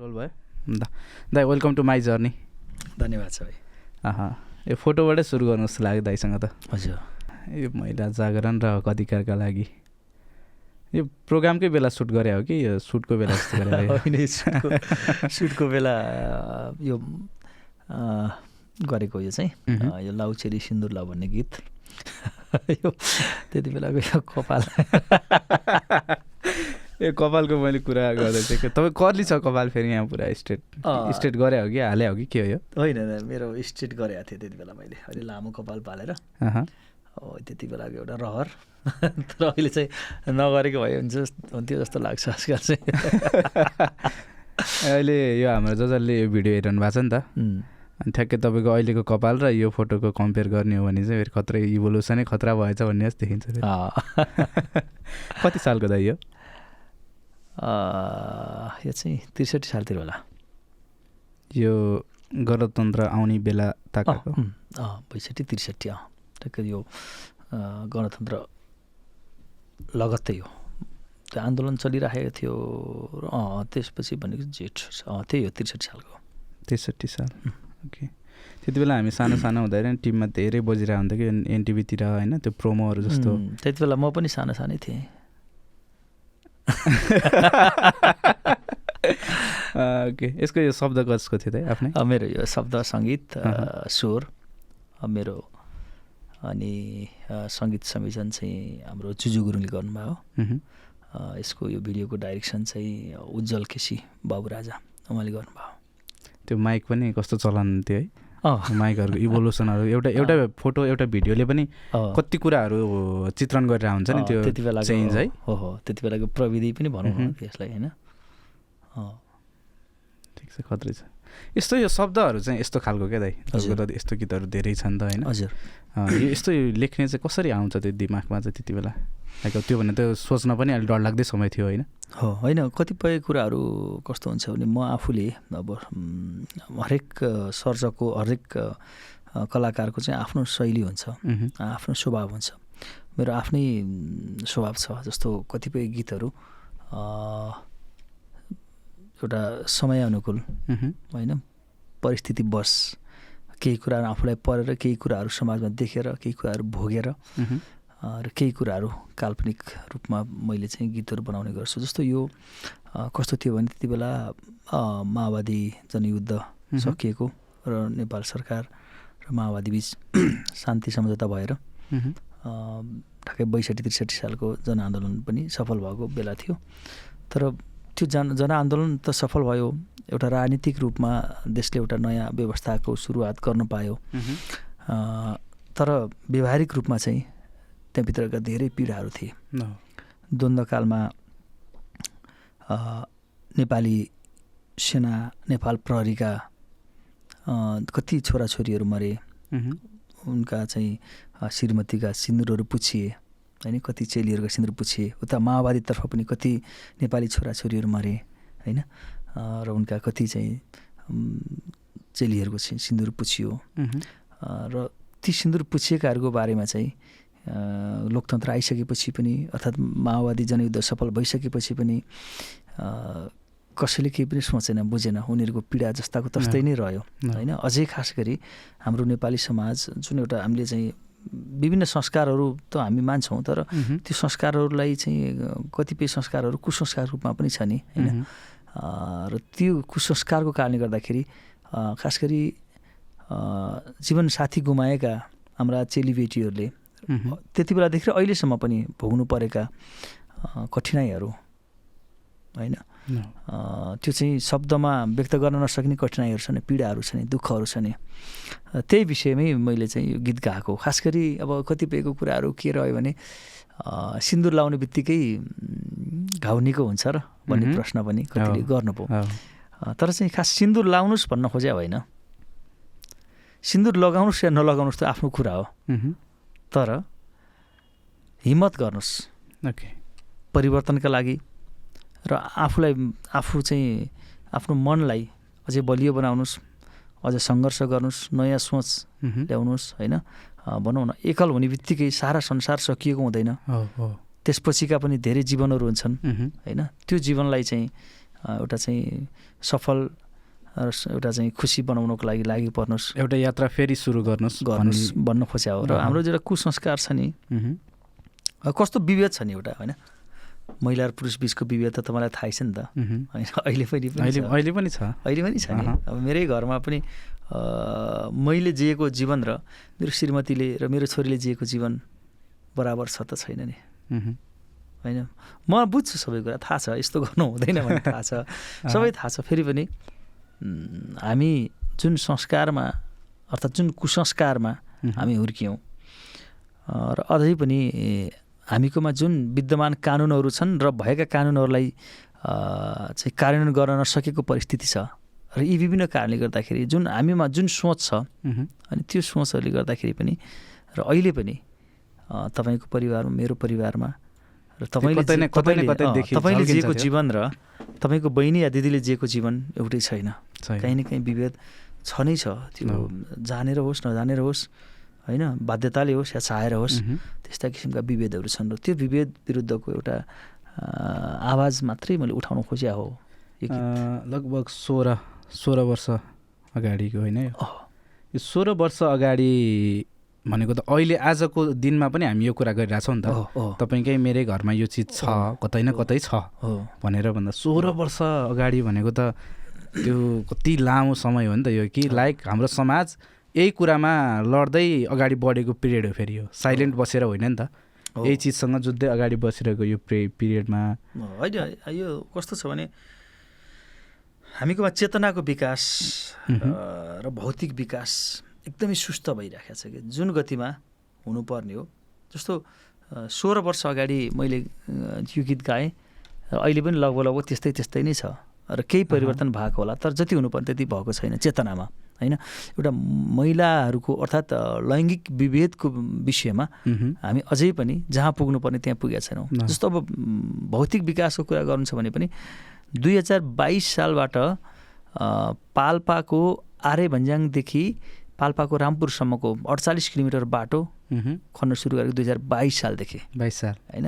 Role भयो। दा दाइ वेलकम टु माई जर्नी धन्यवाद छ भाइ यो फोटोबाटै सुरु गर्नु जस्तो लाग्यो दाइसँग त। हजुर। यो महिला जागरण र हक अधिकारका लागि। यो प्रोग्रामकै बेला सुट गरे हो कि? यो सुटको बेला सुटको बेला यो गरेको यो चाहिँ यो लाउचेरी सिन्दुर लाउ भन्ने गीत। यो त्यति बेलाको यो कपाल। ए कपालको मैले कुरा गर्दै थिएँ कि तपाईँ कर्ली छ कपाल फेरि यहाँ पुरा स्ट्रेट। स्ट्रेट गरे हो कि हाले हो कि के हो यो? होइन मेरो स्ट्रेट गरेको थिएँ त्यति बेला मैले अलि लामो कपाल पालेर। हो त्यति बेलाको एउटा रहर। तर अहिले चाहिँ नगरेको भए हुन्छ हुन्थ्यो जस्तो लाग्छ आजकल चाहिँ। अहिले यो हाम्रो ज जसले यो भिडियो हेरिरहनु भएको छ नि त। अनि ठ्याक्कै तपाईँको अहिलेको कपाल र यो फोटोको कम्पेयर गर्ने हो भने चाहिँ फेरि खत्रै इभोल्युसनै खतरा भएछ भन्ने जस्तो देखिन्छ। कति सालको दाइ यो? यो चाहिँ त्रिसठी सालतिर होला। यो गणतन्त्र आउने बेला ताकाको अँ बैसठी त्रिसठी अँ ठ्याक्कै यो गणतन्त्र लगत्तै हो। त्यो आन्दोलन चलिराखेको थियो र अँ त्यसपछि भनेको जेठ अँ त्यही हो त्रिसठी सालको। त्रिसठी साल। ओके। त्यति बेला हामी सानो सानो हुँदाखेरि टिममा धेरै बजिरहेको हुन्थ्यो कि एनटिभीतिर होइन त्यो प्रोमोहरू जस्तो। त्यति बेला म पनि सानो सानै थिएँ। ओके यसको यो शब्द कसको थियो त आफ्नै? मेरो यो शब्द सङ्गीत। स्वर मेरो अनि सङ्गीत संयोजन चाहिँ हाम्रो जुजु गुरुङले गर्नुभयो। यसको यो भिडियोको डाइरेक्सन चाहिँ उज्जवल केसी बाबु राजा उहाँले गर्नुभयो। त्यो माइक पनि कस्तो चलन थियो है? माइकहरूको इभोल्युसनहरू एउटा एउटा फोटो एउटा भिडियोले पनि। कति कुराहरू चित्रण गरेर हुन्छ नि त्यो त्यति बेलाको चेन्ज है। हो हो। त्यति बेलाको प्रविधि पनि भनौँ। त्यसलाई होइन? ठिक छ खत्रै छ। यस्तो यो शब्दहरू चाहिँ यस्तो खालको क्या दाइ? हजुर। तपाईँको त यस्तो गीतहरू धेरै छन् त होइन? हजुर। यो यस्तो लेख्ने चाहिँ कसरी आउँछ त्यो दिमागमा चाहिँ त्यति बेला? लाइक अब त्यो त सोच्न पनि अलिक डरलाग्दै समय थियो होइन? हो होइन कतिपय कुराहरू कस्तो हुन्छ भने म आफूले अब हरेक सर्जकको हरेक कलाकारको चाहिँ आफ्नो शैली हुन्छ। आफ्नो स्वभाव हुन्छ मेरो आफ्नै स्वभाव छ जस्तो कतिपय गीतहरू एउटा समय अनुकूल मह्म। होइन परिस्थिति बस केही कुराहरू आफूलाई परेर केही कुराहरू समाजमा देखेर केही कुराहरू भोगेर र केही कुराहरू काल्पनिक रूपमा मैले चाहिँ गीतहरू बनाउने गर्छु। जस्तो यो कस्तो थियो भने त्यति बेला माओवादी जनयुद्ध। सकिएको र नेपाल सरकार र माओवादी बिच शान्ति सम्झौता भएर ठ्याक्कै बैसठी त्रिसठी सालको जनआन्दोलन पनि सफल भएको बेला थियो। तर त्यो जन जनआन्दोलन त सफल भयो एउटा राजनीतिक रूपमा देशले एउटा नयाँ व्यवस्थाको सुरुवात गर्न पायो। तर व्यवहारिक रूपमा चाहिँ त्यहाँभित्रका धेरै पीडाहरू थिए। द्वन्द्वकालमा नेपाली सेना नेपाल प्रहरीका कति छोराछोरीहरू मरे। उनका चाहिँ श्रीमतीका सिन्दुरहरू पुछिए होइन? कति चेलीहरूका सिन्दुर पुछिए। उता माओवादीतर्फ पनि कति नेपाली छोराछोरीहरू मरे होइन? र उनका कति चाहिँ चेलीहरूको सिन्दुर पुछियो। र ती सिन्दुर पुछिएकाहरूको बारेमा चाहिँ लोकतन्त्र आइसकेपछि पनि अर्थात् माओवादी जनयुद्ध सफल भइसकेपछि पनि कसैले केही पनि सोचेन बुझेन उनीहरूको पीडा जस्ताको तस्तै नै रह्यो। होइन अझै खास गरी हाम्रो नेपाली समाज जुन एउटा हामीले चाहिँ विभिन्न संस्कारहरू त हामी मान्छौँ तर। त्यो संस्कारहरूलाई चाहिँ कतिपय संस्कारहरू कुसंस्कार रूपमा पनि छ नि होइन र त्यो कुसंस्कारको कारणले गर्दाखेरि खास गरी जीवनसाथी गुमाएका हाम्रा चेलीबेटीहरूले। त्यति बेलादेखि अहिलेसम्म पनि भोग्नु परेका कठिनाइहरू होइन त्यो चाहिँ शब्दमा व्यक्त गर्न नसक्ने कठिनाइहरू छ नि पीडाहरू छ नि दुःखहरू छ नि त्यही विषयमै मैले चाहिँ यो गीत गाएको खास गरी अब कतिपयको कुराहरू के रह्यो भने सिन्दुर लाउने बित्तिकै घाउ निको हुन्छ र भन्ने मह्म। प्रश्न पनि कतिले हो। गर्नु पो हो। अ, तर चाहिँ खास सिन्दुर लाउनुहोस् भन्न खोज्या होइन सिन्दुर लगाउनुहोस् या नलगाउनुहोस् त आफ्नो कुरा हो मह्म। तर हिम्मत गर्नुहोस् ओके। परिवर्तनका लागि र आफूलाई आफू चाहिँ आफ्नो मनलाई अझै बलियो बनाउनुहोस् अझ सङ्घर्ष गर्नुहोस् नयाँ सोच। ल्याउनुहोस् होइन? भनौँ न एकल हुने बित्तिकै सारा संसार सकिएको हुँदैन। त्यसपछिका पनि धेरै जीवनहरू हुन्छन्। होइन? त्यो जीवनलाई चाहिँ एउटा चाहिँ सफल र एउटा चाहिँ खुसी बनाउनको लागि लागि पर्नुहोस्। एउटा यात्रा फेरि सुरु गर्नुहोस् गर्नुहोस् भन्ने- खोज्या हो। र। हाम्रो एउटा कुसंस्कार छ नि कस्तो विभेद छ नि एउटा होइन? महिला र पुरुष बिचको विभेद त तपाईँलाई थाहै छ नि त। होइन अहिले पनि अहिले छ। अहिले पनि छ। अहिले पनि छ नि। अब मेरै घरमा पनि मैले जिएको जीवन र मेरो श्रीमतीले र मेरो छोरीले जिएको जीवन बराबर छ त छैन नि। होइन? म बुझ्छु सबै कुरा। थाहा छ यस्तो गर्नु हुँदैन भन्ने थाहा छ। सबै थाहा छ। फेरि पनि हामी जुन संस्कारमा अर्थात् जुन कुसंस्कारमा। हामी हुर्क्यौँ र अझै पनि हामीकोमा जुन विद्यमान कानुनहरू छन् र भएका कानुनहरूलाई चाहिँ कार्यान्वयन गर्न नसकेको परिस्थिति छ र यी विभिन्न कारणले गर्दाखेरि जुन हामीमा जुन सोच छ। अनि त्यो सोचहरूले गर्दाखेरि पनि र अहिले पनि तपाईँको परिवारमा मेरो परिवारमा र तपाईँले तपाईँले- जिएको। जीवन र तपाईँको बहिनी या दिदीले जिएको जीवन एउटै छैन। काहीँ न काहीँ विभेद छ नै छ। त्यो। जानेर होस् नजानेर होस् होइन बाध्यताले होस् या चाहेर होस्। त्यस्ता किसिमका विभेदहरू छन् र त्यो विभेद विरुद्धको एउटा आवाज मात्रै मैले उठाउन खोज्या हो। लगभग सोह्र सोह्र वर्ष अगाडिको होइन यो? सोह्र वर्ष अगाडि भनेको त अहिले आजको दिनमा पनि हामी यो कुरा गरिरहेछौँ नि त। तपाईँकै मेरै घरमा यो चिज छ कतै न कतै छ भनेर भन्दा सोह्र वर्ष अगाडि भनेको त त्यो कति लामो समय हो नि त यो कि लाइक हाम्रो समाज यही कुरामा लड्दै अगाडि बढेको पिरियड हो फेरि यो। साइलेन्ट बसेर होइन नि त। यही चिजसँग जुझ्दै अगाडि बसिरहेको यो प्रे पिरियडमा। होइन यो कस्तो छ भने हामीकोमा चेतनाको विकास र भौतिक विकास एकदमै सुस्त भइरहेको छ कि। जुन गतिमा हुनुपर्ने हो। जस्तो सोह्र वर्ष अगाडि मैले यो गीत गाएँ र अहिले पनि लगभग लगभग त्यस्तै त्यस्तै नै छ। र केही परिवर्तन भएको होला तर जति हुनुपर्ने त्यति भएको छैन चेतनामा होइन एउटा महिलाहरूको अर्थात् लैङ्गिक विभेदको विषयमा। हामी अझै पनि जहाँ पुग्नुपर्ने त्यहाँ पुगेका छैनौँ। जस्तो अब भौतिक विकासको कुरा गर्नु छ भने पनि दुई हजार बाइस सालबाट पाल्पाको आरे भन्ज्याङदेखि पाल्पाको रामपुरसम्मको अडचालिस किलोमिटर बाटो। खन्न सुरु गरेको दुई हजार बाइस सालदेखि बाइस साल होइन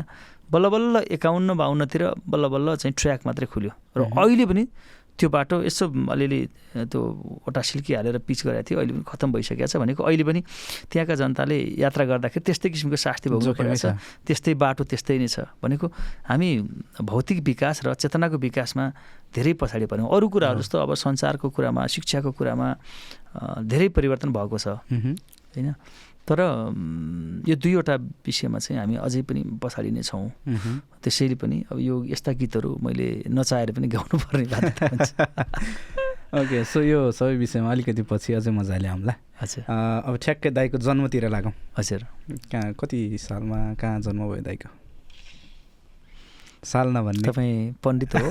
बल्ल बल्ल एकाउन्न बाहन्नतिर बल्ल बल्ल चाहिँ ट्र्याक मात्रै खुल्यो। र। अहिले पनि त्यो बाटो यसो अलिअलि त्यो ओटा सिल्की हालेर पिच गरेको थियो अहिले पनि खत्तम भइसकेको छ भनेको अहिले पनि त्यहाँका जनताले यात्रा गर्दाखेरि त्यस्तै किसिमको शास्ति भोग्नु छ। त्यस्तै बाटो त्यस्तै नै छ भनेको हामी भौतिक विकास र चेतनाको विकासमा धेरै पछाडि पऱ्यौँ। अरू कुराहरू जस्तो अब सञ्चारको कुरामा शिक्षाको कुरामा धेरै परिवर्तन भएको छ। होइन? तर यो दुईवटा विषयमा चाहिँ हामी अझै पनि पछाडि नै छौँ। त्यसैले पनि अब यो यस्ता गीतहरू मैले नचाहेर पनि गाउनु पर्ने बाध्यता हुन्छ। ओके सो यो सबै विषयमा अलिकति पछि अझै मजाले आउँला। हजुर। अब ठ्याक्कै दाईको जन्मतिर लागौँ। हजुर। कहाँ कति सालमा कहाँ जन्म भयो दाईको? साल नभन्ने। तपाईँ पण्डित हो।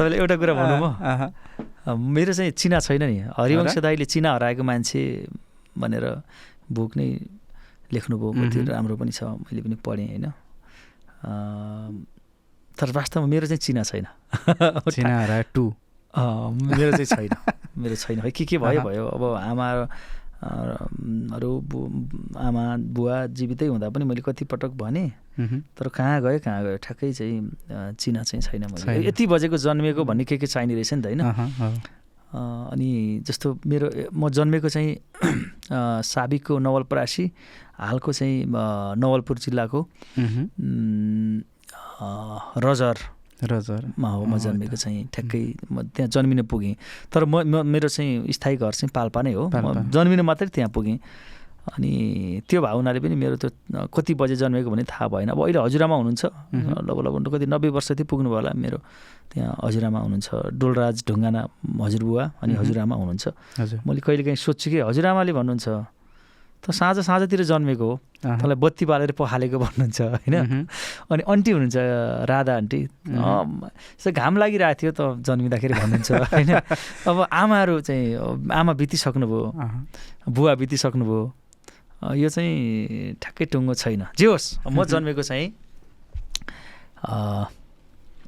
तपाईँले एउटा कुरा भनौँ म मेरो चाहिँ चिना छैन नि। हरिवंश दाईले चिना हराएको मान्छे भनेर बुक नै लेख्नुभएको थियो मह्म। राम्रो पनि छ मैले पनि पढेँ होइन। तर वास्तवमा मेरो चाहिँ चिना छैन। चिना हरा टु। मेरो चाहिँ छैन। मेरो छैन। है के के भयो। भयो? अब आमा अरू बु आमा बुवा जीवितै हुँदा पनि मैले कति पटक भनेँ। तर कहाँ गयो कहाँ गयो? ठ्याक्कै चाहिँ चिना चाहिँ छैन मैले। यति बजेको जन्मेको भन्ने के के चाहिने रहेछ नि त होइन? अनि जस्तो मेरो म जन्मेको चाहिँ साबिकको नवलपरासी हालको चाहिँ नवलपुर जिल्लाको रजर रजर। मा हो म जन्मेको चाहिँ ठ्याक्कै म त्यहाँ जन्मिन पुगेँ। तर म मेरो चाहिँ स्थायी घर चाहिँ पाल्पा नै हो। म जन्मिन मात्रै त्यहाँ पुगेँ। अनि त्यो भए हुनाले पनि मेरो त्यो कति बजे जन्मेको भन्ने थाहा भएन। अब अहिले हजुरआमा हुनुहुन्छ। लगभग लगभग कति नब्बे वर्ष थियो पुग्नु होला मेरो। त्यहाँ हजुरआमा हुनुहुन्छ डोलराज ढुङ्गाना हजुरबुवा अनि। हजुरआमा हुनुहुन्छ। मैले कहिले काहीँ सोध्छु कि हजुरआमाले भन्नुहुन्छ त साँझ साँझतिर जन्मेको हो। तँलाई बत्ती बालेर पखालेको भन्नुहुन्छ। होइन। अनि आन्टी हुनुहुन्छ राधा आन्टी। घाम लागिरहेको थियो त जन्मिँदाखेरि भन्नुहुन्छ होइन? अब आमाहरू चाहिँ आमा बितिसक्नुभयो। बुवा बितिसक्नुभयो। यो चाहिँ ठ्याक्कै टुङ्गो छैन। जे होस् म जन्मेको चाहिँ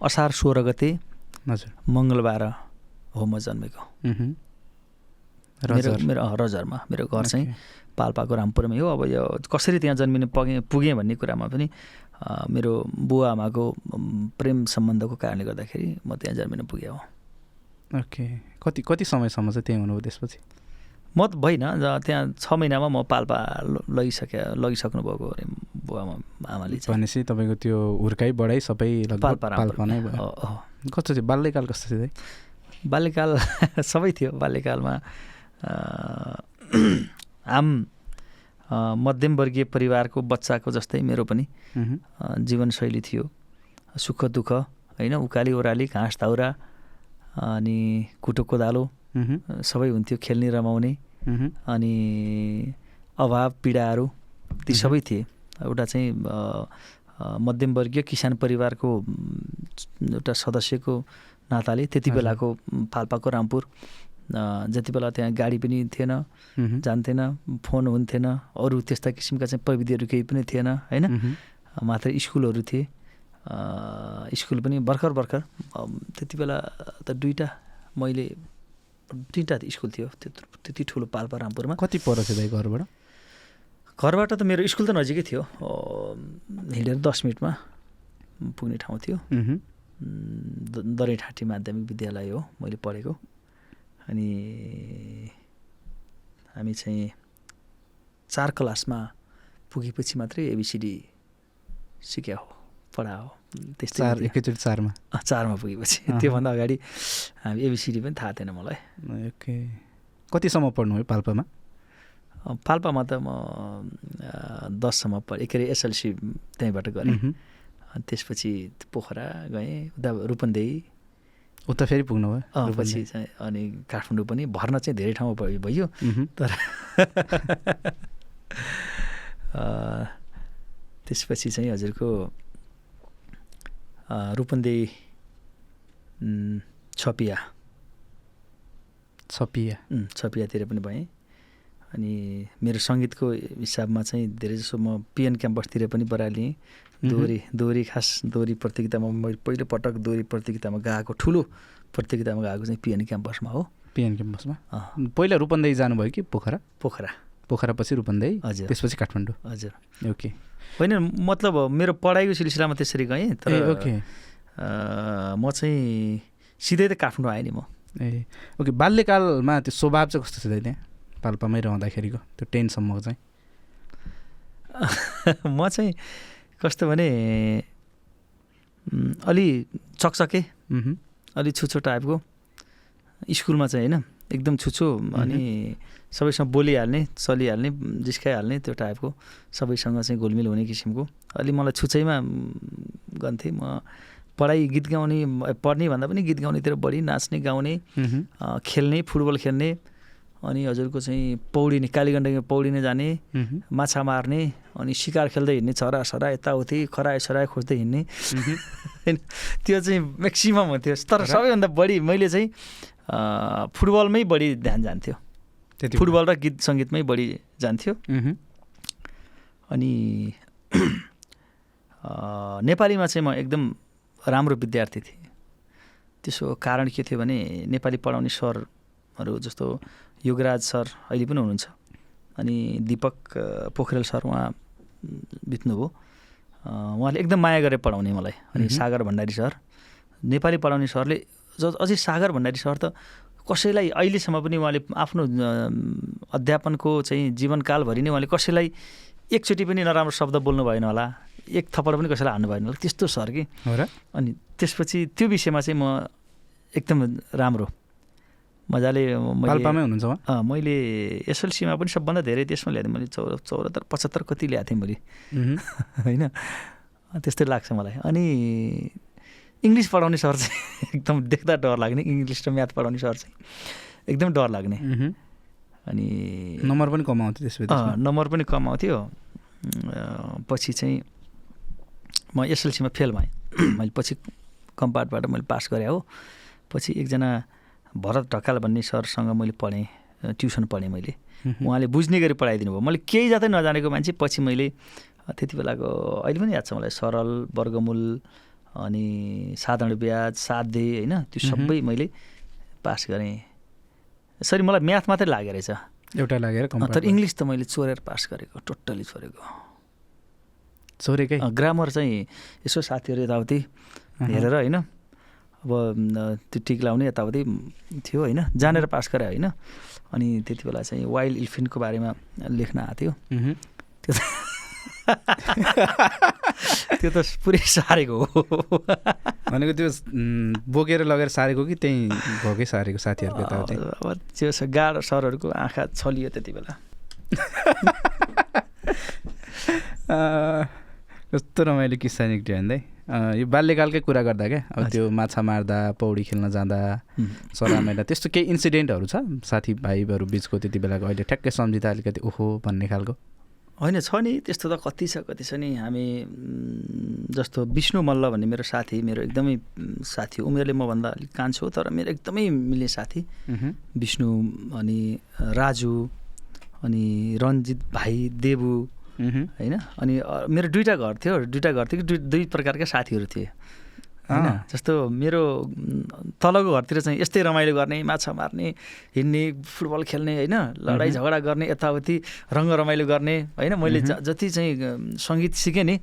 असार सोह्र गते हजुर। मङ्गलबार हो म जन्मेको। मेरो रजर। मेरो रजरमा मेरो घर चाहिँ। पाल्पाको रामपुरमै हो। अब यो कसरी त्यहाँ जन्मिनु पगे पुगेँ भन्ने कुरामा पनि मेरो बुवा आमाको प्रेम सम्बन्धको कारणले गर्दाखेरि म त्यहाँ जन्मिन पुगेँ हो। ओके। कति कति समयसम्म चाहिँ त्यहीँ हुनुभयो त्यसपछि? म त भइनँ त्यहाँ छ महिनामा म पाल्पा लगिसके लगिसक्नु भएको अरे बुवा आमा- आमाले भनेपछि तपाईँको त्यो हुर्काइ बढाइ सबै पाल्पा पाल्पा नै भयो। कस्तो थियो? बाल्यकाल कस्तो थियो? बाल्यकाल सबै थियो बाल्यकालमा। आम मध्यमवर्गीय परिवारको बच्चाको जस्तै मेरो पनि जीवनशैली थियो। सुख दुःख होइन उकाली ओह्राली घाँस दाउरा अनि कुटो कोदालो सबै हुन्थ्यो खेल्ने रमाउने। अनि अभाव पीडाहरू ती। सबै थिए एउटा चाहिँ मध्यमवर्गीय किसान परिवारको एउटा सदस्यको नाताले त्यति। बेलाको पाल्पाको रामपुर जति बेला त्यहाँ गाडी पनि थिएन। जान्थेन फोन हुन्थेन अरू त्यस्ता किसिमका चाहिँ प्रविधिहरू केही पनि थिएन होइन। मात्र स्कुलहरू थिए स्कुल पनि भर्खर भर्खर त्यति बेला त दुईवटा मैले तिनवटा स्कुल थियो त्यत्रो त्यति ठुलो पाल्पा रामपुरमा। कति पर थियो दाइ घरबाट? घरबाट त मेरो स्कुल त नजिकै थियो। हिँडेर दस मिनटमा पुग्ने ठाउँ थियो। दरैठाँटी माध्यमिक विद्यालय हो मैले पढेको। अनि हामी चाहिँ चार क्लासमा पुगेपछि मात्रै एबिसिडी सिक्या हो पढा हो त्यस्तै चार। एकैचोटि चारमा। चारमा पुगेपछि। त्योभन्दा अगाडि हामी एबिसिडी पनि थाहा थिएन मलाई। ओके। कतिसम्म पढ्नुभयो पाल्पामा? अँ, पाल्पामा त म दससम्म पढेँ। के अरे एसएलसी त्यहीँबाट गरेँ। त्यसपछि पोखरा गएँ। उता रूपन्देही। उता फेरि अँ, रूपन्देही? पछि चाहिँ अनि काठमाडौँ पनि भर्न चाहिँ धेरै ठाउँमा भयो। तर त्यसपछि चाहिँ हजुरको रूपन्देही छपिया। छपिया। छपियातिर पनि भएँ। अनि मेरो सङ्गीतको हिसाबमा चाहिँ धेरै जसो म पिएन क्याम्पसतिर पनि बराल। लिएँ मह्म। दोहोरी दोहोरी खास दोहोरी प्रतियोगितामा मैले पहिलोपटक दोहोरी प्रतियोगितामा गएको ठुलो प्रतियोगितामा गएको चाहिँ पिएन क्याम्पसमा हो। पिएन क्याम्पसमा? पहिला रूपन्देही जानुभयो कि पोखरा? पोखरा। पोखरा पछि रूपन्देही हजुर। त्यसपछि काठमाडौँ। हजुर। ओके। होइन मतलब मेरो पढाइको सिलसिलामा त्यसरी गएँ तर ओके। म चाहिँ सिधै त काठमाडौँ आएँ नि म। ए ओके बाल्यकालमा त्यो स्वभाव चाहिँ कस्तो थियो त्यहाँ पाल्पामै रहँदाखेरिको त्यो टेनसम्मको चाहिँ? म चाहिँ कस्तो भने अलि चकचके। अलि छुचो टाइपको स्कुलमा चाहिँ होइन। एकदम छुचो अनि सबैसँग बोलिहाल्ने चलिहाल्ने जिस्काइहाल्ने त्यो टाइपको सबैसँग चाहिँ घुलमिल हुने किसिमको अलि मलाई छुचैमा गन्थेँ म पढाइ गीत गाउने पढ्ने भन्दा पनि गीत गाउनेतिर बढी नाच्ने गाउने खेल्ने फुटबल खेल्ने अनि हजुरको चाहिँ पौडिने कालीगण्डकीमा पौडिने जाने। माछा मार्ने अनि शिकार खेल्दै हिँड्ने छरा सरा यताउति खरायो सरायो खोज्दै हिँड्ने। होइन त्यो चाहिँ म्याक्सिमम् हुन्थ्यो तर? सबैभन्दा बढी मैले चाहिँ फुटबलमै बढी ध्यान जान्थ्यो। त्यति फुटबल र गीत सङ्गीतमै बढी जान्थ्यो। अनि नेपालीमा चाहिँ म एकदम राम्रो विद्यार्थी थिएँ। त्यसो कारण के थियो भने नेपाली पढाउने सरहरू जस्तो योगराज सर अहिले पनि हुनुहुन्छ। अनि दिपक पोखरेल सर उहाँ बित्नुभयो। उहाँले एकदम माया गरेर पढाउने मलाई। अनि। सागर भण्डारी सर। नेपाली पढाउने सरले ज अझै सागर भण्डारी सर त कसैलाई अहिलेसम्म पनि उहाँले आफ्नो अध्यापनको चाहिँ जीवनकालभरि नै उहाँले कसैलाई एकचोटि पनि नराम्रो शब्द बोल्नु भएन होला एक थप्पड पनि कसैलाई हान्नु भएन होला त्यस्तो सर कि हो र? अनि त्यसपछि त्यो विषयमा चाहिँ म एकदम राम्रो मजाले हुनुहुन्छ मैले एसएलसीमा पनि सबभन्दा धेरै त्यसमा ल्याएको थिएँ मैले चौ चौरात्तर पचहत्तर कति ल्याएको थिएँ मैले। होइन त्यस्तै लाग्छ मलाई। अनि इङ्ग्लिस पढाउने सर चाहिँ एकदम देख्दा डर लाग्ने इङ्ग्लिस र म्याथ पढाउने सर चाहिँ एकदम डर लाग्ने। अनि नम्बर पनि कमाउँथ्यो त्यसपछि। नम्बर पनि कम आउँथ्यो अँ, पछि चाहिँ म एसएलसीमा फेल भएँ मैले पछि कम्पार्टबाट मैले पास गरेँ हो पछि एकजना भरत ढकाल भन्ने सरसँग मैले पढेँ ट्युसन पढेँ मैले। उहाँले बुझ्ने गरी पढाइदिनु भयो मैले केही जातै नजानेको मान्छे पछि मैले त्यति बेलाको अहिले पनि याद छ मलाई सरल वर्गमूल अनि साधारण ब्याज साध्य होइन? त्यो। सबै मैले पास गरेँ। सरी मलाई म्याथ मात्रै लागेको रहेछ। एउटा लागेर तर इङ्ग्लिस त मैले चोरेर पास गरेको टोटल्ली छोरेकै ग्रामर चाहिँ यसो साथीहरू यताउति हेरेर होइन? अब त्यो टिक लाउने यताउति थियो होइन? जानेर पास गरे होइन? अनि त्यति बेला चाहिँ वाइल्ड इल्फिनको बारेमा लेख्न आएको थियो। त्यो त्यो त पुरै सारेको हो। भनेको त्यो बोकेर लगेर सारेको कि त्यहीँ भोकै सारेको साथीहरूको यताउति? अब त्यो गाह्रो सरहरूको आँखा छलियो त्यति बेला। कस्तो रमाइलो किस्सा निक्ट्यो भन्दै यो बाल्यकालकै कुरा गर्दा क्या? अब त्यो माछा मार्दा पौडी खेल्न जाँदा सरामेला त्यस्तो केही इन्सिडेन्टहरू छ? साथीभाइहरू बिचको त्यति बेलाको अहिले ठ्याक्कै सम्झिँदा अलिकति ओहो भन्ने खालको? होइन छ नि त्यस्तो त कति छ कति छ नि हामी जस्तो विष्णु मल्ल भन्ने मेरो साथी मेरो एकदमै साथी हो। उमेरले मभन्दा अलिक कान्छो तर मेरो एकदमै मिल्ने साथी। विष्णु अनि राजु अनि रन्जित भाइ देबु। होइन अनि मेरो दुईवटा घर थियो दुईवटा घर थियो कि दुई दुई प्रकारका साथीहरू थिए होइन। जस्तो मेरो तलको घरतिर चाहिँ यस्तै रमाइलो गर्ने माछा मार्ने हिँड्ने फुटबल खेल्ने होइन? लडाइँ झगडा गर्ने यताउति रङ्ग रमाइलो गर्ने होइन? मैले जति चाहिँ सङ्गीत सिकेँ नि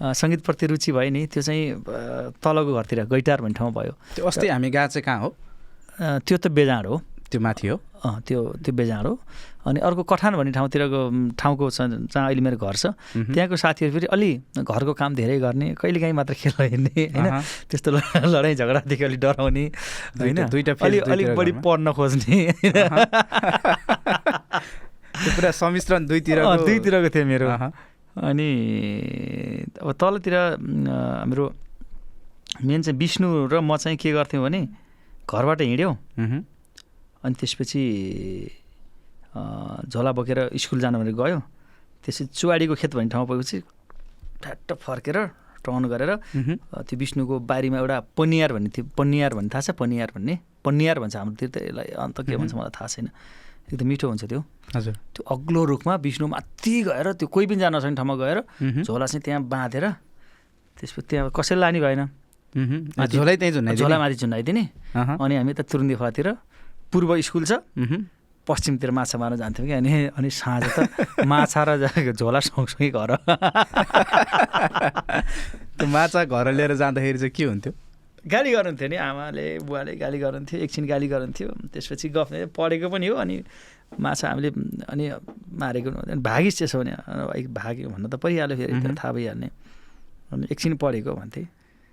सङ्गीतप्रति रुचि भयो नि त्यो चाहिँ तलको घरतिर गैटार भन्ने ठाउँमा भयो। त्यो अस्ति हामी गएको चाहिँ कहाँ हो? त्यो त बेजाँड हो। त्यो माथि हो। अँ त्यो त्यो बेजाँड हो। अनि अर्को कठान भन्ने ठाउँतिरको ठाउँको छ जहाँ अहिले मेरो घर छ। त्यहाँको साथीहरू फेरि अलि घरको काम धेरै गर्ने कहिलेकाहीँ मात्र खेल्न हिँड्ने होइन। त्यस्तो लडाइँ झगडादेखि अलिक डराउने होइन अलिक दुईतिर बढी। पढ्न खोज्ने त्यो पुरा सम्मिश्रण दुईतिर दुईतिरको थियो मेरो। अनि अब तलतिर हाम्रो मेन चाहिँ विष्णु र म चाहिँ के गर्थ्यौँ भने घरबाट हिँड्यौँ। अनि त्यसपछि झोला बोकेर स्कुल जानु भनेर गयो। त्यसपछि चुवाडीको खेत भन्ने ठाउँमा पुगेपछि ठ्याट्ट फर्केर टर्न गरेर त्यो विष्णुको बारीमा एउटा पनियार भन्ने थियो। पनियार भन्ने थाहा छ? पनियार भन्ने? पनियार भन्छ हाम्रोतिर त यसलाई अन्त के भन्छ मलाई थाहा छैन। एकदम मिठो हुन्छ त्यो। हजुर। त्यो अग्लो रुखमा विष्णु माथि गएर त्यो कोही पनि जान नसक्ने ठाउँमा गएर। झोला चाहिँ त्यहाँ बाँधेर त्यसपछि त्यहाँ कसैले लाने भएन। झोलै त्यहीँ झुन्डाइदिने? झोला माथि झुन्डाइदिने। अनि हामी त तुरुन्दी खोलातिर पूर्व स्कुल छ। पश्चिमतिर माछा मार्न जान्थ्यौँ कि? अनि अनि साँझ त माछा र झोला सँगसँगै घर। त्यो माछा घर लिएर जाँदाखेरि चाहिँ के हुन्थ्यो? गाली गर्नुहुन्थ्यो नि आमाले बुवाले गाली गर्नुहुन्थ्यो एकछिन गाली गर्नुहुन्थ्यो त्यसपछि गफ पढेको पनि हो अनि माछा हामीले अनि मारेको भागिस् त्यसो भने भाग्यो भन्न त परिहाल्यो फेरि। थाहा भइहाल्ने। अनि एकछिन पढेको भन्थे।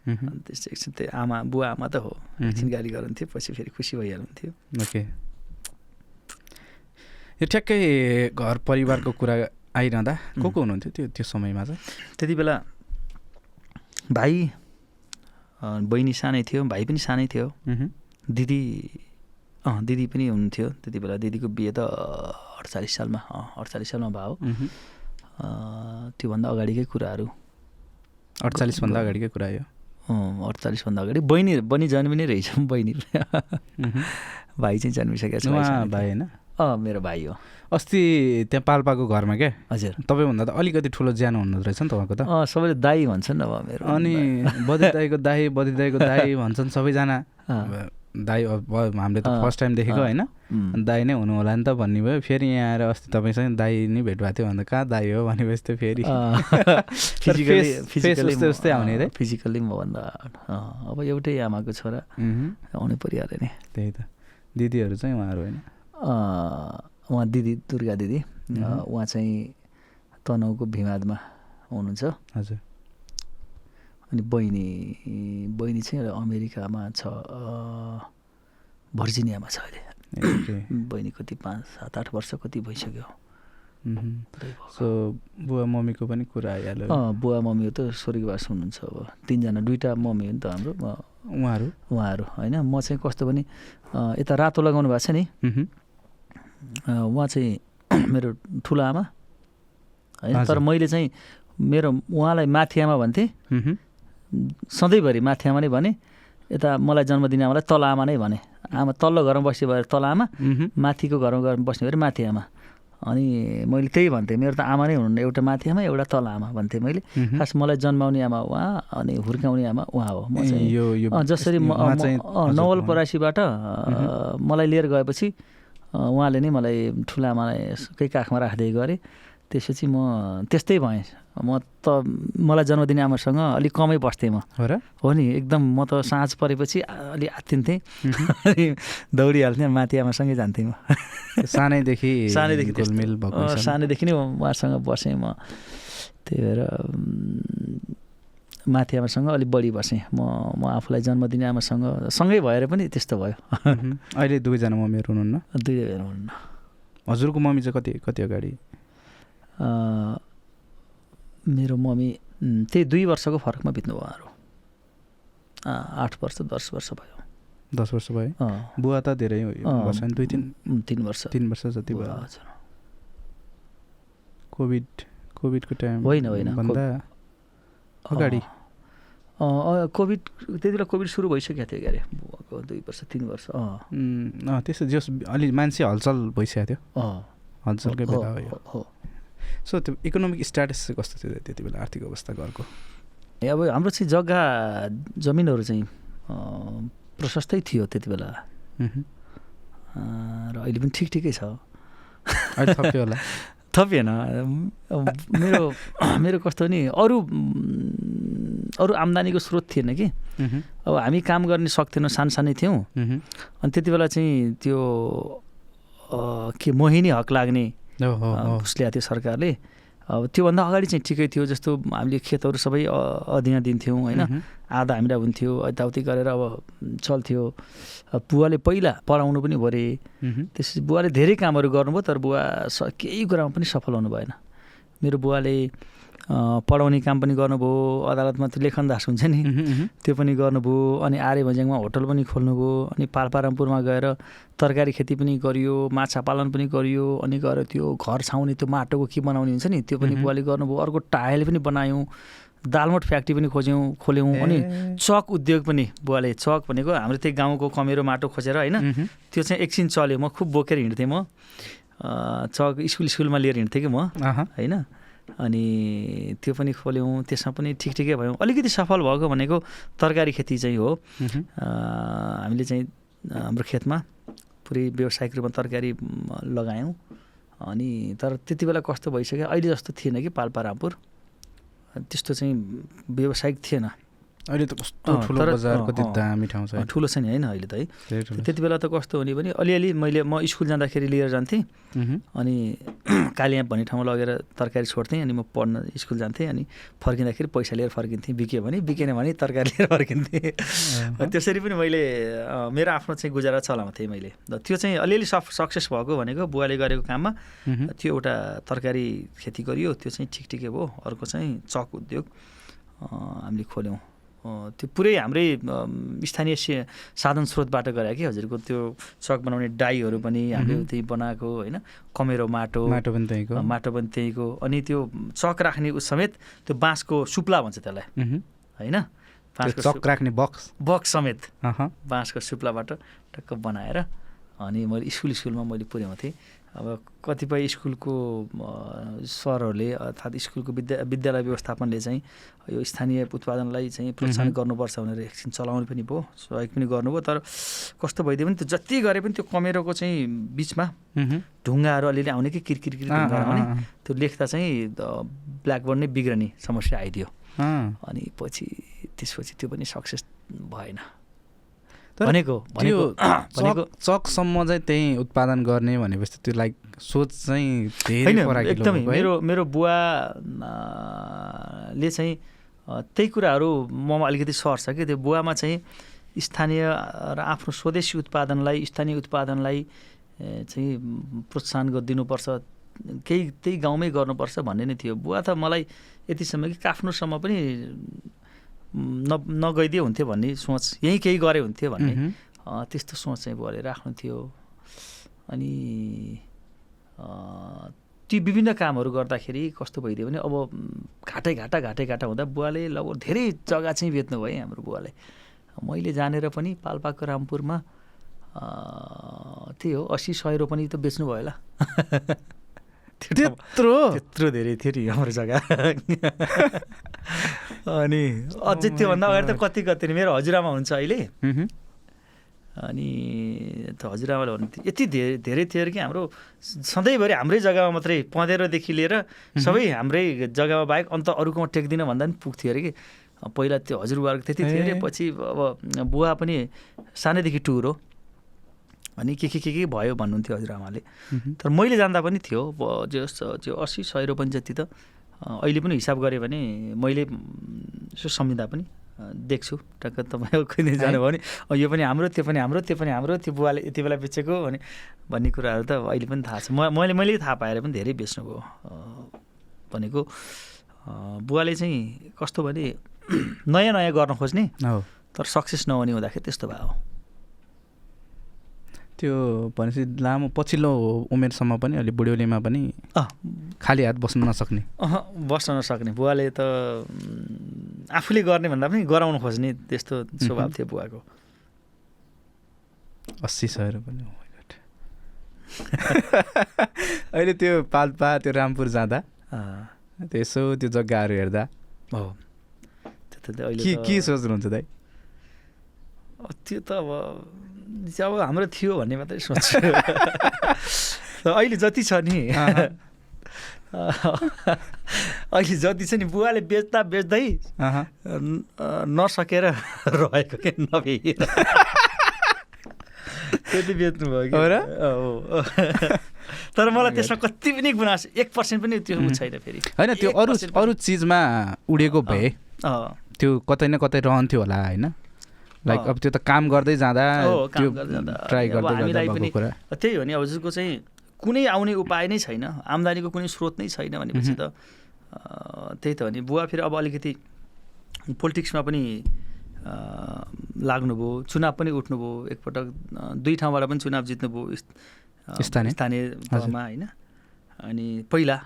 अनि त्यस एकछिन त्यो आमा बुवा आमा त हो। एकछिन गाली गर्नुहुन्थ्यो पछि फेरि खुसी भइहाल्नुहुन्थ्यो ओके। यो ठ्याक्कै घर परिवारको कुरा आइरहँदा को को हुनुहुन्थ्यो त्यो त्यो समयमा चाहिँ? त्यति बेला भाइ बहिनी सानै थियो भाइ पनि सानै थियो। दिदी अँ दिदी पनि हुनुहुन्थ्यो। त्यति बेला दिदीको बिहे त अडचालिस सालमा अँ अडचालिस सालमा भयो। त्योभन्दा अगाडिकै कुराहरू। अडचालिसभन्दा अगाडिकै कुरा यो? अँ, अडचालिसभन्दा अगाडि। बहिनी बहिनी जन्मिनै रहेछ बहिनी। भाइ चाहिँ जन्मिसकेको छ भाइ। होइन? अँ मेरो भाइ हो। अस्ति त्यहाँ पाल्पाको घरमा क्या हजुर। तपाईँभन्दा त अलिकति ठुलो ज्यानो हुनुहुँदो रहेछ नि तपाईँको त। अँ सबैले दाई भन्छन् अब मेरो अनि बदी दाईको दाई बदी दाईको दाई भन्छन् सबैजना। दाई अब हामीले त फर्स्ट टाइम देखेको। होइन। दाई नै हुनु होला नि त भन्ने भयो। फेरि यहाँ आएर अस्ति तपाईँसँग दाई नै भेट भएको थियो भन्दा कहाँ दाई हो भनेपछि त फेरि फिजिकली फिजिकली उस्तै आउने रे? फिजिकली मभन्दा अँ, अब एउटै आमाको छोरा। आउनै परिहाल्यो नि। त्यही त। दिदीहरू चाहिँ उहाँहरू होइन। उहाँ दिदी दुर्गा दिदी। उहाँ चाहिँ तनहुको भिमादमा हुनुहुन्छ। हजुर। अनि बहिनी बहिनी चाहिँ अमेरिकामा छ भर्जिनियामा छ अहिले। बहिनी कति पाँच सात आठ वर्ष कति भइसक्यो। सो बुवा मम्मीको पनि कुरा आइहाल्यो। बुवा मम्मी त स्वर्गवास हुनुहुन्छ अब। तिनजना दुइटा मम्मी हो नि त हाम्रो। उहाँहरू? उहाँहरू होइन। म चाहिँ कस्तो भने अँ, यता रातो लगाउनु भएको छ नि। उहाँ चाहिँ मेरो ठुलो आमा होइन। तर मैले चाहिँ मेरो उहाँलाई माथि आमा भन्थेँ। सधैँभरि माथि आमा नै भने यता मलाई जन्म दिने आमालाई तल आमा नै भने आमा तल्लो घरमा बस्ने भएर तल आमा। माथिको घरमा गएर बस्ने भएर माथि आमा अनि मैले त्यही भन्थेँ मेरो त आमा नै हुनुहुन्न एउटा माथि आमा एउटा तल आमा भन्थेँ मैले। खास मलाई जन्माउने आमा उहाँ अनि हुर्काउने आमा उहाँ हो म चाहिँ जसरी म अँ, मलाई लिएर गएपछि उहाँले नै मलाई ठुला आमालाई कै काखमा राख्दै गरेँ। त्यसपछि म त्यस्तै भएँ। म त मलाई जन्म दिने आमासँग अलिक कमै बस्थेँ म। हो र? हो नि एकदम म त साँझ परेपछि अलि आत्तिन्थेँ। दौडिहाल्थेँ माथि आमासँगै जान्थेँ म। सानैदेखि सानैदेखि। सानैदेखि नै उहाँसँग बसेँ म। त्यही भएर माथि आमासँग अलिक बढी बसेँ। म म आफूलाई जन्म दिने आमासँग। सँगै भएर पनि त्यस्तो भयो। अहिले दुवैजना मम्मीहरू हुनुहुन्न? दुई हुनुहुन्न। हजुरको मम्मी चाहिँ कति कति अगाडि? मेरो मम्मी त्यही दुई वर्षको फरकमा बित्नु भयो उहाँहरू आठ वर्ष दस वर्ष भयो। दस वर्ष भयो? बुवा त धेरै वर्ष दुई तिन तिन वर्ष। तिन वर्ष जति भयो। हजुर। कोभिड कोभिडको टाइम होइन, होइन, भन्दा अगाडि? कोभिड त्यति बेला कोभिड सुरु भइसकेको थियो क्यारे। दुई वर्ष तिन वर्ष अँ। त्यस्तो जस अलि मान्छे हलचल भइसकेको थियो। अँ। हलचलकै बेला हो। सो त्यो इकोनोमिक स्ट्याटस चाहिँ कस्तो थियो त्यति बेला आर्थिक अवस्था घरको ए, अब हाम्रो चाहिँ जग्गा जमिनहरू चाहिँ प्रशस्तै थियो त्यति बेला। र अहिले पनि ठिक ठिकै छ। अहिले थप्यो होला। थपिएन मेरो मेरो कस्तो नि अरू अरू आम्दानीको स्रोत थिएन कि। अब हामी काम गर्ने सक्थेनौँ सानसानै थियौँ। अनि त्यति बेला चाहिँ त्यो के मोहिनी हक लाग्ने। घुस ल्याएको थियो सरकारले अब त्योभन्दा अगाडि चाहिँ ठिकै थियो जस्तो हामीले खेतहरू सबै अ- अधिना दिन्थ्यौँ होइन। आधा हामीलाई हुन्थ्यो यताउति गरेर अब चल्थ्यो बुवाले पहिला पढाउनु पनि भरे। त्यसपछि बुवाले धेरै कामहरू गर्नुभयो तर बुवा केही कुरामा पनि सफल हुनु भएन मेरो बुवाले पढाउने काम पनि गर्नुभयो अदालतमा त्यो लेखनदास हुन्छ नि। त्यो पनि गर्नुभयो अनि आर्य भज्याङमा होटल पनि खोल्नुभयो अनि पाल्पारामपुरमा गएर तरकारी खेती पनि गरियो माछा पालन पनि गरियो अनि गएर त्यो घर छाउने त्यो माटोको के बनाउने हुन्छ नि त्यो पनि। बुवाले गर्नुभयो अर्को टायल पनि बनायौँ दालमोट फ्याक्ट्री पनि खोज्यौँ खोल्यौँ अनि। चक उद्योग पनि बुवाले चक भनेको हाम्रो त्यही गाउँको कमेरो माटो खोजेर होइन। त्यो चाहिँ एकछिन चल्यो म खुब बोकेर हिँड्थेँ म चक स्कुल स्कुलमा लिएर हिँड्थेँ कि म। होइन अनि त्यो पनि खोल्यौँ त्यसमा पनि ठिक ठिकै भयौँ। अलिकति सफल भएको भनेको तरकारी खेती चाहिँ हो। हामीले चाहिँ हाम्रो खेतमा पुरै व्यावसायिक रूपमा तरकारी लगायौँ। अनि तर त्यति बेला कस्तो भइसक्यो अहिले जस्तो थिएन कि पाल्पारामपुर। त्यस्तो चाहिँ व्यावसायिक थिएन। अहिले त कस्तो ठुलो तर- बजार अँ, कति अँ। दामी ठाउँ छ ठुलो छ नि होइन अहिले त है। त्यति बेला त कस्तो हुने भने अलिअलि मैले म स्कुल जाँदाखेरि लिएर जान्थेँ। अनि कालिया भन्ने ठाउँमा लगेर तरकारी छोड्थेँ अनि म पढ्न स्कुल जान्थेँ अनि फर्किँदाखेरि पैसा लिएर फर्किन्थेँ बिक्यो भने बिकेन भने तरकारी लिएर फर्किन्थेँ। त्यसरी पनि मैले मेरो आफ्नो चाहिँ गुजारा चलाउँथेँ मैले त्यो चाहिँ अलिअलि सफ सक्सेस भएको भनेको बुवाले गरेको काममा। त्यो एउटा तरकारी खेती गरियो त्यो चाहिँ ठिक ठिकै भयो अर्को चाहिँ चक उद्योग हामीले खोल्यौँ त्यो पुरै हाम्रै स्थानीय से- साधन स्रोतबाट गरे कि हजुरको त्यो चक बनाउने डाईहरू पनि हामीले। त्यही बनाएको होइन? कमेरो माटो। माटो पनि त्यहीँको। माटो पनि त्यहीँको। अनि त्यो चक राख्ने उस समेत त्यो बाँसको सुप्ला भन्छ त्यसलाई। होइन? चक राख्ने बक्स। बक्स समेत। बाँसको सुप्लाबाट टक्क बनाएर अनि मैले स्कुल स्कुलमा मैले पुर्याउँथेँ अब कतिपय स्कुलको सरहरूले अर्थात् स्कुलको विद्या विद्यालय व्यवस्थापनले चाहिँ यो स्थानीय उत्पादनलाई चाहिँ प्रोत्साहन। गर्नुपर्छ भनेर एकछिन चलाउनु पनि भयो सहयोग पनि गर्नुभयो तर कस्तो भइदियो भने त्यो जति गरे पनि त्यो कमेरोको चाहिँ बिचमा। ढुङ्गाहरू अलिअलि आउने कि किरकिर आउने त्यो लेख्दा चाहिँ ब्ल्याकबोर्ड नै बिग्रने समस्या आइदियो। अनि पछि त्यसपछि त्यो पनि सक्सेस भएन भनेको भनेको भनेको चक चकसम्म चाहिँ त्यहीँ उत्पादन गर्ने भनेपछि त्यो लाइक सोच चाहिँ एकदमै? मेरो मेरो बुवा अँ, ले चाहिँ त्यही कुराहरू ममा अलिकति सर्छ कि। त्यो बुवामा चाहिँ स्थानीय र आफ्नो स्वदेशी उत्पादनलाई स्थानीय उत्पादनलाई चाहिँ प्रोत्साहन गरिदिनुपर्छ केही त्यही गाउँमै गर्नुपर्छ भन्ने नै थियो। बुवा त मलाई यतिसम्म कि काफ्नुसम्म पनि न नगइदिए हुन्थ्यो भन्ने सोच यहीँ केही गरे हुन्थ्यो भन्ने त्यस्तो सोच चाहिँ बुवाले राख्नु थियो अनि ती विभिन्न कामहरू गर्दाखेरि कस्तो भइदियो भने अब घाटै घाटा घाटै घाटा हुँदा बुवाले लगभग धेरै जग्गा चाहिँ बेच्नु भयो है हाम्रो बुवाले। मैले जानेर पनि पाल्पाको रामपुरमा त्यही हो असी सय रोपनी त बेच्नु भयो होला। त्यत्रो? त्यत्रो धेरै थियो नि हाम्रो जग्गा। अनि अझै त्योभन्दा अगाडि त कति कति मेरो हजुरआमा हुन्छ अहिले। अनि त हजुरआमाले भन्नुहुन्थ्यो यति धेरै धेरै थियो अरे कि हाम्रो सधैँभरि हाम्रै जग्गामा मात्रै पँधेरोदेखि लिएर सबै हाम्रै जग्गामा बाहेक अन्त अरूकोमा टेक्दिनँ भन्दा पनि पुग्थ्यो अरे कि। पहिला त्यो हजुरबाको त्यति थियो अरे। पछि अब बुवा पनि सानैदेखि टुर हो। अनि के के के के भयो भन्नुहुन्थ्यो हजुरआमाले। तर मैले जान्दा पनि थियो जे त्यो असी सय रुपियाँ जति त अहिले पनि हिसाब गरेँ भने मैले यसो सम्झिँदा पनि देख्छु। टक्क तपाईँ कुनै जानुभयो भने यो पनि हाम्रो त्यो पनि हाम्रो त्यो पनि हाम्रो त्यो बुवाले यति बेला बेचेको अनि भन्ने कुराहरू त अहिले पनि थाहा छ। म मैले मैले थाहा पाएर पनि धेरै बेच्नुभयो भनेको बुवाले चाहिँ कस्तो भने नयाँ नयाँ गर्न खोज्ने तर सक्सेस नहुने हुँदाखेरि त्यस्तो भयो। त्यो भनेपछि लामो पछिल्लो उमेरसम्म पनि अलि बुढ्यौलीमा पनि अँ। खाली हात बस्न नसक्ने। अह बस्न नसक्ने। बुवाले त आफूले गर्ने भन्दा पनि गराउनु खोज्ने त्यस्तो स्वभाव थियो बुवाको। अस्सी सय रुपियाँ oh. अहिले त्यो पाल्पा त्यो रामपुर जाँदा त्यो यसो त्यो जग्गाहरू हेर्दा। हो। अहिले के सोच्नुहुन्छ दाइ? त्यो त अब चाहिँ अब हाम्रो थियो भन्ने मात्रै सोच्छु। त अहिले जति छ नि। अहिले जति छ नि बुवाले बेच्दा बेच्दै नसकेर रहेको के नभेएर त्यति बेच्नुभयो कि। तर मलाई त्यसमा कति पनि गुनासो एक पर्सेन्ट पनि त्यो छैन फेरि। होइन त्यो अरू। अरू चिजमा उडेको भए त्यो कतै न कतै रहन्थ्यो होला होइन? लाइक। अब त्यो त काम गर्दै जाँदा त्यो। ट्राई गर्दै हामीलाई पनि- त्यही हो नि अब जसको चाहिँ कुनै आउने उपाय नै छैन आम्दानीको कुनै स्रोत नै छैन भनेपछि त त्यही त हो नि। बुवा फेरि अब अलिकति पोलिटिक्समा पनि लाग्नुभयो चुनाव पनि उठ्नुभयो एकपटक दुई ठाउँबाट पनि चुनाव जित्नुभयो स्थानीय? स्थानीय तहमा होइन? अनि पहिला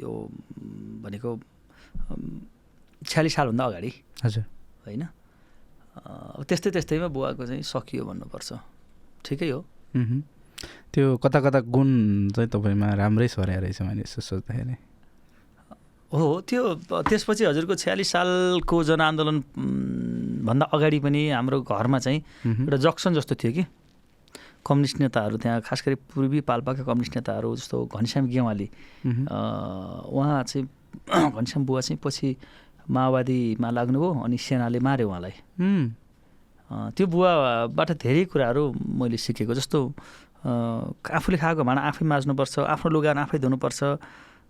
यो भनेको छ्यालिस सालभन्दा अगाडि हजुर। होइन? अब त्यस्तै त्यस्तैमा बुवाको चाहिँ सकियो भन्नुपर्छ। ठिकै हो। त्यो कता कता गुण चाहिँ तपाईँमा राम्रै सर्या रहेछ मैले यसो सोच्दाखेरि। हो त्यो त्यसपछि हजुरको छ्यालिस सालको जनआन्दोलन भन्दा अगाडि पनि हाम्रो घरमा चाहिँ। एउटा जक्सन जस्तो थियो कि। कम्युनिस्ट नेताहरू त्यहाँ खास गरी पूर्वी पाल्पाका कम्युनिस्ट नेताहरू जस्तो घनश्याम गेवाली उहाँ चाहिँ घनश्याम बुवा चाहिँ पछि माओवादीमा लाग्नुभयो अनि सेनाले मार्यो उहाँलाई। त्यो बुवाबाट धेरै कुराहरू मैले सिकेको जस्तो आफूले खाएको भाँडा आफै माझ्नुपर्छ आफ्नो लुगा आफै धुनुपर्छ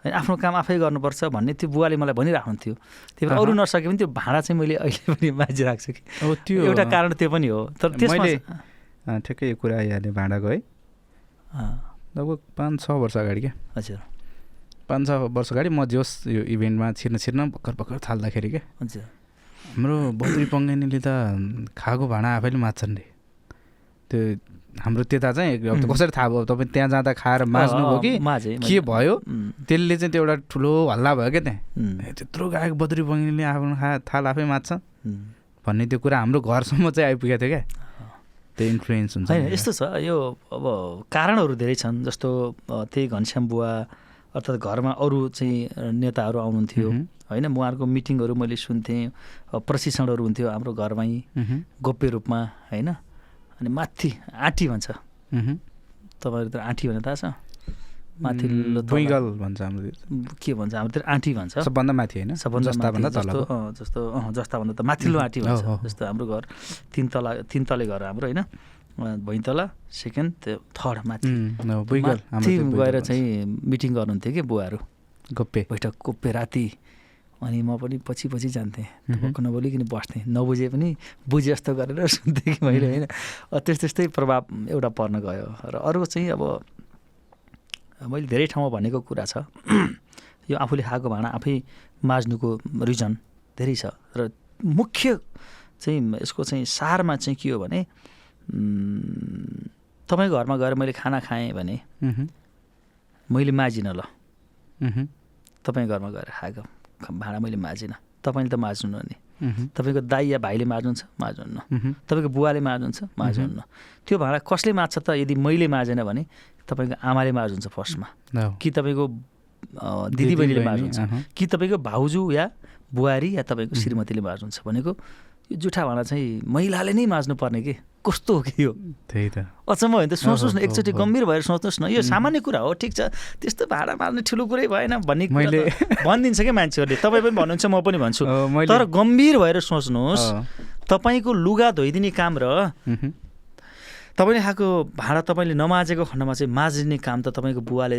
आफ्नो काम आफै गर्नुपर्छ भन्ने त्यो बुवाले मलाई भनिराख्नुहुन्थ्यो। त्यही भएर अरू। नसके पनि त्यो भाँडा चाहिँ मैले अहिले पनि माझिरहेको छु कि त्यो एउटा कारण त्यो पनि हो। तर त्यसमा ठ्याक्कै यो कुरा आइहाल्यो भाँडाको है। लगभग पाँच छ वर्ष अगाडि क्या। हजुर। पाँच छ वर्ष अगाडि म जोस् यो इभेन्टमा छिर्न छिर्न भर्खर भर्खर थाल्दाखेरि क्या हजुर हाम्रो बद्री पङ्गेनीले त खाएको भाँडा आफैले माच्छन् रे। त्यो हाम्रो त्यता चाहिँ. कसरी थाहा भयो? तपाईँ त्यहाँ जाँदा खाएर माझ्नुभयो कि? माझेँ के भयो? त्यसले चाहिँ त्यो एउटा ठुलो हल्ला भयो क्या त्यहाँ? त्यत्रो गाएको बद्री पङ्गेनीले आफ्नो खा थाल आफै उम्। भन्ने त्यो कुरा हाम्रो घरसम्म चाहिँ आइपुगेको थियो क्या। त्यो इन्फ्लुएन्स हुन्छ। होइन। यस्तो छ। यो अब कारणहरू धेरै छन्। जस्तो त्यही घनश्याम बुवा अर्थात् घरमा अरू चाहिँ नेताहरू आउनुहुन्थ्यो। होइन उहाँहरूको मिटिङहरू मैले सुन्थेँ प्रशिक्षणहरू हुन्थ्यो हाम्रो घरमै गोप्य रूपमा होइन? अनि माथि आँटी भन्छ। मह्म। तपाईँहरू त आँटी भने थाहा छ? माथिल्लो तल- बुइगल भन्छ हाम्रो के भन्छ? हाम्रोतिर आँटी भन्छ। सबभन्दा माथि होइन? सबभन्दा माथि जस्तो जस्तो जस्ताभन्दा त माथिल्लो आँटी भन्छ। जस्तो हाम्रो घर तिन तला तिन तले घर हाम्रो होइन? अँ, भुइँतला सेकेन्ड त्यो थर्ड माथि। माथि गएर। चाहिँ मिटिङ गर्नुहुन्थ्यो कि बुवाहरू? गोप्पे। बैठक कोप्पे राति। अनि म पनि पछि पछि जान्थेँ। भक्क नबोलिकन बस्थेँ। नबुझे पनि बुझे जस्तो गरेर सुन्थेँ कि मैले होइन? त्यस्तै त्यस्तै प्रभाव एउटा पर्न गयो। र अर्को चाहिँ अब मैले धेरै ठाउँमा भनेको कुरा छ। यो आफूले खाएको भाँडा आफै माझ्नुको रिजन धेरै छ। र मुख्य चाहिँ यसको चाहिँ सारमा चाहिँ के हो भने तपाईँको घरमा गएर मैले खाना खाएँ भने मैले माझिनँ ल। मह्म, तपाईँ घरमा गएर खाएको भाँडा मैले माझिनँ। तपाईँले त माझ्नु नि। तपाईँको दाई या भाइले माझ्नुहुन्छ माझ्नुहुन्न। मह्म, तपाईँको बुवाले माझ्नुहुन्छ माझ्नुहुन्न। त्यो भाँडा कसले माझ्छ त यदि मैले माझेन भने तपाईँको आमाले माझ्नुहुन्छ फर्स्टमा। कि तपाईँको दिदीबहिनीले दिदीबहिनी, माझ्नुहुन्छ। कि तपाईँको भाउजू या बुहारी या तपाईँको श्रीमतीले माझ्नुहुन्छ भनेको यो जुठा भाँडा चाहिँ महिलाले नै माझ्नु पर्ने कि। कस्तो हो कि यो? त्यही त। अचम्म होइन त। सोच्नुहोस् न एकचोटि। गम्भीर भएर सोच्नुहोस् न। यो सामान्य कुरा हो ठिक छ। त्यस्तो भाडा मार्ने ठुलो कुरै भएन भन्ने मैले- भनिदिन्छ क्या मान्छेहरूले। तपाईँ पनि भन्नुहुन्छ म पनि भन्छु। तर गम्भीर भएर सोच्नुहोस् तपाईँको लुगा धोइदिने काम र तपाईँले खाएको भाडा तपाईँले नमाजेको खण्डमा चाहिँ माझिने काम त तपाईँको बुवाले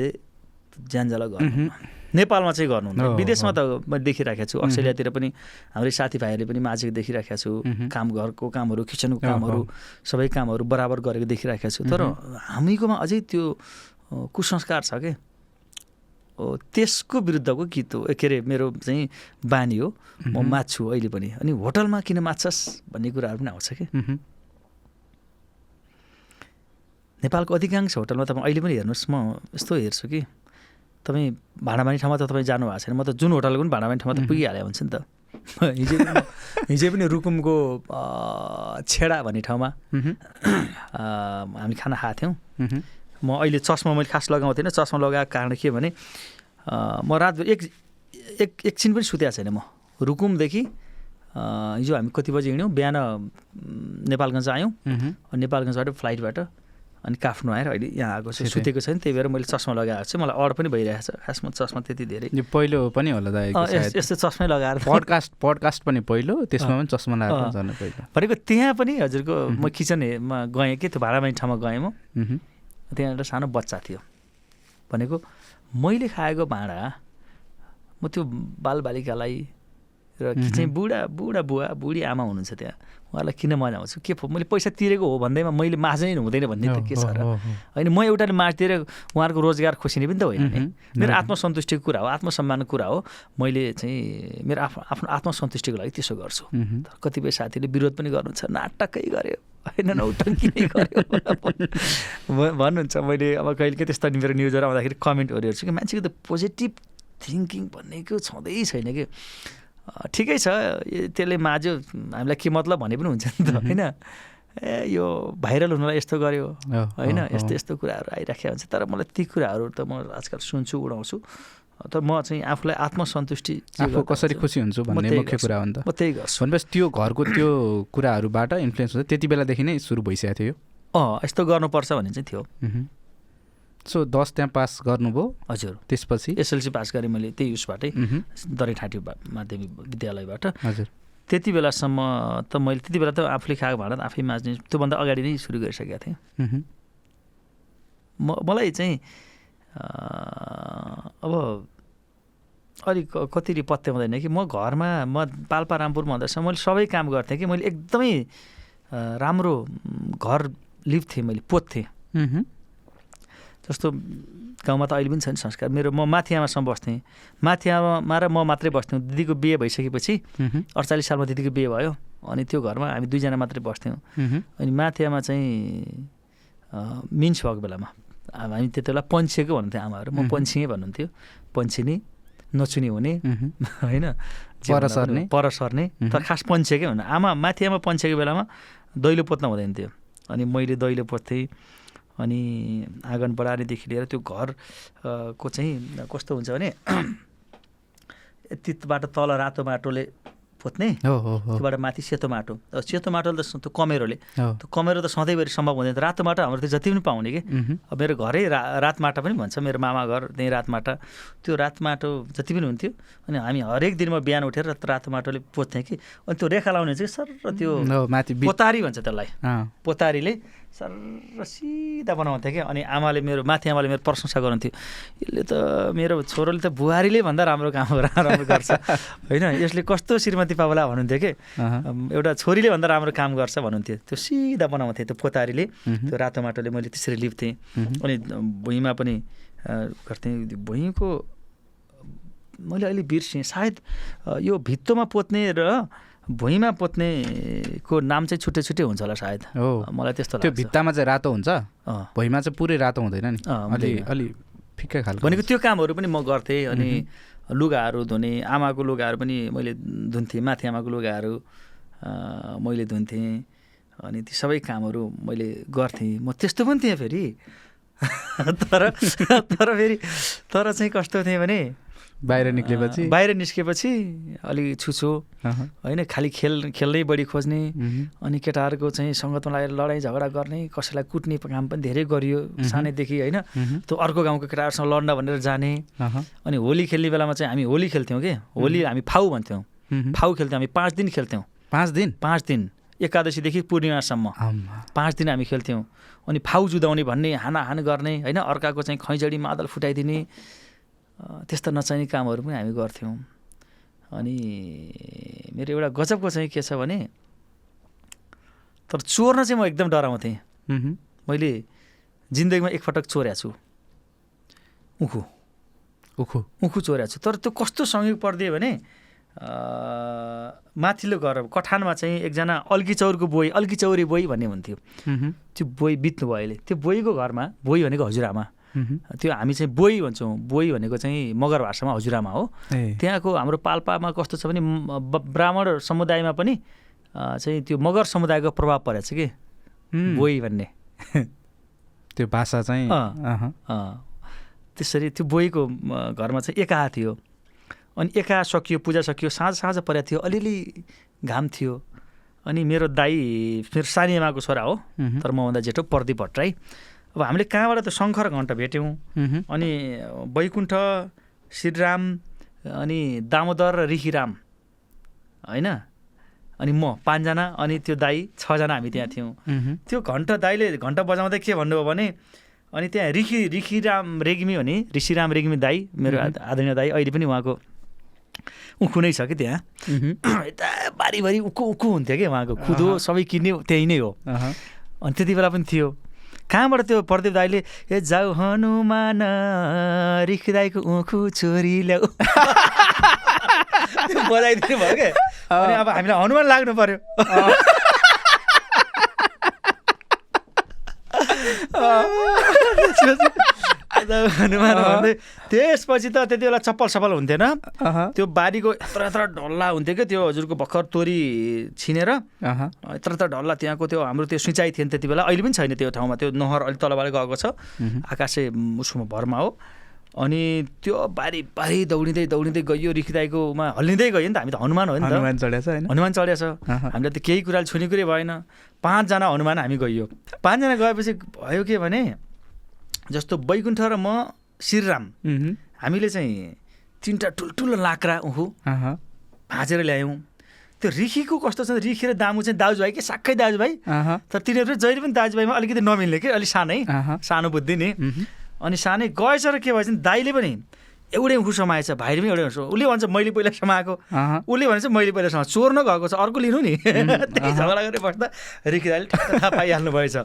ज्यानजाला गर्नु नेपालमा चाहिँ गर्नुहुन्न। विदेशमा। त मैले देखिराखेको छु। अस्ट्रेलियातिर पनि हाम्रै साथीभाइहरूले पनि माझेको देखिराखेको छु। काम घरको कामहरू किचनको कामहरू। सबै कामहरू बराबर गरेको देखिराखेको छु। तर हामीकोमा अझै त्यो कुसंस्कार छ कि? त्यसको विरुद्धको गीत हो। के अरे मेरो चाहिँ बानी हो। म मात्छु अहिले पनि। अनि होटलमा किन माच्छस् भन्ने कुराहरू पनि आउँछ कि? नेपालको अधिकांश होटलमा तपाईँ अहिले पनि हेर्नुहोस्। म यस्तो हेर्छु कि तपाईँ भाडामानी ठाउँमा त तपाईँ जानु भएको छैन। म त जुन होटलको पनि भाडामानी ठाउँमा त पुगिहाले हुन्छ नि त। हिजो हिजो पनि रुकुमको छेडा भन्ने ठाउँमा हामी खाना खाएको थियौँ। म अहिले चस्मा मैले खास लगाउँथिनँ चस्मा लगाएको कारण के भने म रातभरि एक एक एकछिन पनि सुतेको छैन म। रुकुमदेखि हिजो हामी कति बजी हिँड्यौँ? बिहान नेपालगञ्ज आयौँ। नेपालगञ्जबाट फ्लाइटबाट अनि काठमाडौँ आएर अहिले यहाँ आएको छु। सुतेको छैन त्यही भएर मैले चस्मा लगाएको छु मलाई अड पनि भइरहेको छ खासमा चस्मा त्यति धेरै। यो पहिलो पनि होला दा अँ, यस- यस्तो चस्मै लगाएर। पडकास्ट पडकास्ट पनि पहिलो त्यसमा पनि चस्मा। लगाएर भनेको त्यहाँ पनि हजुरको म किचनमा गएँ कि त्यो भाडामानी ठाउँमा गएँ म। त्यहाँ एउटा सानो बच्चा थियो। भनेको मैले खाएको भाँडा म त्यो बालबालिकालाई र कि चाहिँ बुढा बुढा बुवा बुढी आमा हुनुहुन्छ त्यहाँ। उहाँलाई किन मजाउँछु के फो- मैले पैसा तिरेको हो भन्दैमा मैले माझ्नै हुँदैन भन्ने त के छ र। होइन म एउटाले माझ्दिएर उहाँहरूको रोजगार खोसिने पनि त होइन नि। मेरो। आत्मसन्तुष्टिको कुरा हो आत्मसम्मानको कुरा हो। मैले चाहिँ मेरो आफ्नो आफ्नो आत्मसन्तुष्टिको लागि त्यसो गर्छु। तर कतिपय साथीले विरोध पनि गर्नुहुन्छ। नाटकै गर्यो। होइन नौटङ्की नै भ- भन्नुहुन्छ मैले अब कहिले के त्यस्तो मेरो न्युजहरू आउँदाखेरि कमेन्टहरू हेर्छु कि मान्छेको त पोजिटिभ थिङ्किङ भन्नेको छँदै छैन कि? ठिकै छ। त्यसले माझ्यो हामीलाई के मतलब भने पनि हुन्छ नि त होइन? ए यो भाइरल हुनलाई यस्तो गर्यो होइन। यस्तो यस्तो कुराहरू आइराखेको हुन्छ। तर मलाई ती कुराहरू त म आजकल सुन्छु उडाउँछु। तर म चाहिँ आफूलाई आत्मसन्तुष्टि आफू कसरी? खुसी हुन्छु भन्ने मुख्य। कुरा हो नि त। म त्यही गर्छु। भनेपछि त्यो घरको त्यो कुराहरूबाट इन्फ्लुएन्स हुन्छ। त्यति बेलादेखि नै सुरु भइसकेको थियो यो? अँ यस्तो गर्नुपर्छ भन्ने चाहिँ थियो। सो दस त्यहाँ पास गर्नुभयो। हजुर। त्यसपछि? एसएलसी पास गरेँ मैले त्यही उसबाटै दरैठाँटी माध्यमिक विद्यालयबाट। हजुर। त्यति बेलासम्म त मैले त्यति बेला त आफूले खाएको भाँडा आफै माझ्ने त्योभन्दा अगाडि नै सुरु गरिसकेको थिएँ। म मलाई चाहिँ अब अलिक क- कति पत्याउँदैन कि म घरमा म पाल्पा रामपुर भन्दैसम्म मैले सबै काम गर्थेँ कि मैले एकदमै राम्रो घर लिप्थेँ मैले मह्म, जस्तो गाउँमा त अहिले पनि छ नि संस्कार। मेरो म माथि आमासँग बस्थेँ। माथि आमामा र म मात्रै बस्थ्यौँ। दिदीको बिहे भइसकेपछि अडचालिस सालमा दिदीको बिहे भयो अनि त्यो घरमा हामी दुईजना मात्रै बस्थ्यौँ। अनि माथि आमा चाहिँ मिन्स भएको बेलामा। अब हामी त्यति बेला पन्छेको भन्नुहुन्थ्यो आमाहरू। म। पन्छिएँ भन्नुहुन्थ्यो। पन्छिने नचुने हुने। होइन? पर सर्ने। पर सर्ने। तर खास पन्छेकै भन्नु। आमा माथि आमा पन्छेको बेलामा दैलो पोत्न हुँदैन थियो। अनि मैले दैलो पोर्थेँ अनि आँगन बढार्नेदेखि लिएर त्यो घर अ, को चाहिँ कस्तो हुन्छ भने यतिबाट तल रातो माटोले हो त्योबाट माथि सेतो माटो। सेतो माटोले त त्यो कमेरोले। त्यो कमेरो त सधैँभरि सम्भव हुँदैन। रातो माटो हाम्रो त्यो जति पनि पाउने कि। अब मेरो घरै रा रात माटा पनि भन्छ। मेरो मामा घर त्यहीँ रात माटा। त्यो रात माटो जति पनि हुन्थ्यो। अनि हामी हरेक दिन म बिहान उठेर रातो माटोले पोथ्थेँ कि। अनि त्यो रेखा लाउने चाहिँ सर त्यो माथि पोतारी भन्छ त्यसलाई। पोतारीले सर सिधा बनाउँथ्यो क्या। अनि आमाले मेरो माथि आमाले मेरो प्रशंसा गर्नुहुन्थ्यो यसले त मेरो छोरोले त बुहारीले भन्दा राम्रो काम राम्रो गर्छ। होइन यसले कस्तो श्रीमती पावला भन्नुहुन्थ्यो कि? एउटा छोरीले भन्दा राम्रो काम गर्छ भन्नुहुन्थ्यो। त्यो सिधा बनाउँथे त्यो पोतारीले। त्यो रातो माटोले मैले त्यसरी लिप्थेँ। अनि भुइँमा पनि गर्थेँ। भुइँको मैले अहिले बिर्सेँ। सायद यो भित्तोमा पोत्ने र भुइँमा पोत्नेको नाम चाहिँ छुट्टै छुट्टै हुन्छ होला सायद। हो। मलाई त्यस्तो त्यो भित्तामा चाहिँ रातो हुन्छ। भुइँमा चाहिँ पुरै रातो हुँदैन नि? अलि। अलि फिक्कै खालको भनेको त्यो कामहरू पनि म गर्थेँ अनि लुगाहरू धुने आमाको लुगाहरू पनि मैले धुन्थेँ माथि आमाको लुगाहरू मैले धुन्थेँ अनि ती सबै कामहरू मैले गर्थेँ। म त्यस्तो पनि थिएँ फेरि। तर तर फेरि तर चाहिँ कस्तो थिएँ भने बाहिर निक्लेपछि बाहिर निस्केपछि अलिक छुछु। होइन खालि खेल खेल्नै बढी खोज्ने। अनि केटाहरूको चाहिँ सङ्गतमा लागेर लडाइँ झगडा गर्ने कसैलाई कुट्ने काम पनि धेरै गरियो सानैदेखि होइन। त्यो अर्को गाउँको केटाहरूसँग लड्न भनेर जाने। अनि होली खेल्ने बेलामा चाहिँ हामी होली खेल्थ्यौँ कि? होली हामी फाउ भन्थ्यौँ। फाउ खेल्थ्यौँ हामी पाँच दिन खेल्थ्यौँ। पाँच दिन? पाँच दिन। एकादशीदेखि पूर्णिमासम्म। पाँच दिन हामी खेल्थ्यौँ। अनि फाउ जुदाउने भन्ने हानाहान गर्ने होइन अर्काको चाहिँ खैजडी मादल फुटाइदिने। त्यस्ता नचाहिने कामहरू पनि हामी गर्थ्यौँ। अनि मेरो एउटा गजबको चाहिँ के छ भने तर चोर्न चाहिँ म एकदम डराउँथेँ। मैले जिन्दगीमा एकपटक चोर्या छु। उखु। उखु। उखु चोर्या छु। तर त्यो कस्तो संयोग परिदियो भने माथिल्लो घर कठानमा चाहिँ एकजना अल्की चौरको बोई अल्की चौरी बोई भन्ने हुन्थ्यो। त्यो बोई बित्नु भयो अहिले। त्यो बोईको घरमा बोई भनेको हजुरआमा। त्यो हामी चाहिँ बोई भन्छौँ। बोई भनेको चाहिँ मगर भाषामा हजुरआमा हो। त्यहाँको हाम्रो पाल्पामा कस्तो छ भने ब्राह्मण समुदायमा पनि चाहिँ त्यो मगर समुदायको प्रभाव परेको छ कि। बोई भन्ने। त्यो भाषा चाहिँ त्यसरी त्यो बोईको घरमा चाहिँ एकाहा थियो। अनि एकाहा सकियो पूजा सकियो साँझ साँझ परेको थियो अलिअलि घाम थियो। अनि मेरो दाई मेरो सानी आमाको छोरा हो। तर मभन्दा जेठो प्रदीप भट्टराई अब हामीले कहाँबाट त्यो शङ्कर घन्ट भेट्यौँ? अनि वैकुण्ठ श्रीराम अनि दामोदर र ऋषिराम होइन? अनि म पाँचजना अनि त्यो दाई छजना हामी त्यहाँ थियौँ। त्यो घन्टा दाईले घन्टा बजाउँदै के भन्नुभयो भने अनि त्यहाँ ऋषि ऋषिराम रेग्मी भने ऋषिराम रेग्मी दाई मेरो आदरणीय दाई अहिले पनि उहाँको उखु नै छ कि त्यहाँ? यता बारीभरि उखु उखु हुन्थ्यो कि उहाँको। खुदो। सबै किन्ने त्यही नै हो। अनि त्यति बेला पनि थियो। कहाँबाट त्यो प्रदीप दाईले ए जाऊ हनुमान रिखदाईको उखु छोरी ल्याऊ। त्यो बजाइदिनु भयो क्या अनि अब हामीलाई हनुमान लाग्नु पर्यो। हनुमान भन्दै त्यसपछि त त्यति बेला चप्पल सप्पल हुन्थेन। त्यो बारीको यत्र यत्र ढल्ला हुन्थ्यो क्या त्यो हजुरको भर्खर तोरी छिनेर। यत्र यत्र ढल्ला त्यहाँको त्यो हाम्रो त्यो सिँचाइ थिएन त्यति बेला। अहिले पनि छैन त्यो ठाउँमा त्यो नहर अलिक तलबाट गएको छ। आकाशे उसमा भरमा हो। अनि त्यो बारी बारी दौडिँदै दौडिँदै गइयो रिखिदाईकोमा हल्लिँदै गयो नि त हामी त हनुमान हो नि त। हनुमान चढेको छ होइन। हनुमान चढेछ। हामीलाई त केही कुराले छुने कुरै भएन। पाँचजना हनुमान हामी गइयो। पाँचजना गएपछि भयो के भने जस्तो वैकुण्ठ र म श्रीराम हामीले चाहिँ तिनवटा ठुल्ठुलो लाक्रा उखु भाँचेर ल्यायौँ। त्यो रिखीको कस्तो छ? रिखी र दामु चाहिँ दाजुभाइ कि? साक्कै दाजुभाइ। तर तिनीहरू चाहिँ जहिले पनि दाजुभाइमा अलिकति नमिल्ने कि? अलिक सानै। सानो बुद्धि नि। अनि सानै गएछ र के भएछ भने दाइले पनि एउटै उखु समाएछ। भाइले पनि एउटै उसले भन्छ मैले पहिला समाएको। उसले भन्छ मैले पहिला समाएको। चोर्न गएको छ। अर्को लिनु नि। त्यही झगडा गरेर बस्दा रिखी दाइले ठ्याक्क थाहा पाइहाल्नु भएछ।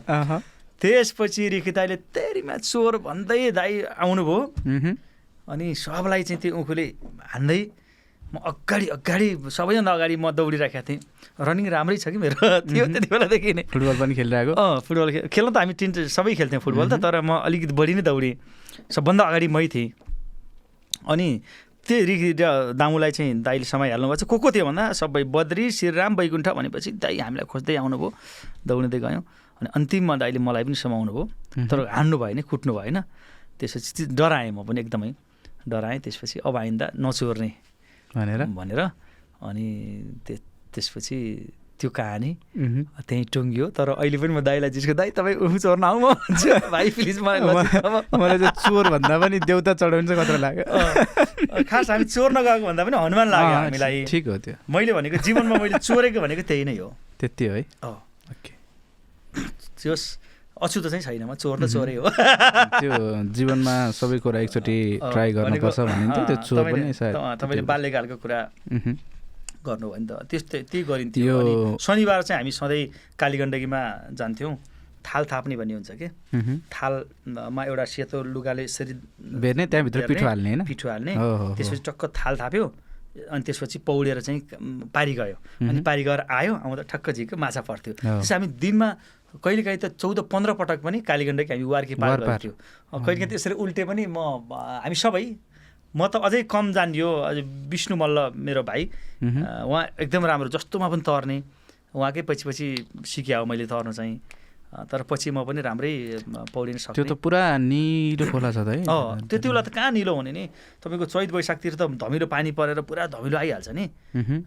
त्यसपछि रिखी दाइले तेरिमा चोर भन्दै दाइ आउनुभयो। अनि सबलाई चाहिँ त्यो उखुले हान्दै म अगाडि अगाडि सबैभन्दा अगाडि म दौडिराखेको थिएँ। रनिङ राम्रै छ कि मेरो? थियो त्यति बेलादेखि नै। फुटबल पनि खेलिरहेको? अँ फुटबल खेल खेल्न त हामी टिम सबै खेल्थ्यौँ फुटबल त तर म अलिकति बढी नै दौडेँ। सबभन्दा अगाडि मै थिएँ। अनि त्यो रिखी र दामुलाई चाहिँ दाइले समाइहाल्नु भएको छ। को को थियो भन्दा सबै बद्री श्रीराम वैकुण्ठ भनेपछि दाइ हामीलाई खोज्दै आउनुभयो। दौडिँदै गयौँ। अनि अन्तिममा दाइले मलाई पनि समाउनु भयो। तर हान्नु भएन कुट्नु भएन। त्यसपछि चाहिँ डराएँ म पनि एकदमै। डराएँ त्यसपछि अब आइन्दा नचोर्ने भनेर? भनेर। अनि त्य- त्यसपछि त्यो कहानी त्यहीँ टुङ्गियो। तर अहिले पनि म दाइलाई जिस्को दाइ तपाईँ ऊ चोर्न भन्छु। भाइ प्लिज मलाई। मलाई चोर भन्दा पनि देउता चढाउनु चाहिँ खतरा लाग्यो खास हामी चोर्न गएको भन्दा पनि हनुमान लाग्यो हामीलाई। ठिक हो त्यो। मैले भनेको जीवनमा मैले चोरेको भनेको त्यही नै हो। त्यति हो ओके। जोस् अछुतो चाहिँ छैन म चोर त चोरै हो। त्यो जीवनमा सबै कुरा एकचोटि ट्राई गर्नुपर्छ भनिन्थ्यो त्यो चोर तपाईँले- पनि सायद तपाईँले बाल्यकालको कुरा गर्नुभयो नि त। त्यस्तै त्यही गरिन्थ्यो शनिबार चाहिँ हामी सधैँ कालीगण्डकीमा जान्थ्यौँ। थाल थाप्ने भन्ने हुन्छ कि। थालमा एउटा सेतो लुगाले यसरी बेर्ने त्यहाँभित्र पिठो हाल्ने होइन? पिठो हाल्ने। त्यसपछि टक्क थाल थाप्यो। अनि त्यसपछि पौडेर चाहिँ पारी गयो। अनि। पारी गएर आयो आउँदा ठक्क झिक्यो माछा पर्थ्यो। हो। त्यसपछि हामी दिनमा कहिलेकाहीँ त चौध पन्ध्र पटक पनि कालीगण्डकी हामी वार्की पार। गर्थ्यौँ। कहिलेकाहीँ त्यसरी उल्टे पनि म हामी सबै म त अझै कम जानियो अझै विष्णु मल्ल मेरो भाइ। उहाँ एकदम राम्रो जस्तोमा पनि तर्ने। उहाँकै पछि पछि सिक्या हो मैले तर्न चाहिँ। तर पछि म पनि राम्रै पौडिन त्यो सक्थेँ त पुरा निलो खोला छ त है। अँ त्यति बेला त कहाँ निलो हुने नि? तपाईँको चैत वैशाखतिर त धमिलो पानी परेर पुरा धमिलो आइहाल्छ नि।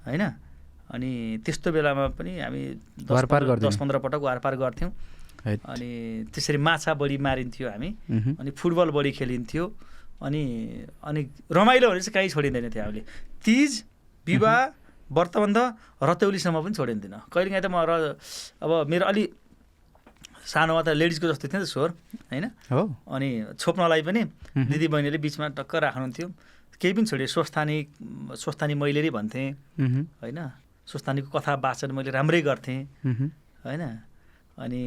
होइन? अनि त्यस्तो बेलामा पनि हामी दस पन्ध्र- गर्दिनौँ। दस पन्ध्र पटक वारपार गर्थ्यौँ। अनि त्यसरी माछा बढी मारिन्थ्यो हामी। अनि फुटबल बढी खेलिन्थ्यो। अनि अनि रमाइलो भने चाहिँ कहीँ छोडिँदैन थियो हामीले। तिज विवाह व्रतबन्ध रतौलीसम्म पनि छोडिन्थेन। कहिलेकाहीँ त म र अब मेरो अलि सानोमा त लेडिजको जस्तो थियो नि त स्वर होइन हो अनि छोप्नलाई पनि। दिदी बहिनीले बिचमा टक्क राख्नुहुन्थ्यो केही पनि छोडेँ स्वस्थानी स्वस्थानी मैले भन्थेँ मह्म। होइन स्वस्थानीको कथा वाचन मैले राम्रै गर्थेँ। होइन अनि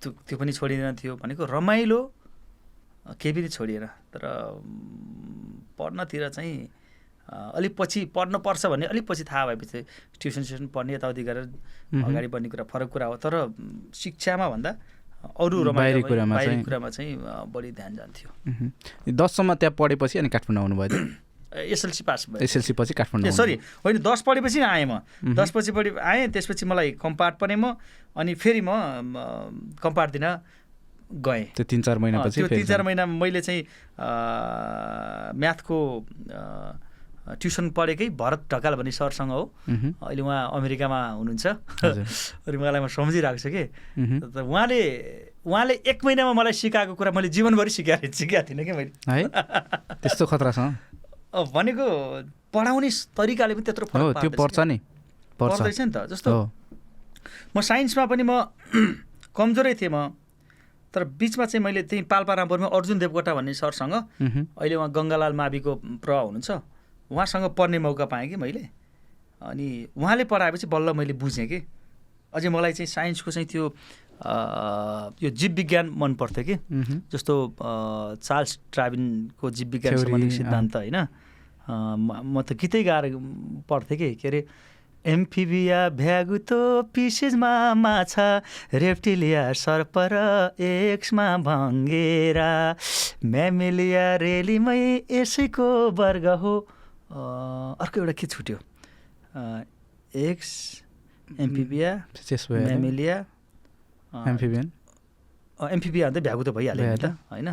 त्यो त्यो पनि छोडिँदैन थियो भनेको रमाइलो केही पनि छोडिएन तर पढ्नतिर चाहिँ अलिक पछि पढ्न पर्छ भन्ने अलिक पछि थाहा भएपछि ट्युसन स्युसन पढ्ने यताउति गरेर। अगाडि बढ्ने कुरा फरक कुरा हो। तर शिक्षामा भन्दा अरू बाहिरी रमाइलो कुरामा कुरामा चाहिँ बढी ध्यान जान्थ्यो। दससम्म त्यहाँ पढेपछि अनि काठमाडौँ आउनुभयो एसएलसी पास भयो। एसएलसी पछि काठमाडौँ सरी होइन दस पढेपछि आएँ म। दस पछि पढि आएँ त्यसपछि मलाई कम्पार्ट पनि म अनि फेरि म कम्पार्ट दिन गएँ। त्यो तिन चार महिनापछि त्यो तिन चार महिना मैले चाहिँ म्याथको ट्युसन पढेकै भरत ढकाल भन्ने सरसँग हो। अहिले उहाँ अमेरिकामा हुनुहुन्छ। अनि उहाँलाई म सम्झिरहेको छु कि। उहाँले उहाँले एक महिनामा मलाई सिकाएको कुरा मैले जीवनभरि सिकाएको सिकाएको थिइनँ कि मैले। है? त्यस्तो खतरासँग अ, भनेको पढाउने तरिकाले पनि त्यत्रो हो फरक त्यो पर्छ। नि। पर्दैछ नि त जस्तो म साइन्समा पनि म कमजोरै थिएँ म। तर बिचमा चाहिँ मैले त्यही पाल्पारामपुरमा अर्जुन देवकोटा भन्ने सरसँग। अहिले उहाँ गङ्गालाल माविको प्रभाव हुनुहुन्छ। उहाँसँग पढ्ने मौका पाएँ कि मैले। अनि उहाँले पढाएपछि बल्ल मैले बुझेँ कि। अझै मलाई चाहिँ साइन्सको चाहिँ त्यो यो जीव विज्ञान मन पर्थ्यो कि। जस्तो चार्ल्स ट्राभिनको जीव विज्ञान सम्बन्धी। सिद्धान्त होइन। म त गीतै गाएर पढ्थेँ कि। के अरे एम्फिबिया भ्यागुतो पिसेजमा माछा रेप्टिलिया सर्प र एक्समा भङ्गेरा म्यामेलिया रेलीमै यसैको वर्ग हो। अर्को एउटा के छुट्यो। एक्स एम्फिबिया अ, एम्फिबियन एमपिपी अन्त भ्यागु त भइहाल्यो नि त। होइन?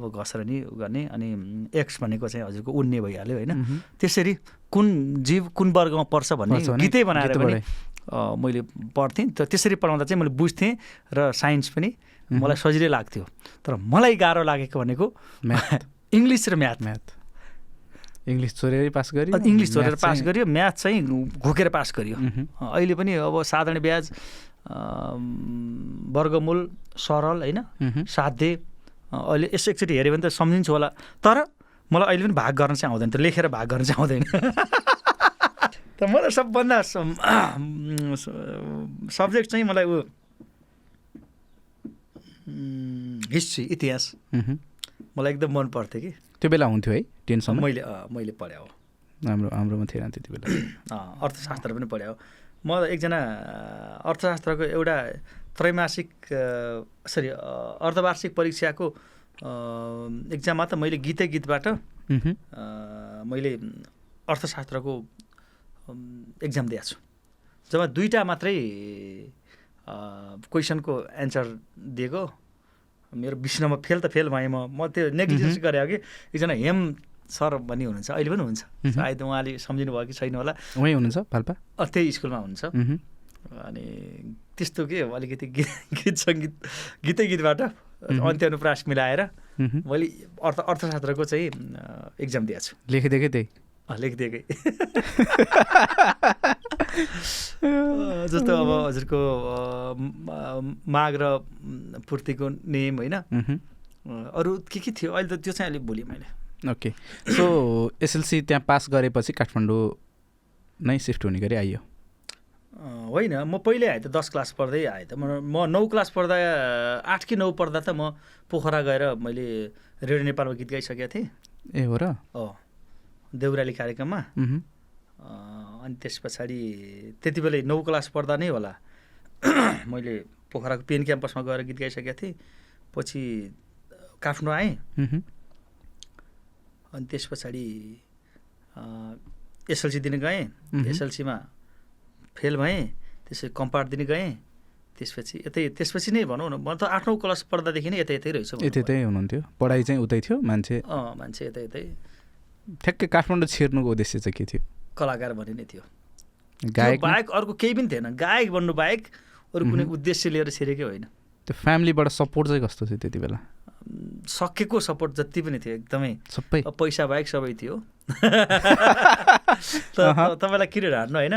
अब घसेर नि गर्ने अनि एक्स भनेको चाहिँ हजुरको उड्ने भइहाल्यो होइन। त्यसरी कुन जीव कुन वर्गमा पर्छ भन्ने गीतै बनाएर पनि मैले पढ्थेँ। त त्यसरी पढाउँदा चाहिँ मैले बुझ्थेँ र साइन्स पनि। मलाई सजिलै लाग्थ्यो। तर मलाई गाह्रो लागेको भनेको म्याथ। इङ्ग्लिस र म्याथ। म्याथ। इङ्ग्लिस चोरेरै पास गर्यो इङ्ग्लिस छोडेर पास गर्यो म्याथ चाहिँ घोकेर पास गर्यो। अहिले पनि अब साधारण ब्याज वर्गमूल सरल होइन। साध्य अहिले यसो एकचोटि हेऱ्यो भने त सम्झिन्छु होला। तर मलाई अहिले पनि भाग गर्न चाहिँ आउँदैन त्यो लेखेर भाग गर्न चाहिँ आउँदैन। त मलाई सबभन्दा सब्जेक्ट चाहिँ मलाई ऊ हिस्ट्री इतिहास। मलाई एकदम मन पर्थ्यो कि। त्यो बेला हुन्थ्यो है टेनसम्म मैले मैले पढाएँ हो। हाम्रो हाम्रोमा थिएन त्यति बेला। अर्थशास्त्र पनि पढायो म एकजना अर्थशास्त्रको एउटा त्रैमासिक सरी अर्धवार्षिक परीक्षाको एक्जाममा त मैले गीतै गीतबाट मैले अर्थशास्त्रको एक्जाम दिएको छु। जब दुईवटा मात्रै क्वेसनको एन्सर दिएको मेरो विष्णुमा फेल त फेल भएँ म म त्यो नेग्लिजेन्स। गरेँ कि एकजना हेम सर भन्ने हुनुहुन्छ अहिले पनि हुन्छ। सायद उहाँले सम्झिनु भयो कि छैन होला उहीँ हुनुहुन्छ पाल्पा त्यही स्कुलमा हुनुहुन्छ। अनि त्यस्तो के अलिकति गीत गीत सङ्गीत गीतै गीतबाट। अन्त्य अनुप्रास मिलाएर। मैले अर्थ अर्थशास्त्रको चाहिँ एक्जाम दिएको छु लेखिदिएकै त्यही लेखिदिएकै जस्तो अब हजुरको अँ, म- माघ र पूर्तिको नियम होइन? अरू के के थियो? अहिले त त्यो चाहिँ अलिक भुलेँ मैले। ओके। सो एसएलसी त्यहाँ पास गरेपछि काठमाडौँ नै सिफ्ट हुने गरी आइयो? होइन। म पहिले आएँ त दस क्लास पढ्दै आएँ त। म म नौ क्लास पढ्दा आठ कि नौ पढ्दा त म पोखरा गएर मैले रेडियो नेपालमा गीत गाइसकेको थिएँ। ए हो र? अँ देउराली कार्यक्रममा। अनि त्यस पछाडि त्यति बेलै नौ क्लास पढ्दा नै होला। मैले पोखराको पेन क्याम्पसमा गएर गीत गाइसकेको थिएँ। पछि काठमाडौँ आएँ। अनि त्यस पछाडि एसएलसी दिन गएँ। एसएलसीमा फेल भएँ। त्यसै कम्पार्ट दिन गएँ। त्यसपछि यतै त्यसपछि नै भनौँ न म त आठौँ क्लास पढ्दादेखि नै यतै यतै रहेछु यतै यतै हुनुहुन्थ्यो। पढाइ चाहिँ उतै थियो मान्छे। अँ मान्छे यतै यतै। ठ्याक्कै काठमाडौँ छिर्नुको उद्देश्य चाहिँ के थियो? कलाकार भन्ने नै थियो गायक? बाहेक अर्को केही पनि थिएन। गायक बन्नु बाहेक अरू कुनै उद्देश्य लिएर छिरेकै होइन। त्यो फ्यामिलीबाट सपोर्ट चाहिँ कस्तो थियो त्यति बेला? सकेको सपोर्ट जति पनि थियो एकदमै। सबै। पैसा बाहेक सबै थियो। तपाईँलाई किन ढाँट्नु होइन?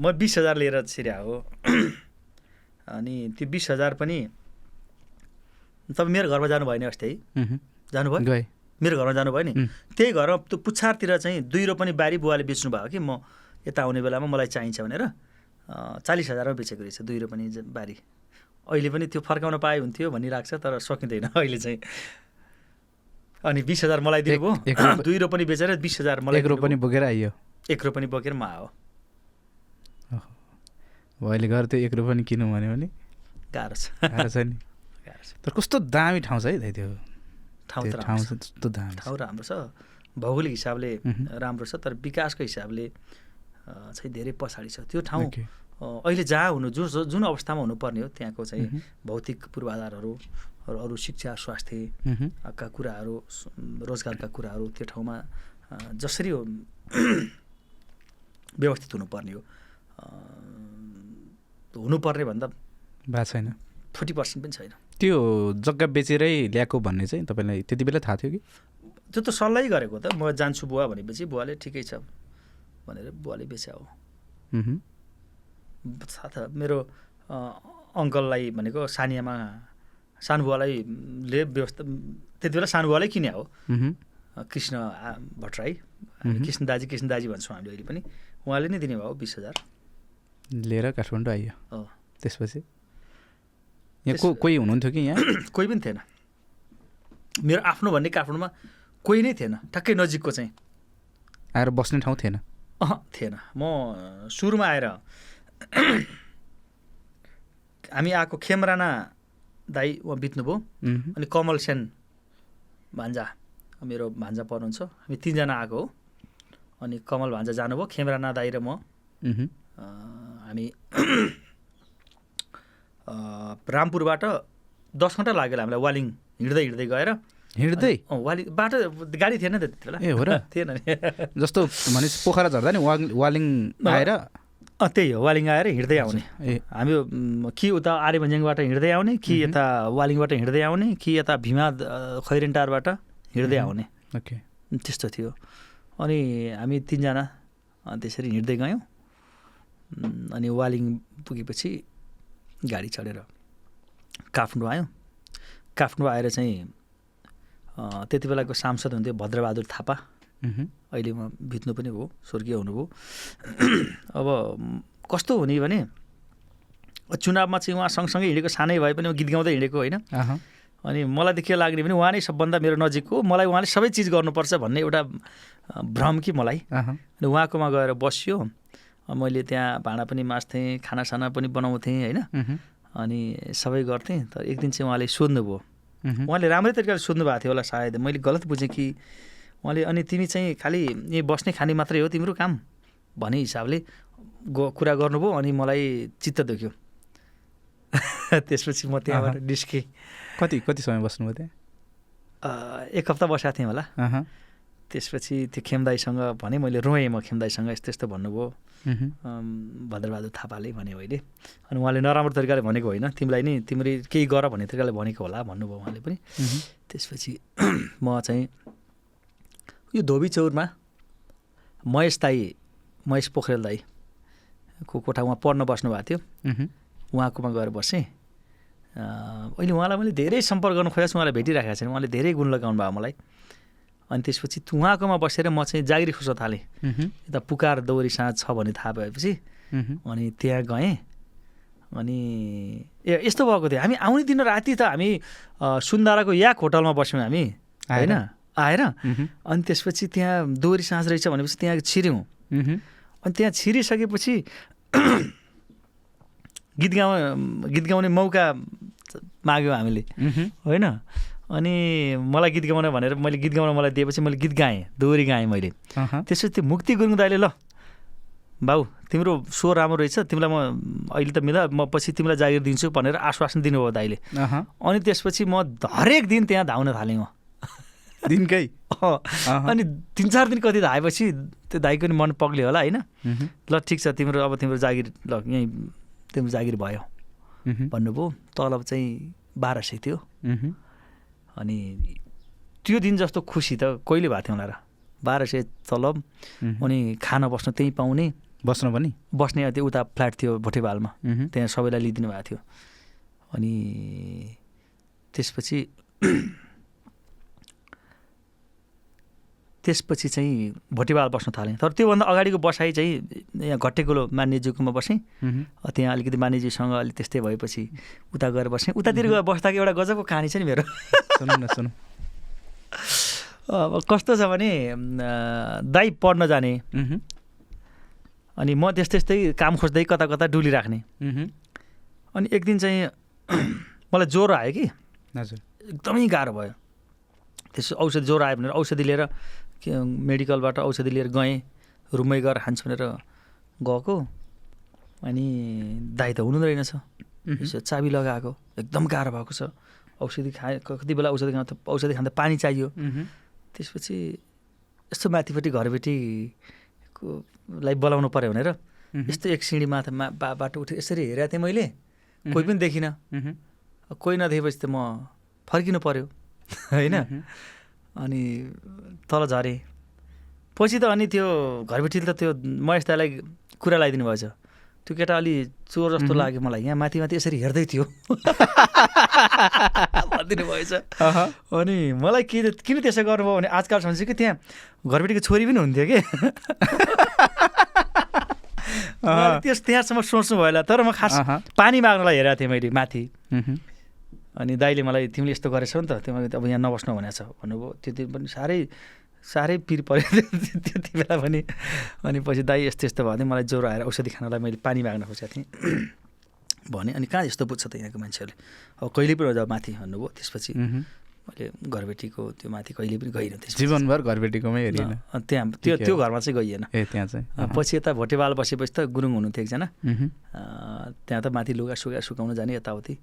म बिस हजार लिएर छिर्या हो। अनि त्यो बिस हजार पनि तपाईँ मेरो घरमा जानुभयो नि अस्ति है। जानुभयो? मेरो घरमा जानुभयो नि. त्यही घरमा त्यो पुच्छारतिर चाहिँ दुई रोपनी बारी बुवाले बेच्नु भयो कि म यता आउने बेलामा मलाई चाहिन्छ भनेर चालिस हजारमा बेचेको रहेछ दुई रोपनी बारी। अहिले पनि त्यो फर्काउन पाए हुन्थ्यो भनिरहेको छ तर सकिँदैन अहिले चाहिँ। अनि बिस हजार मलाई दिनुभयो। एक- एक रोप- दुई रोपनी बेचेर बिस हजार मलाई एक रोपनी बोकेर आइयो। एक रोपनी बोकेर म आयो। अहिले गएर त्यो एक रोपनी किनौँ भन्यो भने गाह्रो छ। गाह्रो छ नि। तर कस्तो दामी ठाउँ छ है दाइ त्यो। ठाउँ त ठाउँ राम्रो छ। भौगोलिक हिसाबले। राम्रो छ तर विकासको हिसाबले चाहिँ धेरै पछाडि छ। त्यो ठाउँ अहिले जहाँ हुनु जुन जुन अवस्थामा हुनुपर्ने हो त्यहाँको चाहिँ। भौतिक पूर्वाधारहरू अरू अरू शिक्षा स्वास्थ्य मह्म। का कुराहरू रोजगारका कुराहरू त्यो ठाउँमा जसरी व्यवस्थित हुनुपर्ने हो। हुनुपर्ने भन्दा भएको छैन। फोर्टी पर्सेन्ट पनि छैन। त्यो जग्गा बेचेरै ल्याएको भन्ने चाहिँ तपाईँलाई त्यति बेला थाहा थियो कि त्यो त सल्लाह गरेको त म जान्छु बुवा भनेपछि बुवाले ठिकै छ भनेर बुवाले बेच्या हो। साथ मेरो अङ्कललाई भनेको सानियामा सानुबुवालाई ले व्यवस्था त्यति बेला सानुबुवालाई किन्या हो मह्म। अ, कृष्ण भट्टराई। कृष्ण दाजी कृष्ण दाजी भन्छौँ हामीले अहिले पनि उहाँले नै दिने भयो बिस हजार लिएर काठमाडौँ आइयो अँ। त्यसपछि यहाँ को कोही हुनुहुन्थ्यो कि यहाँ कोही पनि थिएन मेरो आफ्नो भन्ने काठमाडौँमा कोही नै थिएन ठ्याक्कै नजिकको चाहिँ आएर बस्ने ठाउँ थिएन अह थिएन म सुरुमा आएर हामी आएको खेमराना दाई उहाँ बित्नुभयो। अनि कमल सेन भान्जा मेरो भान्जा पर्नुहुन्छ हामी तिनजना आएको हो अनि कमल भान्जा जानुभयो खेमराना दाई र म हामी रामपुरबाट दस घन्टा लाग्यो हामीलाई वालिङ हिँड्दै हिँड्दै गएर। हिँड्दै? वालिङ बाटो गाडी थिएन त त्यति बेला। ए हो र? थिएन नि। जस्तो भनेपछि पोखरा झर्दा नि वाङ वालिङ आएर? अँ, त्यही हो वालिङ आएर हिँड्दै आउने। ए। हामी कि उता आर्यभन्ज्याङबाट हिँड्दै आउने कि यता वालिङबाट हिँड्दै आउने कि यता भीमा खैरेन्टारबाट हिँड्दै। आउने। ओके। त्यस्तो थियो। अनि हामी तिनजना त्यसरी हिँड्दै गयौँ। अनि वालिङ पुगेपछि गाडी चढेर काठमाडौँ आयौँ। काठमाडौँ आएर चाहिँ त्यति बेलाको सांसद हुन्थ्यो भद्रबहादुर थापा। अहिले उहाँ बित्नु पनि भयो स्वर्गीय हुनुभयो। अब म, कस्तो हुने भने चुनावमा चाहिँ उहाँ सँगसँगै हिँडेको सानै भए पनि गीत गाउँदै हिँडेको होइन। अनि मलाई त के लाग्ने भने उहाँ नै सबभन्दा मेरो नजिकको मलाई उहाँले सबै चिज गर्नुपर्छ भन्ने एउटा भ्रम कि मलाई। अनि उहाँकोमा गएर बसियो। मैले त्यहाँ भाँडा पनि माझ्थेँ खानासाना पनि बनाउँथेँ होइन। अनि सबै गर्थेँ तर एक दिन चाहिँ उहाँले सोध्नुभयो। उहाँले राम्रै तरिकाले सोध्नु भएको थियो होला सायद। मैले गलत बुझेँ कि उहाँले अनि तिमी चाहिँ खालि यहीँ बस्ने खाने मात्रै हो तिम्रो काम? भन्ने हिसाबले ग कुरा गर्नुभयो अनि मलाई चित्त दुख्यो। त्यसपछि म त्यहाँबाट निस्केँ। कति कति समय बस्नुभयो त्यहाँ? एक हप्ता बसेको थिएँ होला। त्यसपछि त्यो खेमदाईसँग भने मैले रोएँ म खेमदाईसँग यस्तो यस्तो भन्नुभयो। भद्रबहादुर थापाले भने मैले अनि उहाँले नराम्रो तरिकाले भनेको होइन। तिमीलाई नि तिमीले केही गर भन्ने तरिकाले भनेको होला भन्नुभयो उहाँले पनि। त्यसपछि म चाहिँ यो धोबी चौरमा महेश दाई महेश पोखरेल दाईको कोठा उहाँ पढ्न बस्नु भएको थियो। उहाँकोमा गएर बसेँ। अहिले उहाँलाई मैले धेरै सम्पर्क गर्नु खोजेको छु। उहाँलाई भेटिरहेको छैन। उहाँले धेरै गुण लगाउनु भयो मलाई। अनि त्यसपछि उहाँकोमा बसेर म चाहिँ जागिरी खोज्न थालेँ। यता पुकार दौरी साँझ छ भन्ने थाहा भएपछि। अनि त्यहाँ गएँ अनि ए यस्तो भएको थियो हामी आउने दिन राति त हामी सुन्दाराको याक होटलमा बस्यौँ हामी? होइन आएर। अनि त्यसपछि त्यहाँ दोहोरी साँझ रहेछ भनेपछि त्यहाँ छिर्यौँ। अनि त्यहाँ छिरिसकेपछि गीत गाउँ गीत गाउने मौका माग्यौँ हामीले। होइन अनि मलाई गीत गाउन भनेर मैले गीत गाउन मलाई दिएपछि मैले गीत गाएँ दोहोरी गाएँ मैले। त्यसपछि त्यो मुक्ति गुरुङ दाइले ल बाउ तिम्रो स्वर राम्रो रहेछ तिमीलाई म अहिले त मिला म पछि तिमीलाई जागिर दिन्छु भनेर आश्वासन दिनुभयो दाइले अनि त्यसपछि म हरेक दिन त्यहाँ धाउन थालेँ म। दिनकै? अनि तिन चार दिन कति धाएपछि त्यो दाइको नि मन पग्ल्यो होला होइन? ल ठिक छ तिम्रो अब तिम्रो जागिर ल यहीँ तिम्रो जागिर भयो भन्नुभयो। तलब चाहिँ बाह्र सय थियो। अनि त्यो दिन जस्तो खुसी त कहिले भएको थियो होला र। बाह्र सय तलब। अनि खाना बस्न त्यहीँ पाउने। बस्नु पनि? बस्ने त्यो उता फ्ल्याट थियो भोटेपालमा मह्म, त्यहाँ सबैलाई लिइदिनु भएको थियो। अनि त्यसपछि त्यसपछि चाहिँ भोटेपाल बस्न थालेँ। तर त्योभन्दा अगाडिको बसाइ चाहिँ यहाँ घट्टेकुलो मान्यज्यूकोमा बसेँ। त्यहाँ अलिकति मान्यज्यूसँग अलिक त्यस्तै भएपछि उता गएर बसेँ। उतातिर गएर बस्दाखेरि एउटा गजबको कहानी छ नि मेरो। सुनौ न सुनौ अब कस्तो छ भने दाइ पढ्न जाने। अनि म त्यस्तै त्यस्तै काम खोज्दै कता कता डुलिराख्ने। अनि एक दिन चाहिँ मलाई ज्वरो आयो कि। हजुर। एकदमै गाह्रो भयो। त्यसो औषधि ज्वरो आयो भनेर औषधि लिएर मेडिकलबाट औषधि लिएर गएँ रुममै गएर खान्छु भनेर गएको। अनि दाइ त हुनु रहेनछ। चाबी लगाएको एकदम गाह्रो भएको छ। औषधि खाए कति बेला औषधि खाँदा औषधि खाँदा पानी चाहियो। त्यसपछि यस्तो माथिपट्टि घरबेटीको लाई बोलाउनु पऱ्यो भनेर यस्तो एक सिँढी माथा मा बा- बाटो उठेर यसरी हेरेको थिएँ मैले। कोही पनि देखिनँ। कोही नदेखेपछि त म फर्किनु पऱ्यो होइन? अनि तल झरेँ। पछि त अनि त्यो घरबेटीले त त्यो महेश दाईलाई कुरा लगाइदिनु भएछ। त्यो केटा अलि चोर जस्तो। लाग्यो मलाई यहाँ माथि माथि यसरी हेर्दै थियो। भनिदिनु भएछ। अनि मलाई के किन त्यसो गर्नुभयो भने आजकल सम्झियो कि त्यहाँ घरबेटीको छोरी पनि हुन्थ्यो कि? त्यस त्यहाँसम्म सोच्नु भयो होला तर म खास पानी माग्नलाई हेरेको थिएँ मैले माथि। अनि दाइले मलाई तिमीले यस्तो गरेछौ नि त तिमीले त अब यहाँ नबस्नु भनेको छ भन्नुभयो। त्यो दिन पनि साह्रै साह्रै पिर पऱ्यो त्यति बेला पनि। अनि पछि दाइ यस्तो यस्तो भयो भने मलाई ज्वरो आएर औषधि खानलाई मैले पानी माग्न खोजेको थिएँ। भने अनि कहाँ यस्तो बुझ्छ त यहाँको मान्छेहरूले? अब कहिले पनि जाऊ माथि? भन्नुभयो। त्यसपछि। मैले घरबेटीको त्यो माथि कहिले पनि गइनँ त्यसपछि। जीवनभर घरबेटीकोमै हेरिएन अँ, त्यहाँ त्यो त्यो। घरमा चाहिँ गइएन। ए त्यहाँ चाहिँ। पछि यता भोटेवाल बसेपछि त गुरुङ हुनुहुन्थ्यो एकजना। त्यहाँ त माथि लुगा सुगा सुकाउन जाने यताउति।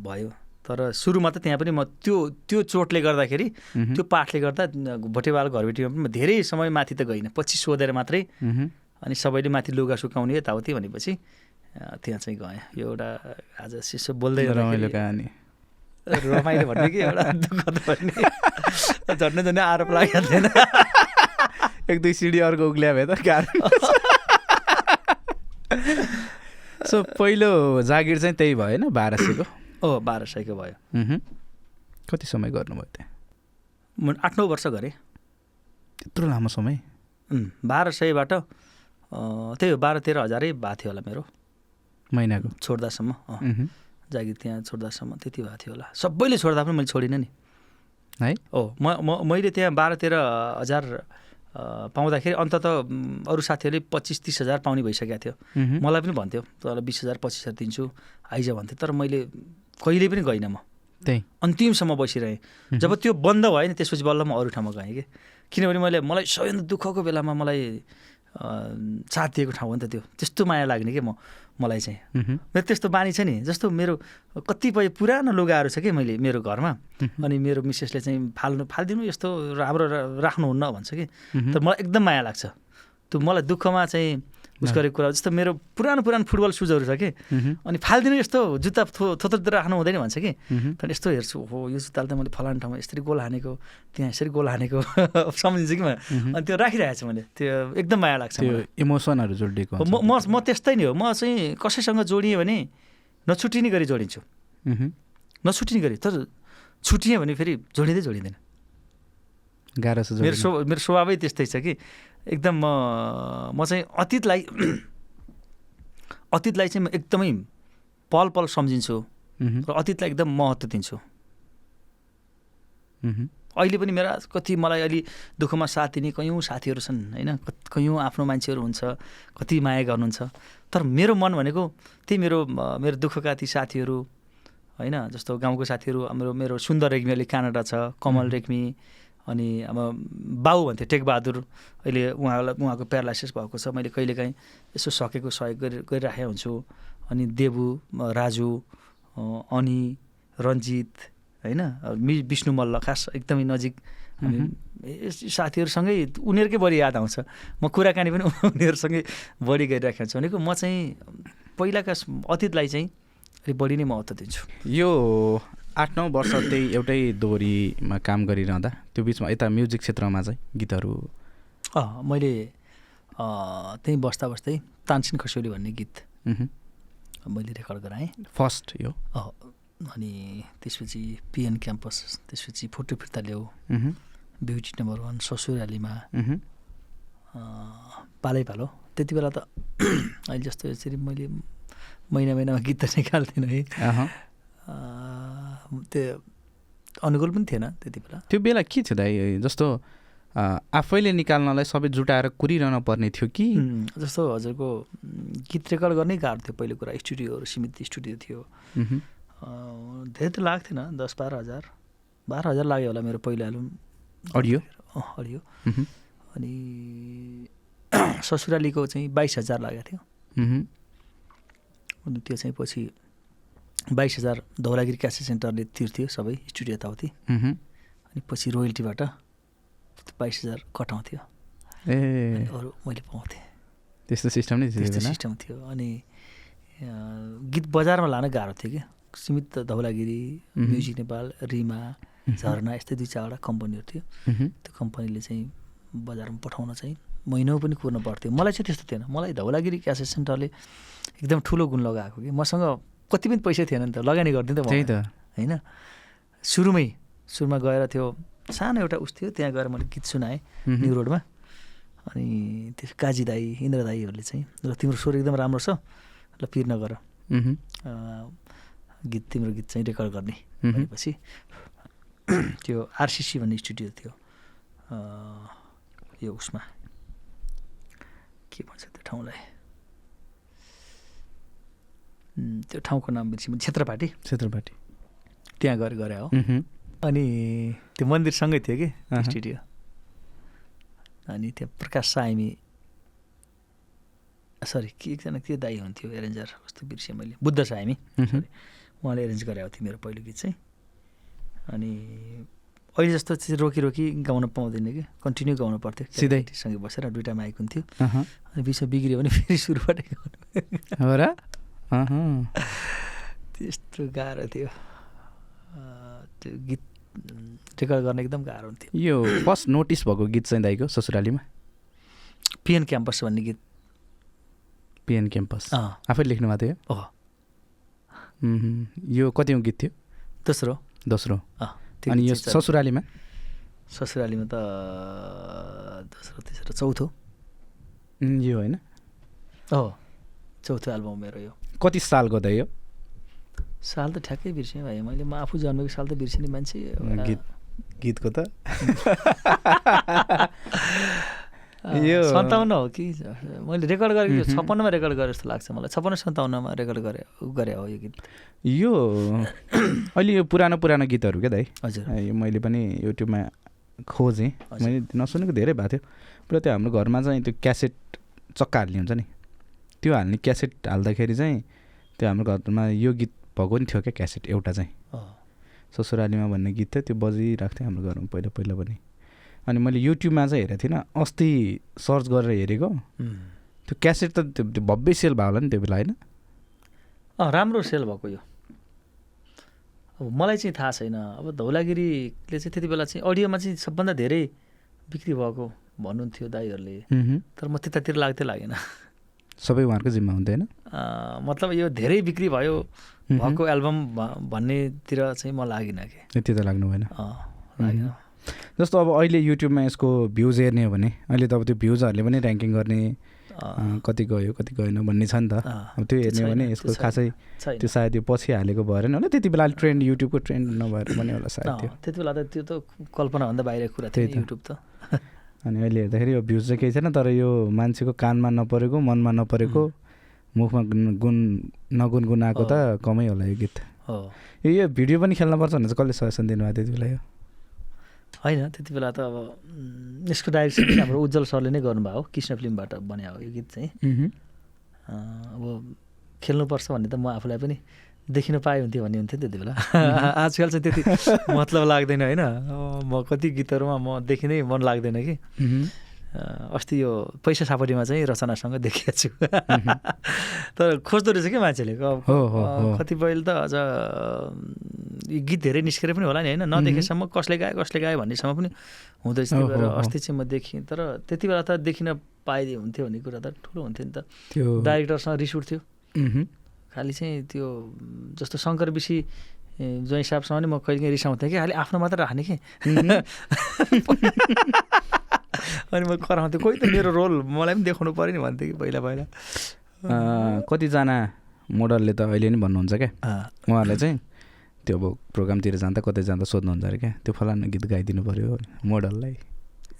भयो। तर सुरुमा त त्यहाँ पनि म त्यो त्यो चोटले गर्दाखेरि त्यो पाठले गर्दा भोटेवाल घरबेटीमा पनि म धेरै समय माथि त गइनँ। पछि सोधेर मात्रै अनि सबैले माथि लुगा सुकाउने यताउति भनेपछि त्यहाँ चाहिँ गएँ। यो एउटा आज सिसो बोल्दै रमाइलो गर्दाखेरि कहानी। रमाइलो भन्ने कि एउटा दुःखद भन्ने झन्डै झन्डै आरोप लागेको थिएन एक दुई सिडी अर्को उक्ल्या भए त गाह्रो सो पहिलो जागिर चाहिँ त्यही भयो होइन बाह्र सयको ओ बाह्र सयको भयो। कति समय गर्नुभयो त्यहाँ? म आठ नौ वर्ष गरेँ। त्यत्रो लामो समय? बाह्र सयबाट त्यही हो बाह्र तेह्र हजारै भएको थियो होला मेरो। महिनाको? छोड्दासम्म। जागिर त्यहाँ छोड्दासम्म। त्यति भएको थियो होला। सबैले छोड्दा पनि मैले छोडिनँ नि। है? ओ म म मैले त्यहाँ बाह्र तेह्र हजार पाउँदाखेरि अन्तत उम्, अरू साथीहरूले पच्चिस तिस हजार पाउने भइसकेको थियो। मलाई पनि भन्थ्यो तर बिस हजार पच्चिस हजार दिन्छु। आइज भन्थ्यो। तर मैले कहिले पनि गइनँ म। त्यही। अन्तिमसम्म बसिरहेँ। जब त्यो बन्द भयो नि त्यसपछि बल्ल म अरू ठाउँमा गएँ कि। किनभने मैले मलाई सबैभन्दा दुःखको बेलामा मलाई साथ दिएको ठाउँ हो नि त त्यो त्यस्तो माया लाग्ने कि म मलाई चाहिँ। मेरो त्यस्तो बानी छ नि जस्तो मेरो कतिपय पुरानो लुगाहरू छ कि मैले मेरो घरमा। अनि मेरो मिसेसले चाहिँ फाल्नु फालिदिनु यस्तो राम्रो राख्नुहुन्न भन्छ कि। तर मलाई एकदम माया लाग्छ त्यो मलाई दुःखमा चाहिँ उस गरेको कुरा जस्तो मेरो पुरानो पुरानो फुटबल सुजहरू छ कि। अनि फालिदिनु यस्तो जुत्ता थो थोत्रो राख्नु हुँदैन भन्छ कि। तर यस्तो हेर्छु हो यो जुत्ताले त मैले फलानु ठाउँमा यसरी गोल हानेको त्यहाँ यसरी गोल हानेको सम्झिन्छु कि म। अनि त्यो राखिरहेको छु मैले त्यो एकदम माया लाग्छ त्यो। इमोसनहरू जोडिएको म म म त्यस्तै नै हो म चाहिँ कसैसँग जोडिएँ भने नछुट्टिने गरी जोडिन्छु मह्म। नछुट्टिने गरी तर छुटिएँ भने फेरि जोडिँदै जोडिँदैन गाह्रो छ मेरो जोडिनु। स्व मेरो स्वभावै त्यस्तै छ कि एकदम म म चाहिँ अतीतलाई अतीतलाई चाहिँ म एकदमै पल पल सम्झिन्छु। र अतीतलाई एकदम महत्त्व दिन्छु। अहिले पनि मेरा कति मलाई अलि दुःखमा साथ दिने कयौँ साथीहरू छन् होइन? कयौँ आफ्नो मान्छेहरू हुन्छ कति माया गर्नुहुन्छ। तर मेरो मन भनेको त्यही मेरो मेरो दुःखका ती साथीहरू होइन? जस्तो गाउँको साथीहरू हाम्रो मेरो सुन्दर रेग्मी अहिले कनाडा छ कमल रेग्मी अनि अब बाउ भन्थ्यो टेकबहादुर अहिले उहाँलाई उहाँको प्यारालाइसिस भएको छ। मैले कहिलेकाहीँ यसो सकेको सहयोग गरि गरिराखेको हुन्छु। अनि देबु म, राजु अनि रन्जित होइन? मि विष्णु मल्ल खास एकदमै नजिक। साथीहरूसँगै उनीहरूकै बढी याद आउँछ। म कुराकानी पनि उनीहरूसँगै बढी गरिराखेको छु भनेको म चाहिँ पहिलाका अतीतलाई चाहिँ अलिक बढी नै महत्त्व दिन्छु। यो आठ नौ वर्ष त्यही एउटै दोहोरीमा काम गरिरहँदा त्यो बिचमा यता म्युजिक क्षेत्रमा चाहिँ गीतहरू मैले त्यहीँ बस्दा बस्दै तानसिन खस्यौली भन्ने गीत मैले रेकर्ड गराएँ। फर्स्ट यो। अनि त्यसपछि पिएन क्याम्पस त्यसपछि फोटो फिर्ता ल्याऊ। ब्युटी नम्बर वान ससुरालीमा पालै पालो। त्यति बेला त अहिले जस्तो यसरी मैले महिना महिनामा गीत त निकाल्थेन है। त्यो अनुकूल पनि थिएन त्यति बेला। त्यो बेला के थियो दाइ जस्तो आफैले निकाल्नलाई सबै जुटाएर कुरिरहन पर्ने थियो कि? जस्तो हजुरको गीत रेकर्ड गर्नै गाह्रो थियो पहिलो कुरा स्टुडियोहरू सीमित स्टुडियो थियो। धेरै त लाग्थेन दस बाह्र हजार। बाह्र हजार लाग्यो होला मेरो पहिलो एल्बम। अडियो? अडियो। अनि ससुरालीको चाहिँ बाइस हजार लागेको थियो। अनि त्यो चाहिँ पछि बाइस हजार धौलागिरी क्यासेट सेन्टरले तिर्थ्यो सबै स्टुडियो यताउति। अनि पछि रोयल्टीबाट बाइस हजार कटाउँथ्यो। ए। अरू मैले पाउँथेँ। त्यस्तो सिस्टम नै थियो त्यो त्यस्तो सिस्टम थियो। अनि गीत बजारमा लान गाह्रो थियो कि सीमित धौलागिरी। म्युजिक नेपाल रिमा झरना यस्तै दुई चारवटा कम्पनीहरू थियो। त्यो कम्पनीले चाहिँ बजारमा पठाउन चाहिँ महिनौ पनि कुर्न पर्थ्यो। मलाई चाहिँ त्यस्तो थिएन। मलाई धौलागिरी क्यासेट सेन्टरले एकदम ठुलो गुण लगाएको कि। मसँग कति पनि पैसा थिएन नि त लगानी गरिदिन्थेँ त्यही त। होइन? सुरुमै सुरुमा गएर त्यो सानो एउटा उस थियो त्यहाँ गएर मैले गीत सुनाएँ न्यु रोडमा। अनि त्यो काजी दाई इन्द्र दाईहरूले चाहिँ ल तिम्रो स्वर एकदम राम्रो छ ल पिर नगर। गीत तिम्रो गीत चाहिँ रेकर्ड गर्ने। भनेपछि त्यो आरसिसी भन्ने स्टुडियो थियो। यो उसमा। के भन्छ त्यो ठाउँलाई? त्यो ठाउँको नाम बिर्सिम क्षेत्रपाटी। क्षेत्रपाटी। त्यहाँ गएर गरे हो। अनि त्यो मन्दिरसँगै थियो कि। स्टुडियो। अनि त्यहाँ प्रकाश साइमी सरी के एकजना के दाई हुन्थ्यो एरेन्जर कस्तो बिर्सेँ मैले बुद्ध सरी उहाँले एरेन्ज गराएको थियो मेरो पहिलो गीत चाहिँ। अनि अहिले जस्तो चाहिँ रोकी रोकी गाउन पाउँदैन कि कन्टिन्यू गाउनु पर्थ्यो। सिधै? सँगै बसेर दुइटा माइक हुन्थ्यो। अनि बिचमा बिग्रियो भने फेरि सुरुबाटै गाउनु हो र? अहँ। त्यस्तो गाह्रो थियो। त्यो गीत रेकर्ड गर्न एकदम गाह्रो हुन्थ्यो। यो फर्स्ट नोटिस भएको गीत चाहिँ दाइको ससुरालीमा? पिएन क्याम्पस भन्ने गीत। PN campus. आफै लेख्नु भएको थियो? मह्म, यो कतिौँ गीत थियो? दोस्रो। दोस्रो। अनि यो। ससुरालीमा? ससुरालीमा त दोस्रो तेस्रो चौथो। यो होइन। हो चौथो एल्बम मेरो यो। कति सालको दाइ यो साल त ठ्याक्कै बिर्सेँ भाइ। मैले म आफू जन्मेको साल त बिर्सेँ नि मान्छे गीत गीतको त? यो- सन्ताउन्न हो कि? मैले रेकर्ड गरेको। छप्पन्नमा रेकर्ड गरेँ जस्तो लाग्छ मलाई। छप्पन्न सन्ताउन्नमा रेकर्ड गरेँ गरे हो यो गीत। यो अहिले यो पुरानो पुरानो गीतहरू क्या दाइ? हजुर। यो मैले पनि युट्युबमा खोजेँ। मैले नसुनेको धेरै भएको थियो। पुरा त्यो हाम्रो घरमा चाहिँ त्यो क्यासेट चक्का हाल्ने हुन्छ नि। त्यो हाल्ने क्यासेट हाल्दाखेरि चाहिँ त्यो हाम्रो घरमा यो गीत भएको नि थियो क्या क्यासेट एउटा चाहिँ। ससुरालीमा भन्ने गीत थियो त्यो बजिरहेको थियो हाम्रो घरमा पहिला पहिला पनि। अनि मैले युट्युबमा चाहिँ हेरेको थिइनँ अस्ति सर्च गरेर हेरेको। त्यो क्यासेट त त्यो भव्य सेल भयो होला नि त्यो बेला होइन? अँ राम्रो सेल भएको यो। अब मलाई चाहिँ थाहा छैन। अब धौलागिरीले चाहिँ त्यति बेला चाहिँ अडियोमा चाहिँ सबभन्दा धेरै बिक्री भएको भन्नुहुन्थ्यो दाईहरूले। तर म त्यतातिर लाग्थ्यो लागेन। सबै उहाँहरूको जिम्मा हुँदैन मतलब यो धेरै बिक्री भयो भएको एल्बम भन्नेतिर चाहिँ म लागिनँ कि? त्यो त लाग्नु भएन। जस्तो अब अहिले युट्युबमा यसको भ्युज हेर्ने हो भने अहिले त अब त्यो भ्युजहरूले पनि ऱ्याङ्किङ गर्ने कति गयो कति गएन भन्ने छ नि त। अब त्यो हेर्ने भने यसको। खासै त्यो सायद यो पछि हालेको भएर नि होला। त्यति बेला ट्रेन्ड युट्युबको ट्रेन्ड नभएर पनि होला सायद त्यति बेला त त्यो त कल्पनाभन्दा बाहिरको कुरा थियो युट्युब त। अनि अहिले हेर्दाखेरि यो भ्युज चाहिँ केही छैन तर यो मान्छेको कानमा नपरेको मनमा नपरेको मुखमा गुन गुन नगुनगुनाएको त कमै होला यो गीत। हो। यो यो भिडियो पनि खेल्नुपर्छ भने चाहिँ कसले सजेसन दिनुभएको त्यति बेला यो? होइन त्यति बेला त अब यसको डाइरेक्सन हाम्रो उज्जवल सरले नै गर्नुभयो हो कृष्ण फिल्मबाट बने हो यो गीत चाहिँ। अब खेल्नुपर्छ भन्ने त म आफूलाई पनि देखिन पाए हुन्थ्यो भन्ने हुन्थ्यो त्यति बेला। आजकल चाहिँ त्यति मतलब लाग्दैन होइन। म कति गीतहरूमा म देखि नै मन लाग्दैन कि। अस्ति यो पैसा सापटीमा चाहिँ रचनासँग देखिएको छु। तर खोज्दो रहेछ क्या मान्छेले। कतिपयले त अझ गीत धेरै निस्केर पनि होला नि होइन। नदेखेसम्म कसले गायो कसले गायो भन्नेसम्म पनि हुँदैछ हो, भएर। अस्ति चाहिँ म देखेँ तर त्यति बेला त देखिन पाइदिए हुन्थ्यो भन्ने कुरा त ठुलो हुन्थ्यो नि त। त्यो डाइरेक्टरसँग रिस उठ्थ्यो। खालि चाहिँ त्यो जस्तो शङ्कर विषी ए, ज्वाइँ साहबसँग नि म कहिले काहीँ रिसाउँथेँ कि? खालि आफ्नो मात्र राख्ने कि? अनि म कराउँथेँ। कोही त मेरो रोल मलाई पनि देखाउनु पऱ्यो नि भन्थेँ कि पहिला पहिला। कतिजना मोडलले त अहिले नि भन्नुहुन्छ क्या? उहाँहरूले चाहिँ त्यो अब प्रोग्रामतिर जाँदा कतै जाँदा सोध्नुहुन्छ अरे क्या? त्यो फलाना गीत गाइदिनु पऱ्यो मोडललाई।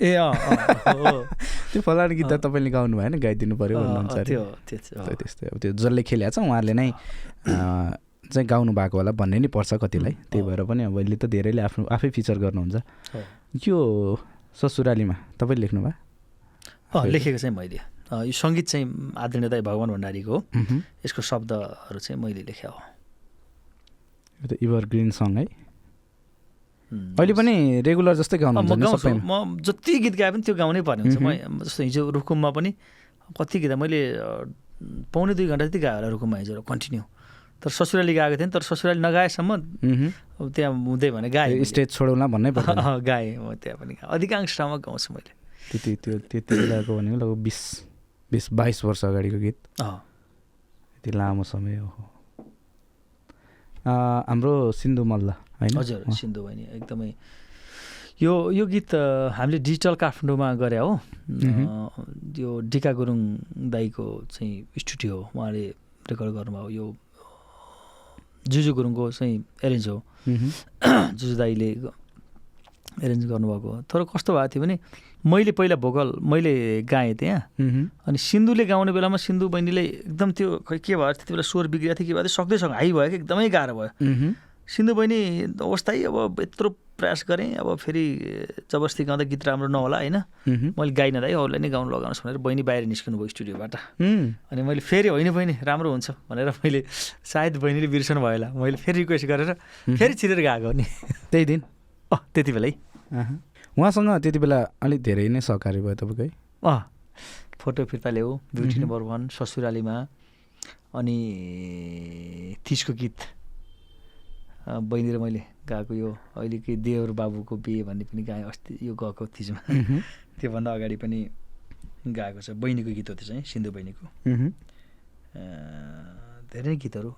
ए अँ त्यो फलाना गीत त तपाईँले गाउनु भएन गाइदिनु पऱ्यो भन्नुहुन्छ त्यो त्यस्तै अब त्यो जसले खेलेको छ उहाँहरूले नै चाहिँ गाउनु भएको होला भन्ने नि पर्छ कतिलाई। त्यही। भएर पनि अब अहिले त धेरैले आफ्नो आफै फिचर गर्नुहुन्छ। हो। यो ससुरालीमा तपाईँले लेख्नुभयो अँ लेखेको चाहिँ मैले। यो सङ्गीत चाहिँ आदरणीय दाई भगवान् भण्डारीको हो। यसको शब्दहरू चाहिँ मैले लेखे हो। यो त इभर ग्रिन सङ है। अहिले पनि रेगुलर जस्तै अँ, म जति गीत गाए पनि त्यो गाउनै पर्ने। हुन्छ म जस्तो हिजो रुकुममा पनि कति गीत मैले पाउने दुई घन्टा जति गाएँ होला रुकुममा हिजो कन्टिन्यू। तर ससुराली गाएको थिएँ तर ससुराली नगाएसम्म त्यहाँ हुँदै भने गाएँ। स्टेज छोडौँला भन्नै गाएँ म त्यहाँ पनि गाएँ। अधिकांश ठाउँमा गाउँछु मैले। त्यति त्यो त्यति बेलाको भनेको लगभग बिस बिस बाइस वर्ष अगाडिको गीत। अँ। यति लामो समय हो। हाम्रो सिन्धु मल्ल। होइन? हजुर सिन्धु बहिनी एकदमै। यो यो गीत हामीले डिजिटल काठमाडौँमा गरे हो। यो डिका गुरुङ दाईको चाहिँ स्टुडियो हो। उहाँले रेकर्ड गर्नुभयो। यो जुजु गुरुङको चाहिँ एरेन्ज हो। जुजु दाईले एरेन्ज गर्नुभएको। तर कस्तो भएको थियो भने मैले पहिला भोकल मैले गाएँ त्यहाँ। अनि सिन्धुले गाउने बेलामा सिन्धु बहिनीले एकदम त्यो खै के भयो त्यति बेला स्वर बिग्रिएको थियो के भयो त्यो सक्दैसँग हाई भयो कि एकदमै गाह्रो भयो। सिन्धु बहिनी अवस्थाै अब यत्रो प्रयास गरेँ अब फेरि जबरजस्ती गाउँदा गीत राम्रो नहोला होइन। मैले गाइनँ दाइ अरूलाई नै गाउनु लगाउनुहोस् भनेर बहिनी बाहिर निस्किनु भयो स्टुडियोबाट। अनि मैले फेरि होइन बहिनी राम्रो हुन्छ भनेर मैले सायद बहिनीले बिर्सनु भयो होला। मैले फेरि रिक्वेस्ट गरेर फेरि छिरेर गएको नि। त्यही दिन? अँ त्यति बेलै। उहाँसँग त्यति बेला अलिक धेरै नै सहकारी भयो तपाईँको? है अँ फोटो फिर्ता ल्याऊ ब्युटी। Number one ससुरालीमा। अनि तिजको गीत। बहिनी र मैले गाएको यो अहिले कि देवर बाबुको बिहे भन्ने पनि गाएँ। अस्ति यो गएको मह्म। त्योभन्दा अगाडि पनि गाएको छ। बहिनीको गीत हो त्यो चाहिँ सिन्धु बहिनीको। धेरै गीतहरू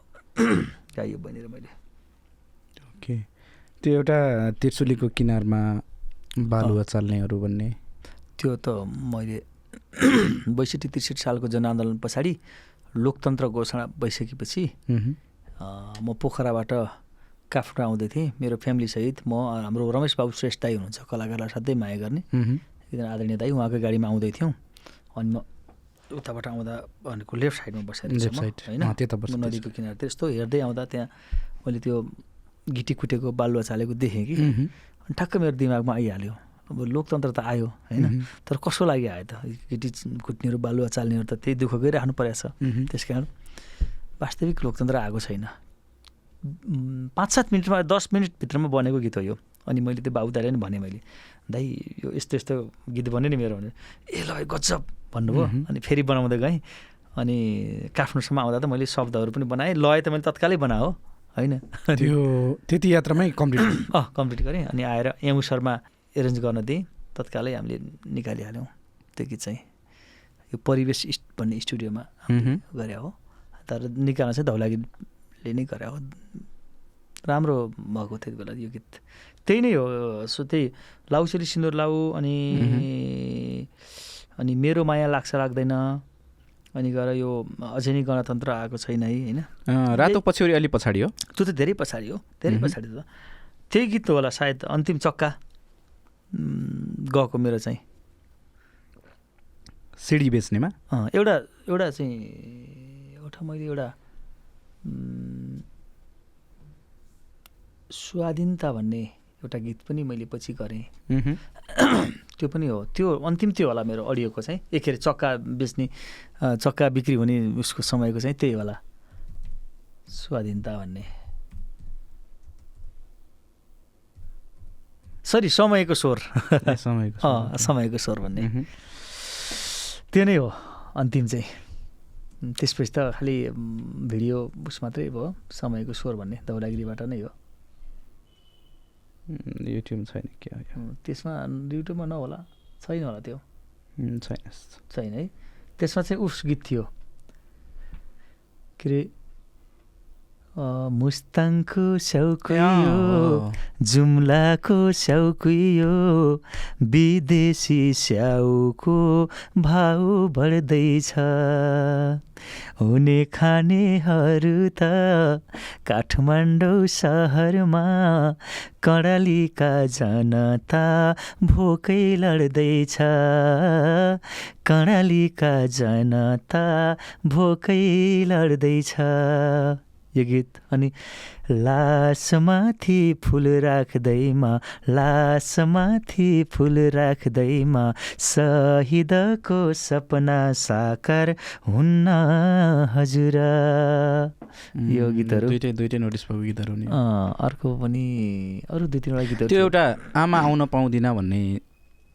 गाइयो बहिनी र मैले। ओके। त्यो एउटा तिर्सुलीको किनारमा बालुवा चाल्नेहरू भन्ने। त्यो त मैले बैसठी त्रिसठी सालको जनआन्दोलन पछाडि लोकतन्त्र घोषणा भइसकेपछि म पोखराबाट काठमाडौँ आउँदै थिएँ। मेरो फ्यामिलीसहित म हाम्रो रमेश बाबु श्रेष्ठ दाई हुनुहुन्छ कलाकारलाई साथै माया गर्ने। एकजना आदरणीय दाई उहाँकै गाडीमा आउँदै थियौँ। अनि म उताबाट आउँदा भनेको लेफ्ट साइडमा बसेर लेफ्ट साइड। होइन? नदीको किनारतिर यस्तो हेर्दै आउँदा त्यहाँ मैले त्यो गिटी कुटेको बालुवा चालेको देखेँ कि। अनि ठ्याक्क मेरो दिमागमा आइहाल्यो। अब लोकतन्त्र त आयो होइन। तर कसको लागि आयो त? गिटी कुट्नेहरू बालुवा चाल्नेहरू त त्यही दुःख गरिराख्नु परेछ मह्म। त्यस कारण वास्तविक लोकतन्त्र आएको छैन। पाँच सात मिनटमा दस मिनटभित्रमा बनेको गीत हो यो। अनि मैले त्यो बाबु दाइलाई नि भनेँ मैले दाइ यो यस्तो यस्तो गीत बन्यो नि मेरो भने ए ल गजब भन्नुभयो। अनि फेरि बनाउँदै गएँ। अनि काठमाडौँसम्म आउँदा त मैले शब्दहरू पनि बनाएँ। लय त मैले तत्कालै बनाएँ हो। होइन? त्यो त्यति यात्रामै कम्प्लिट अँ कम्प्लिट गरेँ। अनि आएर एमु शर्मा एरेन्ज गर्न दिएँ। तत्कालै हामीले निकालिहाल्यौँ। त्यो गीत चाहिँ यो परिवेश भन्ने स्टुडियोमा। गरे हो। तर निकाल्न चाहिँ धौलागिरीले नै गरे। हो राम्रो भएको थियो त्यति बेला यो गीत। त्यही नै हो सो त्यही लाउसेली सिन्दुर लाउ अनि अनि मेरो माया लाग्छ लाग्दैन अनि गएर यो अझै नै गणतन्त्र आएको छैन है होइन? रातो पछ्यौरी अलि पछाडि हो। त्यो त धेरै पछाडि हो धेरै। पछाडि त। त्यही गीत होला सायद अन्तिम चक्का। गएको मेरो चाहिँ। सिडी बेच्नेमा? अँ, एउटा एउटा चाहिँ एउटा मैले एउटा स्वाधीनता भन्ने एउटा गीत पनि मैले पछि गरेँ। त्यो पनि हो। त्यो अन्तिम त्यो होला मेरो अडियोको चाहिँ। एक अरे चक्का बेच्ने चक्का बिक्री हुने उसको समयको चाहिँ त्यही होला। स्वाधीनता भन्ने। सरी समयको स्वर। समयको समयको स्वर भन्ने। त्यो नै हो अन्तिम चाहिँ। त्यसपछि त खालि भिडियो उस मात्रै भयो समयको स्वर भन्ने दौलागिरीबाट नै हो युट्युब छैन के हो यो? उम्, त्यसमा युट्युबमा नहोला छैन होला त्यो छैन। छैन है त्यसमा चाहिँ उस गीत थियो के अरे मुस्ताङको स्याउकुयो। जुम्लाको स्याउकुयो विदेशी स्याउको भाउ बढ्दैछ। हुने खानेहरू त काठमाडौँ सहरमा कर्णालीका जनता भोकै लड्दैछ। कर्णालीका जनता भोकै लड्दैछ। यो गीत। अनि लासमाथि फुल राख्दैमा लासमाथि फुल राख्दैमा शहीदको सपना साकार हुन्न हजुर। यो गीतहरू। दुइटै दुइटै नोटिस भएको गीतहरू नि अर्को पनि अरू दुई तिनवटा गीतहरू त्यो। एउटा आमा आउन पाउँदिन भन्ने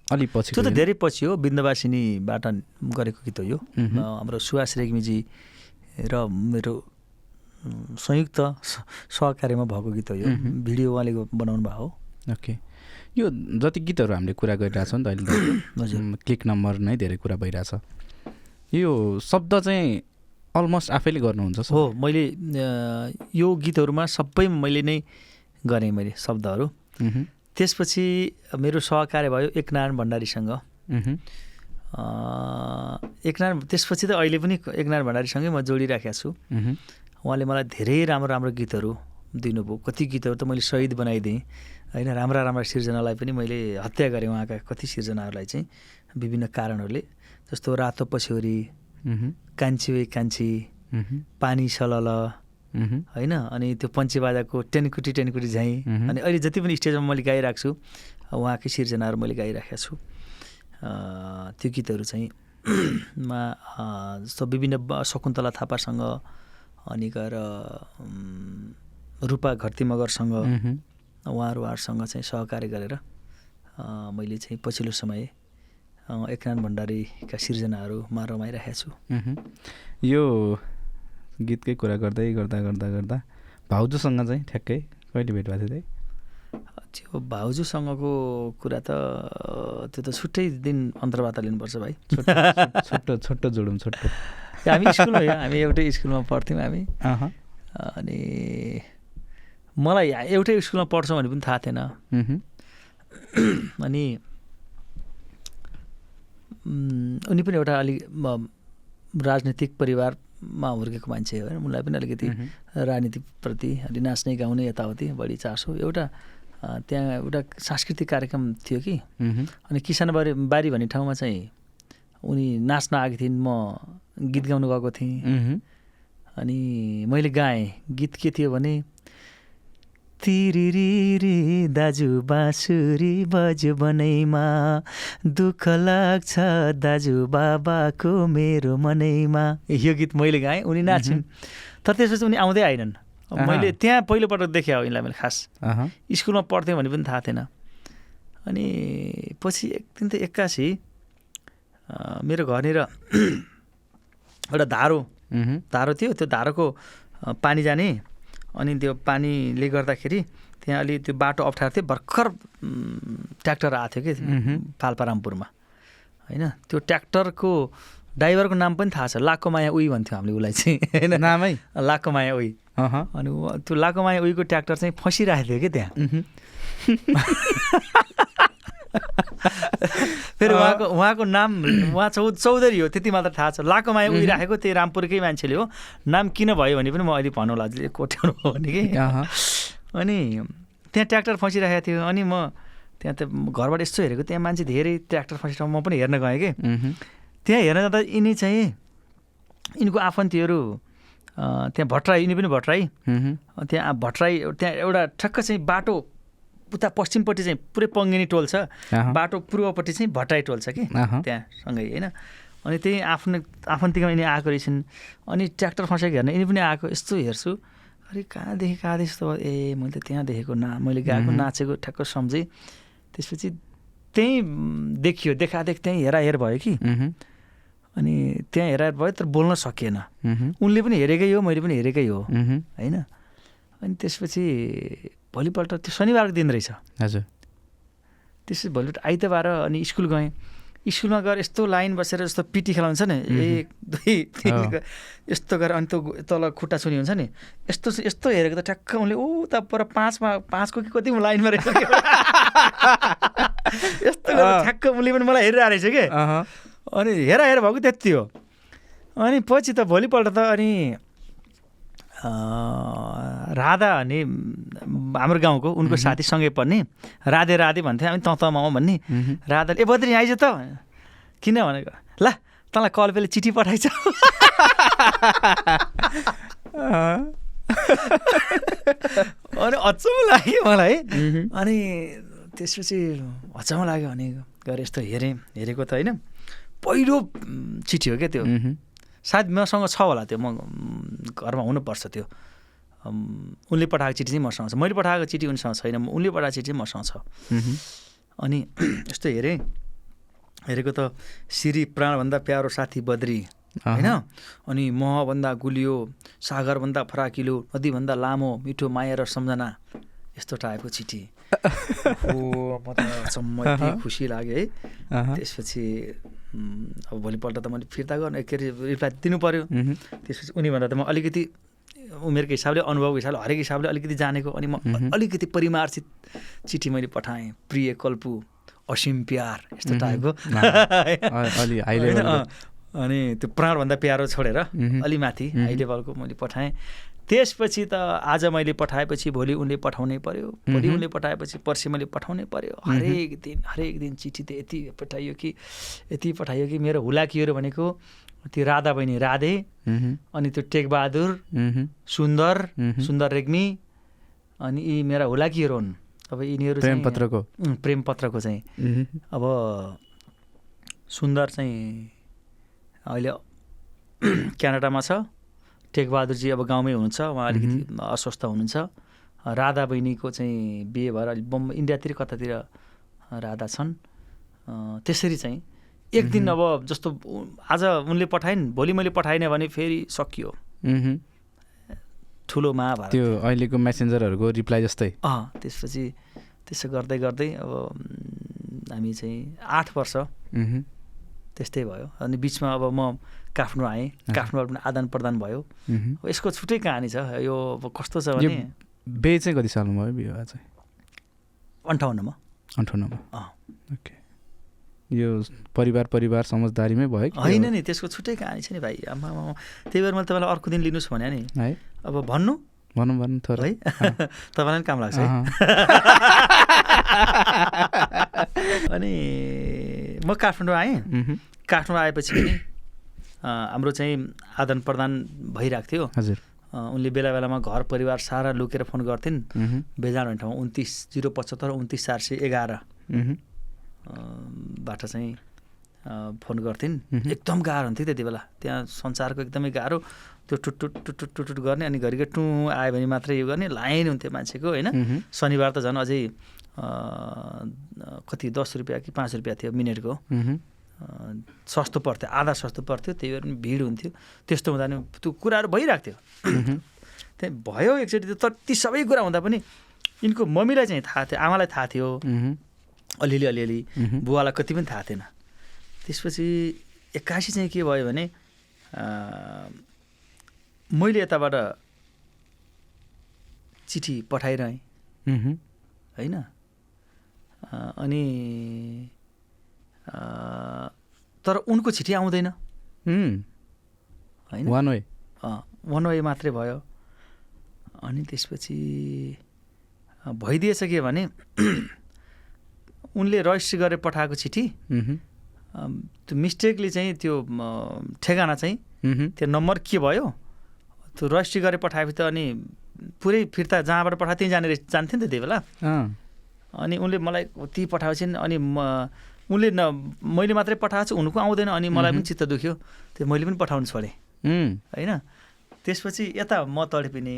अलिक पछि त्यो त धेरै पछि हो बिन्दवासिनीबाट गरेको गीत हो यो। हाम्रो सुभाष रेग्मीजी र मेरो संयुक्त सहकार्यमा भएको गीत हो यो। भिडियो उहाँले बनाउनु भएको हो। ओके। यो जति गीतहरू हामीले कुरा गरिरहेछौँ नि त अहिले क्लिक नम्बर नै धेरै कुरा भइरहेछ। यो शब्द चाहिँ अलमोस्ट आफैले गर्नुहुन्छ? हो मैले यो गीतहरूमा सबै मैले नै गरेँ मैले शब्दहरू। त्यसपछि मेरो सहकार्य भयो एकनारायण भण्डारीसँग। एकनारायण त्यसपछि त अहिले पनि एकनारायण भण्डारीसँगै म जोडिराखेको छु। उहाँले मलाई धेरै राम्रो राम्रो गीतहरू दिनुभयो। कति गीतहरू त मैले सहिद बनाइदिएँ। होइन राम्रा राम्रा सिर्जनालाई पनि मैले हत्या गरेँ उहाँका कति सिर्जनाहरूलाई चाहिँ विभिन्न कारणहरूले। जस्तो रातो पछ्यौरी कान्छी वे कान्छी पानी सलल होइन अनि त्यो पञ्चे बाजाको टेनकुटी टेनकुटी झैँ। अनि अहिले जति पनि स्टेजमा मैले गाइरहेको छु उहाँकै सिर्जनाहरू मैले गाइराखेको छु। त्यो गीतहरू चाहिँ मा जस्तो विभिन्न शकुन्तला थापासँग अनि गएर रूपा घरती मगरसँग उहाँहरू उहाँहरूसँग चाहिँ सहकार्य गरेर मैले चाहिँ पछिल्लो समय एकनारायण भण्डारीका सिर्जनाहरूमा रमाइरहेको छु। यो गीतकै कुरा गर्दै गर्दा गर्दा गर्दा भाउजूसँग चाहिँ ठ्याक्कै कहिले भेट भएको थियो त्यो भाउजूसँगको कुरा त त्यो त छुट्टै दिन अन्तर्वार्ता लिनुपर्छ भाइ। छोटो छोटो जोडौँ छोटो हामी स्कुलमा हामी एउटै स्कुलमा पढ्थ्यौँ हामी। अनि मलाई एउटै स्कुलमा पढ्छौँ भने पनि थाहा थिएन। अनि उनी पनि एउटा अलिक राजनीतिक परिवारमा हुर्केको मान्छे हो होइन। उनलाई पनि अलिकति राजनीतिप्रति अलि नाच्ने गाउने यताउति बढी चासो। एउटा त्यहाँ एउटा सांस्कृतिक कार्यक्रम थियो कि। अनि किसानबारी बारी भन्ने ठाउँमा चाहिँ उनी नाच्न आएकी थिइन् म गीत गाउनु गएको थिएँ। अनि मैले गाएँ गीत के थियो भने तिरिरी दाजु बाँसुरी बज्यो बनैमा दुःख लाग्छ दाजु बाबाको मेरो मनैमा। यो गीत मैले गाएँ उनी नाच्छिन् तर त्यसपछि उनी आउँदै आएनन्। मैले त्यहाँ पहिलोपटक देखेँ हो यिनलाई मैले खास। स्कुलमा पढ्थेँ भने पनि थाहा थिएन। अनि पछि एक दिन त एक्कासी मेरो घरनिर एउटा धारो धारो थियो। त्यो धारोको पानी जाने। अनि त्यो पानीले गर्दाखेरि त्यहाँ अलि त्यो बाटो अप्ठ्यारो थियो। भर्खर ट्र्याक्टर आएको थियो कि। पाल्पारामपुरमा। होइन त्यो ट्र्याक्टरको ड्राइभरको नाम पनि थाहा छ। लाको माया उही भन्थ्यो हामीले उसलाई चाहिँ। होइन? नामै? लाको माया उही अनि त्यो लाको माया उहीको ट्र्याक्टर चाहिँ फसिरहेको थियो कि त्यहाँ। फेरि उहाँको उहाँको नाम उहाँ चौ चौधरी हो त्यति मात्र थाहा छ। लाको माया उही राखेको त्यही रामपुरकै मान्छेले हो। नाम किन भयो भने पनि म अहिले भन्नु होला कोट्याउनु हो भने कि। अनि त्यहाँ ट्र्याक्टर फसिरहेको थियो। अनि म त्यहाँ त घरबाट यस्तो हेरेको त्यहाँ मान्छे धेरै ट्र्याक्टर फसिरहेको म पनि हेर्न गएँ कि। त्यहाँ हेर्न जाँदा यिनी चाहिँ यिनको आफन्तीहरू त्यहाँ भट्टराई यिनी पनि भट्टराई। त्यहाँ भट्टराई त्यहाँ एउटा ठ्याक्क चाहिँ बाटो उता पश्चिमपट्टि चाहिँ पुरै पङ्गिनी टोल छ। बाटो पूर्वपट्टि चाहिँ भट्टाई टोल छ कि? अहँ, त्यहाँ सँगै होइन? अनि त्यही आफ्नो आफन्तिकमा यिनी आएको रहेछन्। अनि ट्र्याक्टर फसेको हेर्न यिनी पनि आएको यस्तो हेर्छु। अरे कहाँदेखि कहाँदेखि यस्तो? ए मैले त त्यहाँ देखेको ना मैले गएको। नाचेको ठ्याक्क सम्झेँ। त्यसपछि त्यहीँ देखियो देखादेख त्यहीँ हेराहेर भयो कि? अनि त्यहाँ हेराहेर भयो तर बोल्न सकिएन। उनले पनि हेरेकै हो मैले पनि हेरेकै हो होइन? अनि त्यसपछि भोलिपल्ट त्यो शनिबारको दिन रहेछ। हजुर। त्यसपछि भोलिपल्ट आइतबार अनि स्कुल गएँ। स्कुलमा गएर यस्तो लाइन बसेर जस्तो पिटी खेलाउँछ नि एक दुई तिन यस्तो गरेर अनि त्यो तल खुट्टा छुनी हुन्छ नि यस्तो यस्तो हेरेको त ठ्याक्क उनले ऊ त पर पाँचमा पाँचको कि कति लाइनमा रहेछ। यस्तो गरेर। ठ्याक्क उसले पनि मलाई हेरिरहेको रहेछ कि। अनि हेर हेर भएको त्यति हो। अनि पछि त भोलिपल्ट त अनि राधा अनि हाम्रो गाउँको उनको साथी सँगै पढ्ने राधे राधे भन्थ्यो हामी तँ तँ भन्ने राधाले ए बद्री आइज त। किन भनेको ल तँलाई कल्पेले चिठी पठाइछ। अनि अचम्म लाग्यो मलाई। अनि त्यसपछि अचम्म लाग्यो अनि गएर यस्तो हेरेँ हेरेको त होइन पहिलो चिठी हो क्या त्यो। सायद मसँग छ होला त्यो म घरमा हुनुपर्छ त्यो। उनले पठाएको चिठी चाहिँ मसँग छ। मैले पठाएको चिठी उनीसँग छैन उनले पठाएको चिठी चाहिँ मसँग छ। अनि यस्तो हेरेँ हेरेको त श्री प्राणभन्दा प्यारो साथी बद्री होइन? अनि महभन्दा गुलियो सागरभन्दा फराकिलो नदीभन्दा लामो मिठो माया र सम्झना यस्तो टाइपको चिठी। ओ म त अचम्म। खुसी लाग्यो है। त्यसपछि अब भोलिपल्ट त मैले फिर्ता गर्ने के अरे रिप्लाई दिनु पऱ्यो त्यसपछि उनीभन्दा त म अलिकति उमेरको हिसाबले अनुभवको हिसाबले हरेक हिसाबले अलिकति जानेको अनि म। अलिकति परिमार्जित चिठी मैले पठाएँ प्रिय कल्पु असीम प्यार यस्तो। टाइपको। अनि त्यो प्राणभन्दा प्यारो छोडेर। अलि माथि। हाई लेभलको मैले पठाएँ त्यसपछि त आज मैले पठाएपछि भोलि उनले पठाउनै पर्यो भोलि। उनले पठाएपछि पर्सि मैले पठाउनै पर्यो। हरेक दिन हरेक दिन चिठी त यति पठाइयो कि यति पठाइयो कि मेरो हुलाकीहरू भनेको त्यो राधा बहिनी राधे अनि त्यो टेकबहादुर सुन्दर। सुन्दर रेग्मी अनि यी मेरा हुलाकीहरू हुन्? अब यिनीहरू चाहिँ- प्रेमपत्रको। उम्, प्रेमपत्रको चाहिँ। अब सुन्दर चाहिँ अहिले क्यानाडामा छ। टेकबहादुरजी अब गाउँमै हुनुहुन्छ उहाँ अलिकति अस्वस्थ हुनुहुन्छ। राधा बहिनीको चाहिँ बिहे भएर अलि बम्ब इन्डियातिर कतातिर राधा छन्। त्यसरी चाहिँ एक दिन अब जस्तो आज उनले पठाइन् भोलि मैले पठाइनँ भने फेरि सकियो। ठुलो महाभारत त्यो अहिलेको मेसेन्जरहरूको रिप्लाई जस्तै। अँ त्यसपछि त्यसो गर्दै गर्दै अब हामी चाहिँ आठ वर्ष त्यस्तै भयो। अनि बिचमा अब म काठमाडौँ आएँ। काठमाडौँबाट पनि आदान प्रदान भयो। यसको छुट्टै कहानी छ। यो अब कस्तो छ भने बे चाहिँ कति सालमा भयो विवाह चाहिँ? अन्ठाउन्नमा अन्ठाउन्नमा। ओके। यो परिवार परिवार समझदारीमै भयो होइन नि त्यसको छुट्टै कहानी छ नि भाइ। आमा त्यही भएर मैले तपाईँलाई अर्को दिन लिनुहोस् भने नि। है। अब भन्नु। भनौँ भनौँ थोरै। है? तपाईँलाई पनि काम लाग्छ है। अनि म काठमाडौँ आएँ। काठमाडौँ आएपछि पनि हाम्रो चाहिँ आदान प्रदान भइरहेको थियो। हजुर। उनले बेला बेलामा घर परिवार सारा लुकेर फोन गर्थिन्। बेजान भन्ने ठाउँमा उन्तिस जिरो पचहत्तर उन्तिस चार सय एघार। बाट चाहिँ फोन गर्थिन्। एकदम गाह्रो हुन्थ्यो त्यति बेला। त्यहाँ संसारको एकदमै गाह्रो। त्यो टुटुट टुटुट टुटुट गर्ने अनि घरिघरि टु आयो भने मात्रै यो गर्ने लाइन हुन्थ्यो मान्छेको होइन? शनिबार त झन् अझै कति दस रुपियाँ कि पाँच रुपियाँ थियो मिनटको। सस्तो पर्थ्यो आधा सस्तो पर्थ्यो त्यही भएर पनि भिड हुन्थ्यो। त्यस्तो हुँदा नि त्यो कुराहरू भइरहेको थियो त्यहाँ भयो एकचोटि त तर ती सबै कुरा हुँदा पनि यिनको मम्मीलाई चाहिँ थाहा थियो आमालाई थाहा थियो। अलिअलि अलिअलि बुवालाई कति पनि थाहा थिएन। त्यसपछि एक्कासी चाहिँ के भयो भने मैले यताबाट चिठी पठाइरहेँ। होइन? अनि तर उनको चिठी आउँदैन। होइन? One way. वान वे मात्रै भयो। अनि त्यसपछि भइदिएछ के भने उनले रजिस्ट्री गरेर पठाएको चिठी त्यो मिस्टेकली चाहिँ त्यो ठेगाना चाहिँ त्यो नम्बर के भयो? त्यो रजिस्ट्री गरेर पठाएपछि त अनि पुरै फिर्ता जहाँबाट पठाए त्यहीँ जाने जान्थ्यो नि त त्यही बेला। अनि उनले मलाई ती पठाएपछि अनि म उनले न मैले मात्रै पठाएको छु उनको आउँदैन। अनि मलाई पनि चित्त दुख्यो। त्यो मैले पनि पठाउनु छोडेँ। होइन? त्यसपछि यता म तडपिने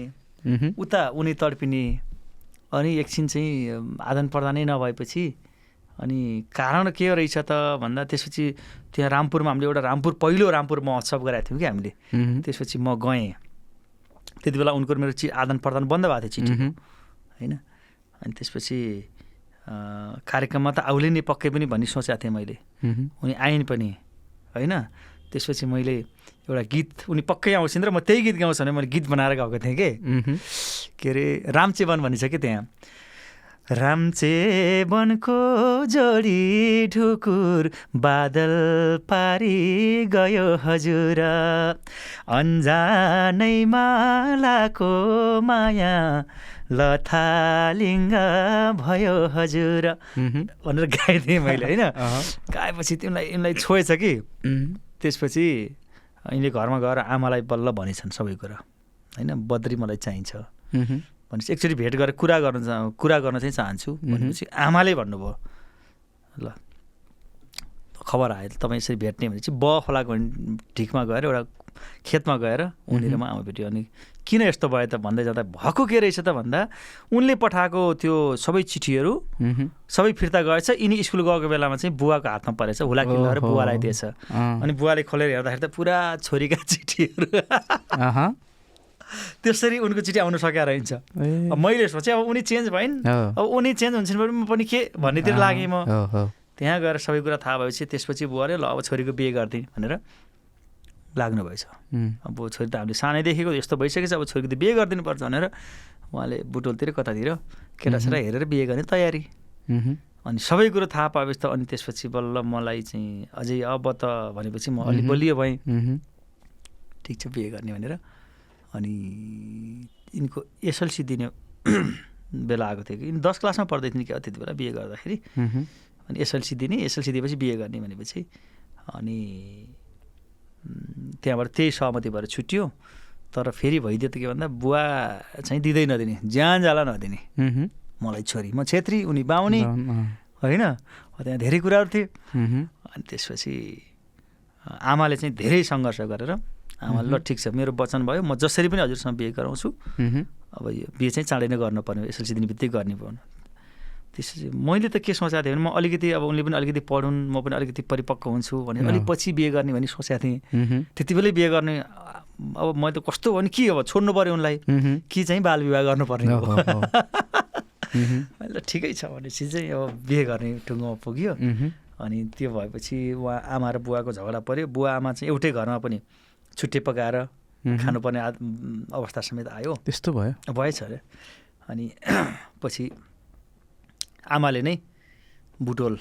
उता उनी तडपिने अनि एकछिन चाहिँ आदान प्रदानै नभएपछि अनि कारण के रहेछ त भन्दा त्यसपछि त्यहाँ रामपुरमा हामीले एउटा रामपुर पहिलो रामपुर महोत्सव गराएको थियौँ कि हामीले। त्यसपछि म गएँ। त्यति बेला उनको मेरो चि आदान प्रदान बन्द भएको थियो चिठी। होइन? अनि त्यसपछि कार्यक्रममा त आउले नि पक्कै पनि भन्ने सोचेको थिएँ मैले। उनी आइन् पनि होइन? त्यसपछि मैले एउटा गीत उनी पक्कै आउँछन् र म त्यही गीत गाउँछु भने मैले गीत बनाएर गएको थिएँ कि? के अरे रामचेवन भन्ने छ कि त्यहाँ? रामचेवनको जोडी ढुकुर बादल पारी गयो हजुर। अन्जानैमा लाको माया लथालिङ्ग भयो हजुर। भनेर गाइदिएँ मैले होइन? गाएपछि तिमीलाई यिनलाई छोएछ कि? त्यसपछि यिनले घरमा गएर आमालाई बल्ल भनेछन् सबै कुरा होइन? बद्री मलाई चाहिन्छ। भनेपछि एकचोटि भेट गरेर कुरा गर्न चाह- कुरा गर्न चाहिँ चाहन्छु। भनेपछि आमाले भन्नुभयो। ल खबर आयो तपाईँ यसरी भेट्ने भने चाहिँ ब खोलाको ढिकमा गएर एउटा खेतमा गएर उनीहरू म आमा भेट्यो अनि किन यस्तो भयो त भन्दै जाँदा भएको के रहेछ त भन्दा उनले पठाएको त्यो सबै चिठीहरू सबै फिर्ता गएछ। यिनी स्कुल गएको बेलामा चाहिँ बुवाको हातमा परेछ। हुला ओहो। बुवालाई दिएछ। अनि बुवाले खोलेर हेर्दाखेरि त पुरा छोरीका चिठीहरू। त्यसरी उनको चिठी आउनु सकेको रहन्छ। मैले सोचेँ अब उनी चेन्ज भइन्। हो, अब उनी चेन्ज हुन्छन् भने म पनि के भन्नेतिर लागेँ म। त्यहाँ गएर सबै कुरा थाहा भएपछि त्यसपछि बुवाले ल अब छोरीको बिहे गरिदिएँ भनेर लाग्नु भएछ उम्, अब छोरी त हामीले सानैदेखिको यस्तो भइसकेछ अब छोरीको त बिहे गरिदिनु पर्छ भनेर उहाँले बुटोलतिर कतातिर केटासेटा हेरेर बिहे गर्ने तयारी। अनि सबै कुरो थाहा पाएपछि त अनि त्यसपछि बल्ल मलाई चाहिँ अझै अब त भनेपछि म अलि। बलियो भएँ। ठिक छ बिहे गर्ने भनेर। अनि यिनको एसएलसी दिने बेला आएको थियो कि। यिनी दस क्लासमा पढ्दै थिइन् क्या त्यति बेला बिहे गर्दाखेरि। अनि एसएलसी दिने एसएलसी दिएपछि बिहे गर्ने भनेपछि अनि त्यहाँबाट त्यही सहमति भएर छुट्यो। तर फेरि भइदियो त के भन्दा बुवा चाहिँ दिँदै नदिने ज्यान जाला नदिने। मलाई छोरी म छेत्री उनी बाहुनी। होइन? त्यहाँ धेरै कुराहरू थिए। अनि त्यसपछि आमाले चाहिँ धेरै सङ्घर्ष गरेर आमाले ल ठिक छ। मेरो वचन भयो। म जसरी पनि हजुरसँग बिहे गराउँछु। अब यो बिहे चाहिँ चाँडै नै गर्नुपर्ने एसएलसी दिने बित्तिकै गर्ने भयो। त्यसपछि मैले त के सोचेको थिएँ भने म अलिकति अब उनले पनि अलिकति पढुन् म पनि अलिकति परिपक्व हुन्छु भने अलिक। पछि बिहे गर्ने भन्ने सोचेको थिएँ। त्यति बेलै बिहे गर्ने अब मैले त कस्तो भने के अब छोड्नु पऱ्यो उनलाई? कि चाहिँ बाल विवाह गर्नुपर्ने हो, मैले ल ठिकै छ भनेपछि चाहिँ अब बिहे गर्ने टुङ्गोमा पुग्यो। अनि त्यो भएपछि उहाँ आमा र बुवाको झगडा पऱ्यो। बुवा आमा चाहिँ एउटै घरमा पनि छुट्टै पकाएर। खानुपर्ने अवस्था समेत आयो। त्यस्तो भयो? भएछ अरे। अनि पछि आमाले नै बुटोल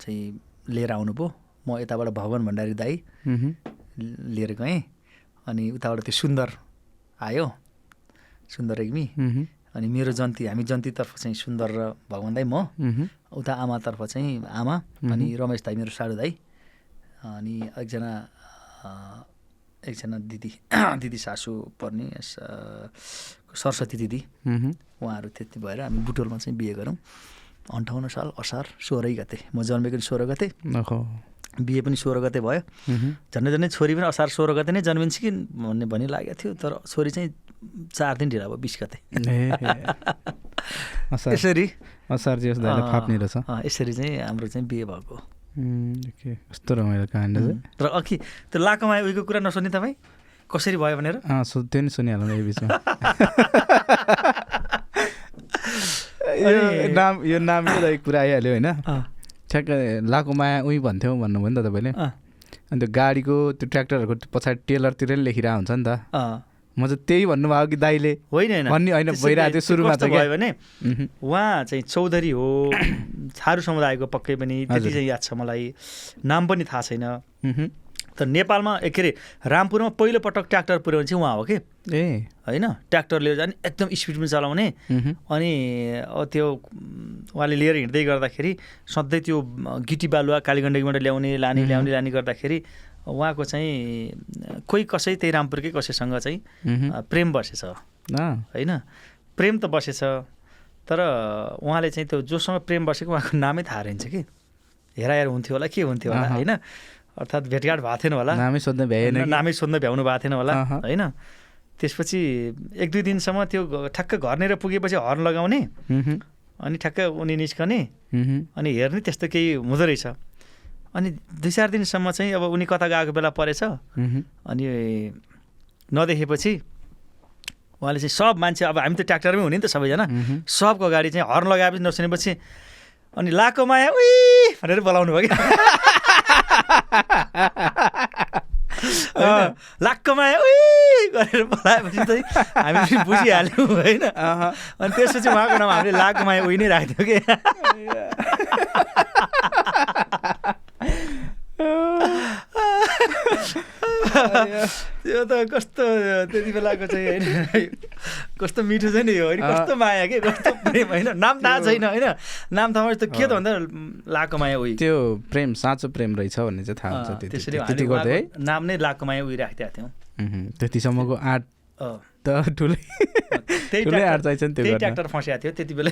चाहिँ लिएर आउनुभयो। म यताबाट भवन भण्डारी दाई लिएर गएँ। अनि उताबाट त्यो सुन्दर आयो सुन्दर रेग्मी। अनि मेरो जन्ती हामी जन्तीतर्फ चाहिँ सुन्दर र भगवान् दाई म। उता आमातर्फ चाहिँ आमा अनि रमेश दाई मेरो साडु दाई। अनि एकजना एकजना दिदी दिदी सासू पर्ने सरस्वती दिदी। उहाँहरू त्यति भएर हामी बुटोलमा चाहिँ बिहे गऱ्यौँ अन्ठाउन्न साल असार सोह्रै गते। म जन्मेको सोह्र गते। बिहे पनि सोह्र गते भयो। झन्डै झन्डै छोरी पनि असार सोह्र गते नै जन्मिन्छ कि भन्ने भनी लागेको थियो तर छोरी चाहिँ चार दिन ढिला भयो बिस गते। यसरी। यसरी चाहिँ हाम्रो चाहिँ बिहे भएको कस्तो रमाइलो कहानी रहेछ तर अघि त्यो लाकोमा उयोको कुरा नसुन्ने तपाईँ? कसरी भयो भनेर? त्यो नि सुनिहालौँ यो बिचमा। यो नाम यो नाम यो कुरा आइहाल्यो होइन। ठ्याक्क लाको माया उहीँ भन्थ्यौ भन्नुभयो नि त तपाईँले। अँ, अनि त्यो गाडीको त्यो ट्र्याक्टरहरूको पछाडि टेलरतिर लेखिरहेको हुन्छ नि त। म चाहिँ त्यही भन्नुभयो कि दाइले होइन होइन। भन्ने होइन भइरहेको थियो सुरुमा क्या? भयो भने उहाँ चाहिँ चौधरी हो थारू समुदायको पक्कै पनि त्यति। चाहिँ याद छ मलाई। नाम पनि थाहा छैन। तर नेपालमा के अरे रामपुरमा पहिलो पटक ट्र्याक्टर पुर्याउने चाहिँ उहाँ हो कि? ए। होइन? ट्र्याक्टर लिएर जाने एकदम स्पिडमा चलाउने। अनि त्यो उहाँले लिएर हिँड्दै गर्दाखेरि सधैँ त्यो गिटी बालुवा कालीगण्डकीबाट ल्याउने लाने। ल्याउने लाने गर्दाखेरि उहाँको चाहिँ कोही कसै त्यही रामपुरकै कसैसँग चाहिँ प्रेम बसेछ। होइन? प्रेम त बसेछ तर उहाँले चाहिँ त्यो जोसँग प्रेम बसेको उहाँको नामै थाहा रहन्छ कि। हेराहेर हुन्थ्यो होला के हुन्थ्यो होला। होइन? अर्थात् भेटघाट भएको थिएन होला। नामै सोध्न भ्याएन? नामै सोध्न भ्याउनु भएको थिएन होला। होइन? त्यसपछि एक दुई दिनसम्म त्यो ठ्याक्क घरनिर पुगेपछि हर्न लगाउने अनि ठ्याक्क उनी निस्कने अनि हेर्ने त्यस्तो केही हुँदो रहेछ। अनि दुई चार दिनसम्म चाहिँ अब उनी कता गएको बेला परेछ। अनि नदेखेपछि उहाँले चाहिँ सब मान्छे अब हामी त ट्र्याक्टरमै हुने नि त सबैजना। सबको गाडी चाहिँ हर्न लगाएपछि नसुनेपछि अनि लाको माया उही भनेर बोलाउनु भयो कि होइन? लाक्क माया उही गरेर बोलाएपछि चाहिँ हामी बुझिहाल्यौँ होइन। अनि त्यसपछि उहाँको नाम हामीले लाको माया उही नै राखिदियो कि त्यो त कस्तो त्यति बेलाको चाहिँ होइन कस्तो मिठो छ नि यो होइन कस्तो माया के कस्तो प्रेम होइन नाम थाहा छैन होइन नाम थाहा त के त भन्दा लाको माया उही त्यो प्रेम साँचो प्रेम रहेछ भन्ने चाहिँ थाहा हुन्छ त्यसरी गर्दै है नाम नै लाको माया उही राखिदिएका थियौँ त्यतिसम्मको आँट अँ, त ठुलै त्यही ठुलै आँट ट्र्याक्टर चाहिन्छ नि त्यो ट्र्याक्टर फँसिएको थियो त्यति बेला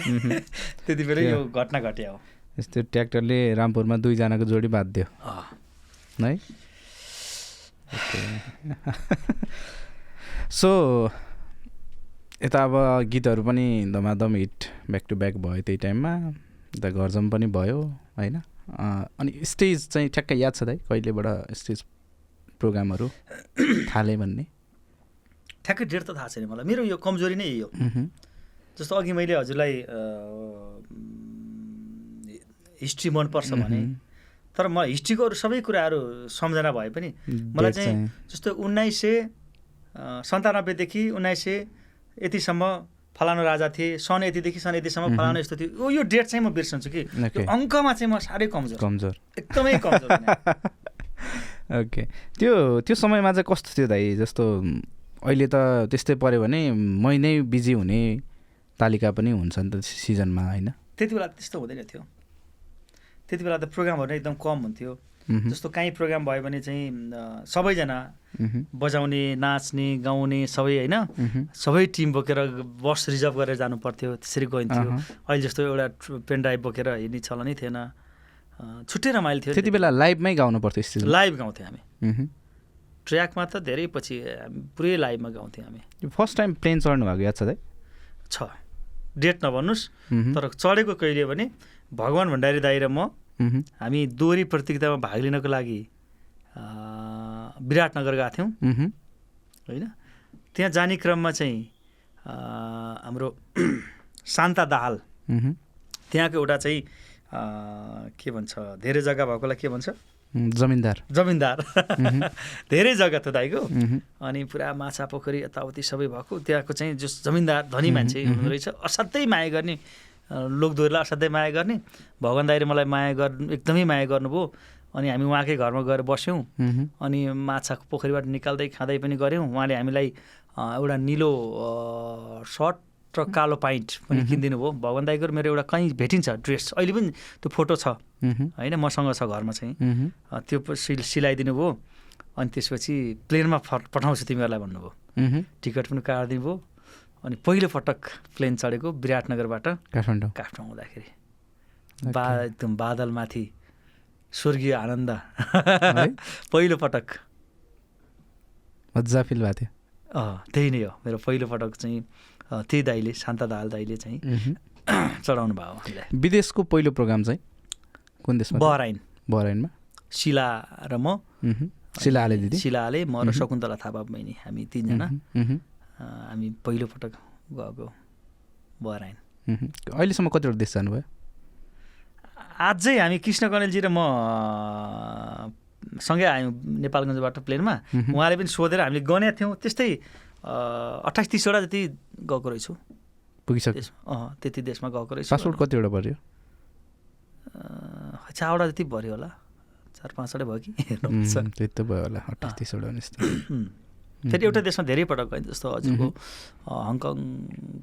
त्यति बेला यो घटना घट्यो हो यस्तो ट्र्याक्टरले रामपुरमा दुईजनाको जोडी बाँधिदियो है सो यता अब गीतहरू पनि धमाधम हिट ब्याक टु ब्याक भयो त्यही टाइममा। यता घरजम पनि भयो होइन? अनि स्टेज चाहिँ ठ्याक्कै याद छ दाइ कहिलेबाट स्टेज प्रोग्रामहरू थाले भन्ने? ठ्याक्कै डेट त थाहा छैन मलाई। मेरो यो कमजोरी नै हो। जस्तो अघि मैले हजुरलाई हिस्ट्री मनपर्छ भने। तर मलाई हिस्ट्रीको अरू सबै कुराहरू सम्झना भए पनि मलाई चाहिँ जस्तो उन्नाइस सय सन्तानब्बेदेखि उन्नाइस सय यतिसम्म फलानु राजा थिए। सन् यतिदेखि सन् यतिसम्म फलानु यस्तो थियो। ओ, यो डेट चाहिँ म बिर्सन्छु कि? Okay. अङ्कमा चाहिँ म साह्रै कमजोर। कमजोर। एकदमै कमजोर। ओके त्यो त्यो समयमा चाहिँ कस्तो थियो दाइ? जस्तो म, अहिले त त्यस्तै पऱ्यो भने महिनै बिजी हुने तालिका पनि हुन्छ नि त सिजनमा होइन? त्यति बेला त्यस्तो हुँदैन थियो। त्यति बेला त प्रोग्रामहरू नै एकदम कम हुन्थ्यो। जस्तो काहीँ प्रोग्राम भयो भने चाहिँ सबैजना बजाउने नाच्ने गाउने सबै होइन सबै टिम बोकेर बस रिजर्भ गरेर जानु पर्थ्यो त्यसरी गइन्थ्यो। अहँ। अहिले जस्तो एउटा पेन ड्राइभ बोकेर हिँड्ने चलनै थिएन। छुट्टै रमाइलो थियो। त्यति बेला लाइभमै गाउनु पर्थ्यो लाइभ गाउँथ्यौँ हामी। ट्र्याकमा त धेरै पछि पुरै लाइभमा गाउँथ्यौँ हामी। फर्स्ट टाइम प्लेन चढ्नु भएको याद छ छ। डेट नभन्नुहोस् तर चढेको कहिले भने भगवान् भण्डारी दाई र म हामी दोहोरी प्रतियोगितामा भाग लिनको लागि विराटनगर गएको थियौँ। होइन? त्यहाँ जाने क्रममा चाहिँ हाम्रो शान्ता दाहाल। त्यहाँको एउटा चाहिँ के भन्छ धेरै जग्गा भएकोलाई के भन्छ? जमिनदार। जमिनदार। धेरै जग्गा थियो दाइको अनि पुरा माछा पोखरी यताउति सबै भएको। त्यहाँको चाहिँ जो जमिनदार धनी मान्छे हुनुहुँदो रहेछ। असाध्यै माया गर्ने लोकदोहोरीलाई असाध्यै माया गर्ने भगवान् दाइले मलाई माया गर्नु एकदमै माया गर्नुभयो। अनि हामी उहाँकै घरमा गएर बस्यौँ। अनि माछाको पोखरीबाट निकाल्दै खाँदै पनि गऱ्यौँ। उहाँले हामीलाई एउटा निलो सर्ट र कालो पाइन्ट पनि किनिदिनु भयो भगवान् दाईको मेरो एउटा कहीँ भेटिन्छ ड्रेस। अहिले पनि त्यो फोटो छ। होइन मसँग छ घरमा चाहिँ। त्यो सिलाइदिनु भयो अनि त्यसपछि प्लेनमा फ पठाउँछु तिमीहरूलाई भन्नुभयो। टिकट पनि काटिदिनु भयो अनि पहिलो पटक प्लेन चढेको विराटनगरबाट काठमाडौँ। काठमाडौँ आउँदाखेरि बा एकदम बादलमाथि स्वर्गीय आनन्द। पहिलो पटक मजा फिल भएको थियो। त्यही नै हो। मेरो पहिलो पटक चाहिँ त्यही दाइले शान्ता दाहाल दाइले चाहिँ। चढाउनु भयो विदेशको पहिलो प्रोग्राम चाहिँ कुन देशमा? बहराइन। बहराइनमा? शिला र म। मह्म, शिला आले दिदी। शिलाले म र शकुन्तला थापा बहिनी हामी तिनजना। हामी पहिलो पटक गएको बहराइन। मह्म। अहिलेसम्म कतिवटा देश जानुभयो? अझै हामी कृष्ण कणेलजी र म सँगै आयौँ नेपालगञ्जबाट प्लेनमा। उहाँले पनि सोधेर हामीले गनेका थियौँ। त्यस्तै अट्ठाइस तिसवटा जति गएको रहेछु। पुगिसक्यो। अँ त्यति देशमा गएको रहेछु। पासपोर्ट कतिवटा पऱ्यो चारवटा जति भऱ्यो होला। चार पाँचवटा भयो कि? त्यति त भयो होला। अट्ठाइस तिसवटा जस्तो. फेरि एउटा देशमा धेरै पटक गएँ जस्तो हजुरको हङकङ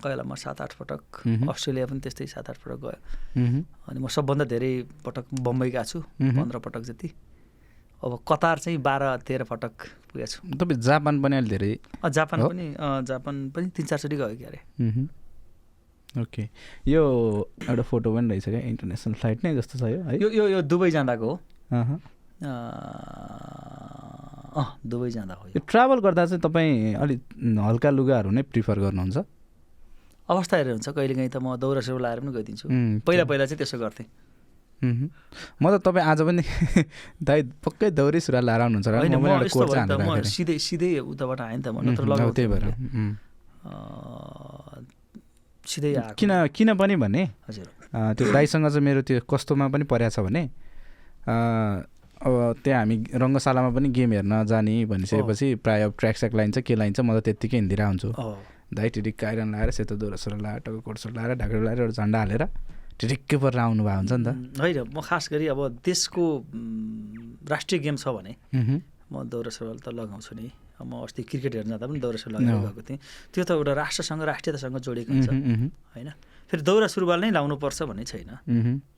गयो होला म सात आठ पटक। अस्ट्रेलिया पनि त्यस्तै सात आठ पटक गयो अनि म सबभन्दा धेरै पटक बम्बई गएको छु। पन्ध्र पटक जति अब कतार चाहिँ बाह्र तेह्र पटक पुगेको छु तपाईँ जापान पनि अहिले धेरै जापान? पनि जापान पनि तिन चारचोटि गयो कि अरे। ओके यो एउटा फोटो पनि रहेछ क्या इन्टरनेसनल फ्लाइट नै जस्तो छ यो यो यो दुबई जाँदाको हो। अँ दुबई जाँदा हो यो। ट्राभल गर्दा चाहिँ तपाईँ अलिक हल्का लुगाहरू नै प्रिफर गर्नुहुन्छ? अवस्था हेरेर हुन्छ कहिलेकाहीँ त म दौरा सुरु लाएर पनि गइदिन्छु। पहिला पहिला चाहिँ त्यसो गर्थेँ. म त तपाईँ आज पनि दाइ पक्कै दौरी सुरुवाल लाएर आउनुहुन्छ म। सिधै सिधै उताबाट आएँ नि त म नत्र त्यही भएर सिधै किन किन पनि भने हजुर। त्यो दाइसँग चाहिँ मेरो त्यो कस्तोमा पनि परेको छ भने अब त्यहाँ हामी रङ्गशालामा पनि गेम हेर्न जाने भनिसकेपछि प्रायः अब ट्र्याक स्याक लाइन्छ के लाइन्छ म त त्यत्तिकै आउँछु अँ। दाइ टिटिक्क आइरन लगाएर सेतो दोहोरो लगाएर टक्क कोटसोट लगाएर ढाकेर लगाएर एउटा झन्डा हालेर टिटिक्कै परेर आउनु भएको हुन्छ नि त। होइन म खास गरी अब देशको राष्ट्रिय गेम छ भने। म दौरा सुरुवाल त लगाउँछु नि। म अस्ति क्रिकेट हेर्न जाँदा पनि दौरा सुरुवाल लगाएर अँ। गएको थिएँ। त्यो त एउटा राष्ट्रसँग राष्ट्रियतासँग जोडिएको हुन्छ। होइन? फेरि दौरा सुरुवाल नै लाउनुपर्छ भन्ने छैन।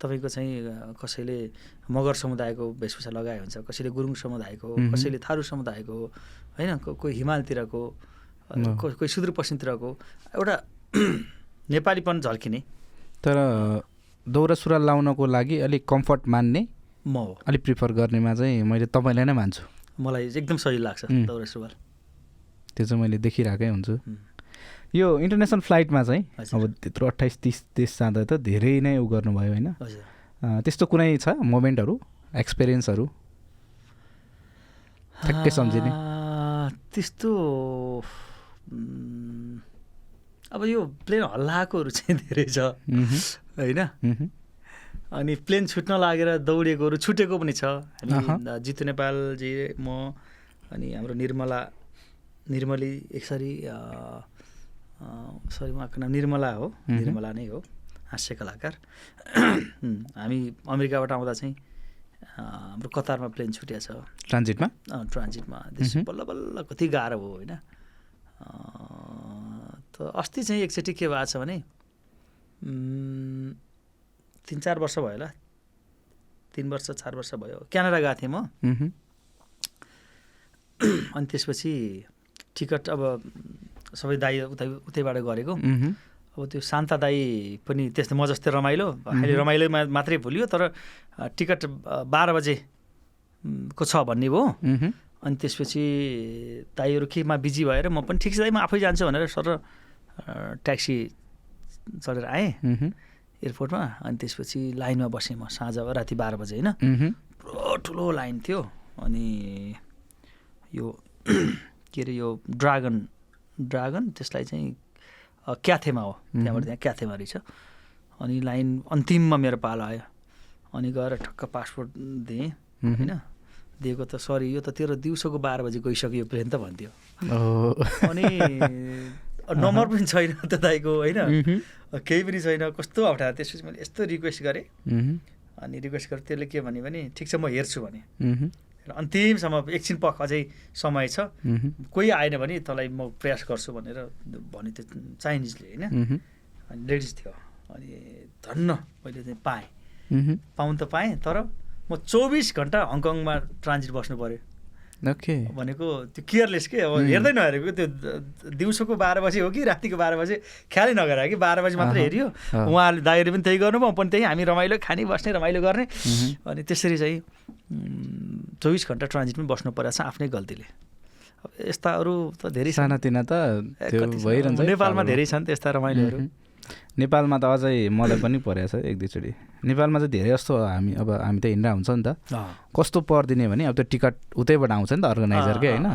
तपाईँको चाहिँ कसैले मगर समुदायको वेशभूषा लगाए हुन्छ कसैले गुरुङ समुदायको। कसैले थारू समुदायको होइन? को- कोही हिमालतिरको कोही सुदूरपश्चिमतिरको एउटा नेपालीपन झल्किने। तर दौरा सुरुवाल लाउनको लागि अलिक कम्फर्ट मान्ने म हो। अलिक प्रिफर गर्नेमा चाहिँ मैले तपाईँलाई नै मान्छु। मलाई एकदम सही लाग्छ. दौरा सुरुवाल। त्यो चाहिँ मैले देखिरहेकै हुन्छु. यो इन्टरनेसनल फ्लाइटमा चाहिँ। अब त्यत्रो अट्ठाइस तिस देश जाँदा त धेरै नै उ गर्नुभयो होइन। त्यस्तो कुनै छ मोमेन्टहरू एक्सपिरियन्सहरू? ठ्याक्कै सम्झिने। त्यस्तो अब यो प्लेन हल्लाएकोहरू चाहिँ धेरै छ। होइन? अनि प्लेन छुट्न लागेर दौडेकोहरू छुटेको पनि छ। जितु नेपालजी म अनि हाम्रो निर्मला निर्मली यसरी सरी उहाँको नाम निर्मला हो। निर्मला नै हो हास्य कलाकार। हामी अमेरिकाबाट आउँदा चाहिँ हाम्रो कतारमा प्लेन छुट्या छ। ट्रान्जिटमा? ट्रान्जिटमा। मह्म। बल्ल बल्ल कति गाह्रो भयो होइन। त अस्ति चाहिँ एकचोटि के भएको छ भने तिन चार वर्ष भयो होला। तिन वर्ष चार वर्ष भयो। क्यानाडा गएको थिएँ म। अनि त्यसपछि टिकट अब सबै दाई उता उतैबाट गरेको। अब त्यो शान्ता दाई पनि त्यस्तै म जस्तै रमाइलो। अहिले रमाइलो मात्रै भुलियो तर टिकट बाह्र बजे उम्, को छ भन्ने भयो अनि त्यसपछि दाईहरू केमा बिजी भएर म पनि ठिक छ दाइ म आफै जान्छु भनेर सर ट्याक्सी चढेर आएँ। एयरपोर्टमा अनि त्यसपछि लाइनमा बसेँ म साँझ राति बाह्र बजे होइन। पुरो ठुलो लाइन थियो। अनि यो के अरे यो ड्रागन ड्रागन त्यसलाई चाहिँ क्याथेमा हो। त्यहाँबाट त्यहाँ क्याथेमा रहेछ अनि लाइन अन्तिममा मेरो पालो आयो। अनि गएर ठक्क पासपोर्ट दिएँ। होइन? दिएको त सरी यो त तेरो दिउँसोको बाह्र बजी गइसक्यो प्लेन त भन्थ्यो। अनि नम्बर पनि छैन त दाइको होइन? केही पनि छैन कस्तो अप्ठ्यारो त्यसपछि मैले यस्तो रिक्वेस्ट गरेँ। अनि रिक्वेस्ट गरेँ त्यसले के भन्यो भने ठिक छ म हेर्छु भने। र अन्तिमसम्म एकछिन पख अझै समय छ। कोही आएन भने तँलाई म प्रयास गर्छु भनेर भन्यो त्यो चाइनिजले होइन? अनि लेडिज थियो। अनि धन्न मैले चाहिँ पाएँ। पाउनु त पाएँ तर म चौबिस घन्टा हङकङमा ट्रान्जिट बस्नु पऱ्यो भनेको त्यो केयरलेस के अब. हेर्दै नहेरेको त्यो दिउँसोको बाह्र बजी हो कि रातिको बाह्र बजी ख्यालै नगरे कि बाह्र बजी मात्रै. हेऱ्यो। उहाँहरूले दाइहरू पनि त्यही गर्नु म पनि त्यही हामी रमाइलो खाने बस्ने रमाइलो गर्ने अनि त्यसरी चाहिँ चौबिस घन्टा ट्रान्जिटमै बस्नु परेको छ आफ्नै गल्तीले यस्ताहरू त धेरै। सानातिना त? भइरहन्छ नेपालमा। धेरै छन् त्यस्ता रमाइलोहरू। नेपालमा त अझै मलाई पनि परेको छ एक दुईचोटि। नेपालमा चाहिँ धेरै जस्तो हामी अब हामी त हिँडेर हुन्छ नि त। कस्तो परिदिने भने अब त्यो टिकट उतैबाट आउँछ नि त अर्गनाइजरकै होइन।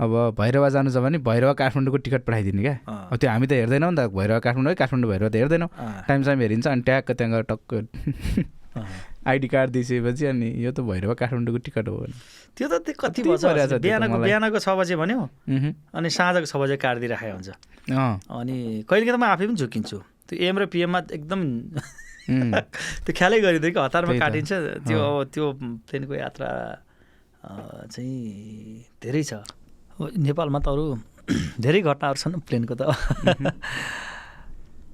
अब भैरवा जानु छ भने भैरवा काठमाडौँको टिकट पठाइदिने क्या। अब त्यो हामी त हेर्दैनौँ नि त भैरवा काठमाडौँ है काठमाडौँ भैरवा त हेर्दैनौँ। टाइम साइम हेरिन्छ अनि ट्याक्क त्यहाँ गएर टक्क। आइडी कार्ड दिइसकेपछि अनि यो त भैरवा काठमाडौँको टिकट हो भने त्यो त त्यो कति बिहानको। बिहानको छ बजे भन्यो। अनि साँझको छ बजे काटिदिइराखेको हुन्छ अँ अनि कहिलेकाहीँ त म आफै पनि झुकिन्छु त्यो एम र पिएममा एकदम त्यो ख्यालै गरिदियो कि हतारमा। काटिन्छ त्यो। अब त्यो प्लेनको यात्रा चाहिँ धेरै छ नेपालमा त अरू धेरै घटनाहरू छन् प्लेनको त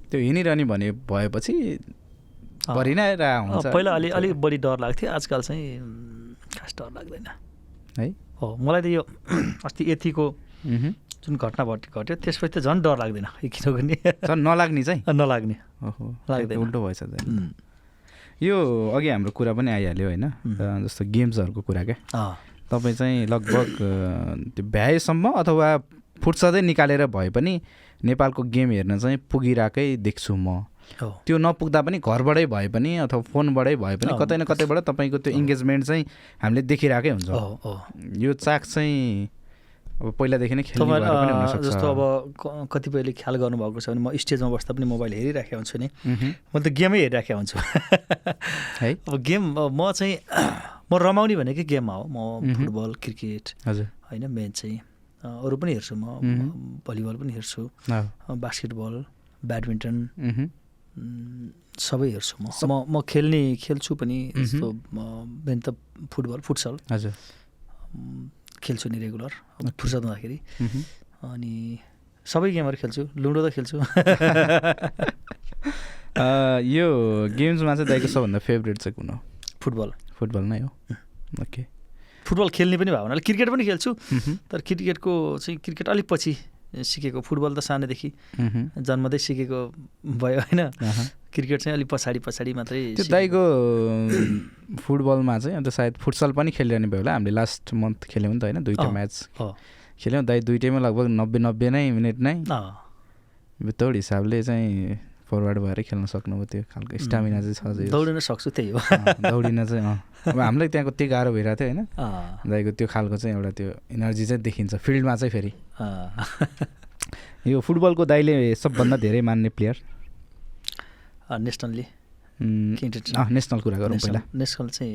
त्यो हिँडिरहने भने भएपछि। भरि नै हुन्छ। पहिला अलि अलिक बढी डर लाग्थ्यो आजकल चाहिँ खास डर लाग्दैन। है? हो मलाई त यो अस्ति यतिको। जुन घटना घट घट्यो त्यसपछि त झन् डर लाग्दैन किनभने सर नलाग्ने चाहिँ? नलाग्ने। ओहो लाग्दैन। उल्टो भएछ यो अघि हाम्रो कुरा पनि आइहाल्यो होइन जस्तो गेम्सहरूको कुरा क्या। तपाईँ चाहिँ लगभग त्यो भ्याएसम्म अथवा फुर्सदै निकालेर भए पनि नेपालको गेम हेर्न चाहिँ पुगिरहेकै देख्छु म। त्यो नपुग्दा पनि घरबाटै भए पनि अथवा फोनबाटै भए पनि कतै न कतैबाट तपाईँको त्यो इङ्गेजमेन्ट चाहिँ हामीले देखिरहेकै हुन्छ। यो चाक चाहिँ अब पहिलादेखि नै खेल्ने जस्तो अब कतिपयले ख्याल गर्नुभएको छ भने म स्टेजमा बस्दा पनि मोबाइल हेरिराखेको हुन्छु नि। म त गेमै हेरिराखेको हुन्छु। है। अब गेम म चाहिँ म रमाउने भनेकै गेममा हो। म। फुटबल क्रिकेट हजुर। होइन मेन चाहिँ अरू पनि हेर्छु म। भलिबल पनि हेर्छु। बास्केटबल ब्याडमिन्टन सबै हेर्छु म। म म खेल्ने खेल्छु पनि। जस्तो मेन त फुटबल फुटसल। हजुर। खेल्छु नि रेगुलर फुर्सद हुँदाखेरि। अनि सबै गेमहरू खेल्छु लुडो त खेल्छु। यो गेम्समा चाहिँ दाइको सबभन्दा फेभरेट चाहिँ कुन हो? फुटबल। फुटबल नै हो? ओके। फुटबल खेल्ने पनि भयो हुनाले क्रिकेट पनि खेल्छु। तर क्रिकेटको चाहिँ क्रिकेट अलिक पछि। सिकेको फुटबल त सानैदेखि। जन्मदै सिकेको भयो होइन। क्रिकेट चाहिँ अलिक पछाडि पछाडि मात्रै त्यो। दाइको फुटबलमा चाहिँ अन्त सायद फुटसल पनि खेलिरहने भयो होला हामीले लास्ट मन्थ खेल्यौँ नि त होइन अँ, म्याच। खेल्यौँ दाइ दुइटैमा लगभग नब्बे नब्बे नै मिनट नै अँ, तौड हिसाबले चाहिँ फरवर्ड भएरै खेल्न सक्नुभयो त्यो खालको स्टामिना चाहिँ छ दौडिन सक्छु त्यही हो। दौडिन चाहिँ अब हामीलाई त्यहाँको त्यही गाह्रो भइरहेको थियो होइन। दाइको त्यो खालको चाहिँ एउटा त्यो इनर्जी चाहिँ देखिन्छ फिल्डमा चाहिँ फेरि। यो फुटबलको दाइले सबभन्दा धेरै मान्ने प्लेयर? नेसनल्ली नेसनल कुरा गरौँ पहिला। नेसनल चाहिँ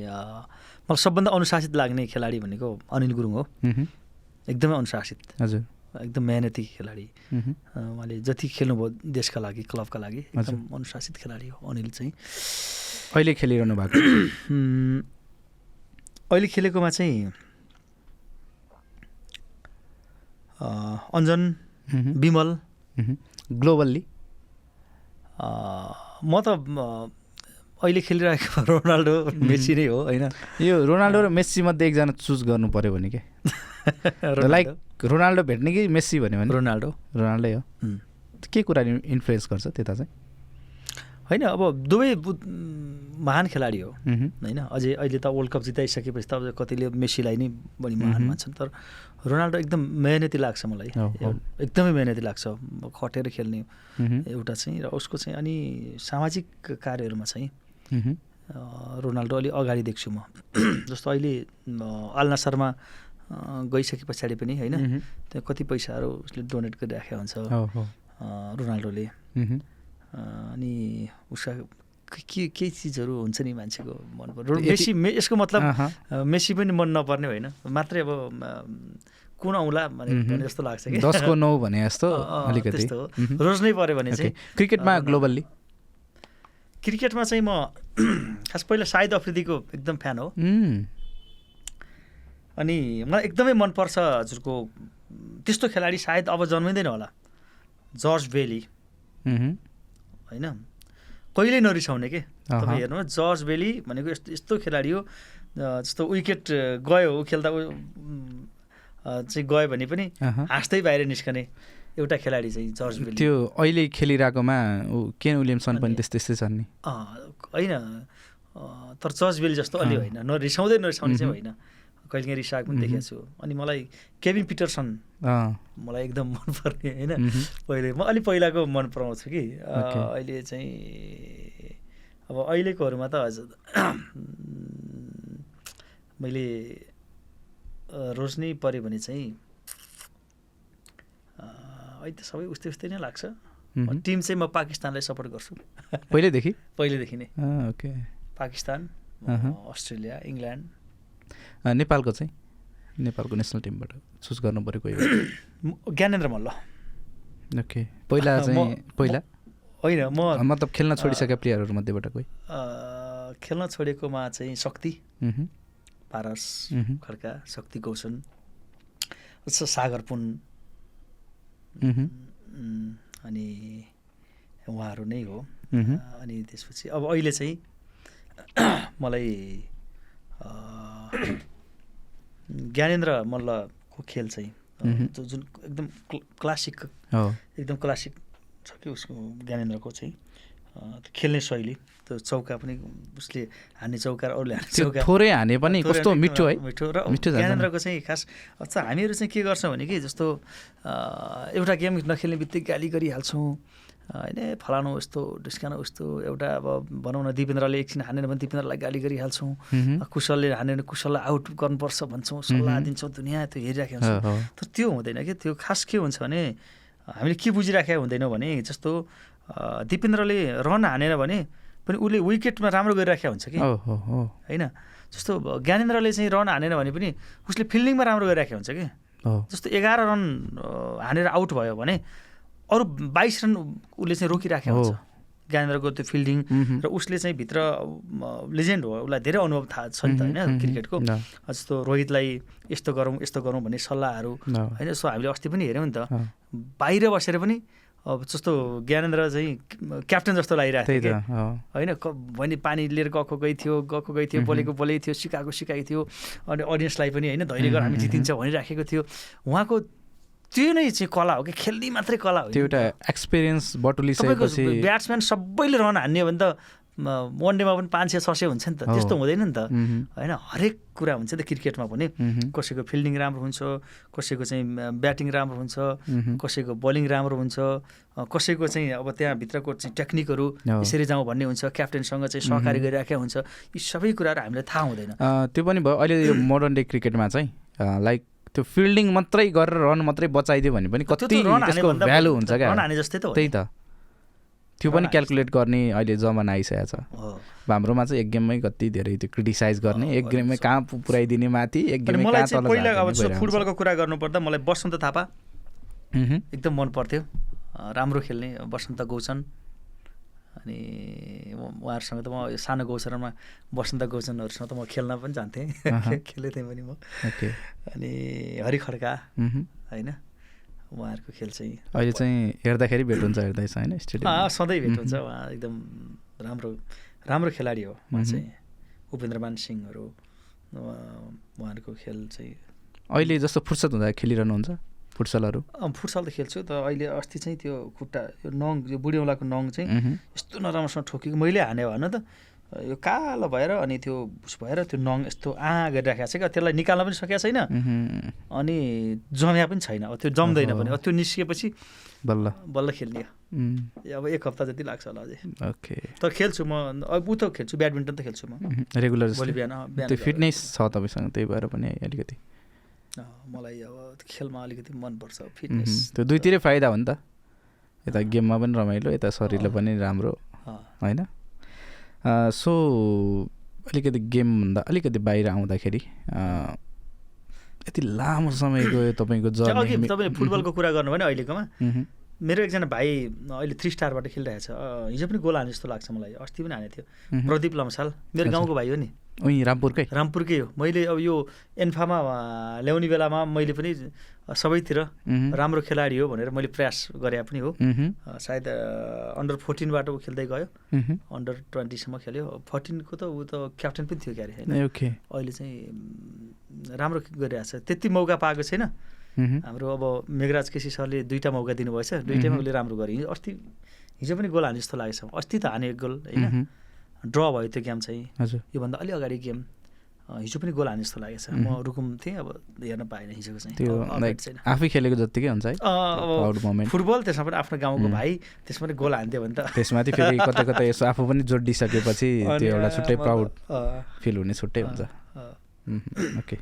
मलाई सबभन्दा अनुशासित लाग्ने खेलाडी भनेको अनिल गुरुङ हो। एकदमै अनुशासित। हजुर। एकदम मेहनती खेलाडी। उहाँले जति खेल्नुभयो देशका लागि क्लबका लागि एकदम। अनुशासित खेलाडी हो अनिल चाहिँ। अहिले खेलिरहनु भएको अहिले खेलेकोमा चाहिँ अञ्जन विमल। ग्लोबल्ली? म त अहिले खेलिरहेको रोनाल्डो मेसी नै हो होइन? यो रोनाल्डो र मेस्सी मध्ये एकजना चुज गर्नु पर्यो भने के? लाइक रोनाल्डो भेट्ने कि मेस्सी भन्यो भने रोनाल्डो। रोनाल्डै हो। के कुरा इन्फ्लुएन्स गर्छ त्यता चाहिँ? होइन अब दुवै महान खेलाडी हो। होइन अझै अहिले त वर्ल्ड कप जिताइसकेपछि त अब कतिले मेसीलाई नै बढी महान। मान्छन्। तर रोनाल्डो एकदम मेहनती लाग्छ मलाई। एकदमै मेहनती लाग्छ। खटेर खेल्ने एउटा चाहिँ र उसको चाहिँ अनि सामाजिक कार्यहरूमा चाहिँ रोनाल्डो अलि अगाडि देख्छु म। जस्तो अहिले आलनासरमा गइसके पछाडि पनि होइन? त्यहाँ कति पैसाहरू उसले डोनेट गरिराखेको हुन्छ। रोनाल्डोले। अनि उसका के केही चिजहरू हुन्छ नि मान्छेको मन मेसी मे यसको मतलब मेसी पनि मन नपर्ने होइन? मात्रै अब कुन औँला भने जस्तो लाग्छ कि? दसको नौ भने जस्तो अलिकति। रोज्नै पऱ्यो भने। चाहिँ। क्रिकेटमा ग्लोबल्ली? क्रिकेटमा चाहिँ म खास पहिला साहिद अफ्रिदीको एकदम फ्यान हो। अनि मलाई एकदमै मनपर्छ हजुरको त्यस्तो खेलाडी सायद अब जन्मिँदैन होला। George Bailey. होइन? कहिल्यै नरिसाउने के। तपाईँ हेर्नुहोस् जर्ज बेली भनेको यस्तो यस्तो खेलाडी हो। जस्तो विकेट गयो ऊ खेल्दा चाहिँ गयो भने पनि। हाँस्दै बाहिर निस्कने एउटा खेलाडी चाहिँ जर्ज बेली। त्यो अहिले खेलिरहेकोमा ऊ केन विलियमसन पनि त्यस्तै त्यस्तै छन् नि। होइन। तर जर्ज बेली जस्तो अलि। होइन। नरिसाउँदै नरिसाउने चाहिँ। होइन। कहिलेकाहीँ रिसाएको पनि। देखेको छु। अनि मलाई केभिन पिटरसन मलाई एकदम मनपर्ने होइन? पहिले म अलि पहिलाको मन पराउँछु कि। अहिले चाहिँ अब अहिलेकोहरूमा त हजुर मैले रोज्नै पऱ्यो भने चाहिँ अहिले त सबै उस्तै उस्तै नै लाग्छ। टिम चाहिँ म पाकिस्तानलाई सपोर्ट गर्छु। पहिल्यैदेखि पहिलेदेखि नै। ओके। पाकिस्तान अस्ट्रेलिया इङ्ल्यान्ड नेपालको चाहिँ नेपालको नेसनल टिमबाट चुज गर्नु पऱ्यो कोही बेला। म- ज्ञानेन्द्र मल्ल। ओके पहिला चाहिँ पहिला? होइन म मतलब खेल्न छोडिसकेका प्लेयरहरू मध्येबाट कोही? खेल्न छोडेकोमा चाहिँ शक्ति। पारस खड्का शक्ति गौसन सागर पुन। अनि उहाँहरू नै हो। अनि त्यसपछि अब अहिले चाहिँ मलाई ज्ञानेन्द्र मल्लको खेल चाहिँ जुन एकदम क्ल- क्लासिक एकदम क्लासिक छ कि उसको ज्ञानेन्द्रको चाहिँ खेल्ने शैली त्यो चौका पनि उसले हान्ने चौका र अरूले हान्ने चौका। थोरै हाने पनि कस्तो मिठो है। मिठो र मिठो। ज्ञानेन्द्रको चाहिँ खास अच्छा हामीहरू चाहिँ के गर्छौँ भने कि जस्तो एउटा गेम नखेल्ने बित्तिकै गाली गरिहाल्छौँ। होइन फलानु यस्तो ढिस्कानु उस्तो एउटा अब भनौँ न दिपेन्द्रले एकछिन हानेन भने दिपेन्द्रलाई गाली गरिहाल्छौँ। कुशलले हान्यो भने कुशललाई आउट गर्नुपर्छ भन्छौँ सल्लाह। दिन्छौँ दुनियाँ त्यो हेरिराखेको हुन्छ। तर त्यो हुँदैन कि? त्यो खास के हुन्छ भने हामीले के बुझिराखेका हुँदैनौँ भने जस्तो दिपेन्द्रले रन हानेन भने पनि उसले विकेटमा राम्रो गरिराखेका हुन्छ कि? होइन? जस्तो ज्ञानेन्द्रले चाहिँ रन हानेन भने पनि उसले फिल्डिङमा राम्रो गरिराखेको हुन्छ कि? जस्तो एघार रन हानेर आउट भयो भने अरू बाइस रन उसले चाहिँ रोकिराखेको हुन्छ। ज्ञानेन्द्रको त्यो फिल्डिङ। र उसले चाहिँ भित्र लेजेन्ड हो। उसलाई धेरै अनुभव थाहा छ नि त होइन क्रिकेटको। जस्तो रोहितलाई यस्तो गरौँ यस्तो गरौँ भन्ने सल्लाहहरू। होइन सो हामीले अस्ति पनि हेऱ्यौँ नि त। बाहिर बसेर पनि अब जस्तो ज्ञानेन्द्र चाहिँ क्याप्टन जस्तो लागिरहेको थियो होइन भने पानी लिएर गएको गइ थियो गएको गइ थियो। बोलेको बोलेको थियो सिकाएको सिकाएको थियो। अनि अडियन्सलाई पनि होइन धैर्य गर हामी जितिन्छ भनिराखेको थियो। उहाँको त्यो नै चाहिँ कला हो कि खेल्ने मात्रै कला हो। त्यो एउटा एक्सपिरियन्स बटुलिसकेपछि ब्याट्सम्यान सबैले रन हान्ने भने त वान डेमा पनि पाँच सय छ सय हुन्छ नि त। हो। त्यस्तो हुँदैन नि त। होइन हरेक कुरा हुन्छ नि त क्रिकेटमा पनि। कसैको फिल्डिङ राम्रो हुन्छ कसैको चाहिँ ब्याटिङ राम्रो हुन्छ। कसैको बलिङ राम्रो हुन्छ कसैको चाहिँ अब त्यहाँभित्रको चाहिँ टेक्निकहरू हो। यसरी जाउँ भन्ने हुन्छ क्याप्टेनसँग चाहिँ सहकारी गरिराखेको हुन्छ। यी सबै कुराहरू हामीलाई थाहा हुँदैन। त्यो पनि भयो। अहिले यो मोडर्न डे क्रिकेटमा चाहिँ लाइक त्यो फिल्डिङ मात्रै गरेर रन मात्रै बचाइदियो भने पनि कति त्यसको भ्यालु हुन्छ क्या? त्यही। त। त्यो पनि क्यालकुलेट गर्ने अहिले जमाना आइसकेको छ। हाम्रोमा चाहिँ एक गेममै कति धेरै त्यो क्रिटिसाइज गर्ने एक गेममै। कहाँ पुऱ्याइदिने माथि एक पहिला अब हुन्छ। फुटबलको कुरा गर्नुपर्दा मलाई बसन्त थापा एकदम मन पर्थ्यो राम्रो खेल्ने बसन्त गौचन। अनि उहाँहरूसँग त म सानो गौचरमा बसन्त गौचनहरूसँग त म खेल्न पनि जान्थेँ। खेलेको थिएँ पनि म। अनि हरि खड्का। होइन? उहाँहरूको खेल चाहिँ अहिले चाहिँ हेर्दाखेरि भेट हुन्छ हेर्दैछ होइन? सधैँ भेट हुन्छ। उहाँ एकदम राम्रो राम्रो खेलाडी हो। उहाँ। चाहिँ उपेन्द्रमान सिंहहरू उहाँ- उहाँहरूको खेल चाहिँ अहिले जस्तो फुर्सद हुँदा खेलिरहनुहुन्छ? फुटसलहरू? फुटसल त खेल्छु त अहिले अस्ति चाहिँ त्यो खुट्टा यो नङ यो बुढीौँलाको नङ चाहिँ यस्तो नराम्रोसँग ठोकेको मैले हाने भन त। यो कालो भएर अनि त्यो उस भएर त्यो नङ यस्तो आ गरिराखेको छ क्या त्यसलाई निकाल्न पनि सकेको छैन। अनि जम्या पनि छैन अब त्यो जम्दैन। पनि अब त्यो निस्किएपछि बल्ल। बल्ल खेल्ने अब एक हप्ता जति लाग्छ होला अझै। ओके। तर खेल्छु म अब उ त खेल्छु ब्याडमिन्टन त खेल्छु म। रेगुलर बिहान। फिटनेस छ तपाईँसँग त्यही भएर पनि अलिकति। मलाई अब खेलमा अलिकति मनपर्छ फिटनेस। त्यो दुईतिरै फाइदा हो नि त। यता गेममा पनि रमाइलो यता शरीरलाई। पनि राम्रो होइन? सो अलिकति गेमभन्दा अलिकति बाहिर आउँदाखेरि यति लामो समयको यो तपाईँको जर्नी तपाईँले फुटबलको कुरा गर्नुभयो नि अहिलेकोमा मेरो एकजना भाइ अहिले थ्री स्टारबाट खेलिरहेछ अँ, हिजो पनि गोल हाने जस्तो लाग्छ मलाई। अस्ति पनि हानेको थियो। प्रदीप लम्साल मेरो। गाउँको भाइ हो नि। उहीँ रामपुरकै। रामपुरकै हो। मैले अब यो एन्फामा ल्याउने बेलामा मैले पनि सबैतिर राम्रो खेलाडी हो भनेर मैले प्रयास गरे पनि हो। सायद अन्डर फोर्टिनबाट ऊ खेल्दै गयो। अन्डर ट्वेन्टीसम्म खेल्यो। फोर्टिनको त ऊ त क्याप्टन पनि थियो क्यारे होइन? अहिले चाहिँ राम्रो गरिरहेछ त्यति मौका पाएको छैन। हाम्रो अब मेघराज केसी सरले दुईवटा मौका दिनुभएछ। दुइटैमा। उसले राम्रो गरे अस्ति हिजो पनि गोल हाने जस्तो लागेछ अस्ति त हाने एक गोल होइन? ड्र भयो त्यो गेम चाहिँ। हजुर। योभन्दा अलि अगाडि गेम हिजो पनि गोल हाने जस्तो लागेछ म मह्म। रुकुम थिएँ अब हेर्न पाएन हिजोको चाहिँ। त्यो आफै खेलेको जत्तिकै हुन्छ है। फुटबल त्यसमा पनि आफ्नो गाउँको. भाइ त्यसमा पनि गोल हान्थ्यो भने त। त्यसमाथि फेरि कता कता यसो आफू पनि जोडिसकेपछि त्यो एउटा छुट्टै म प्राउड फिल हुने छुट्टै हुन्छ। ओके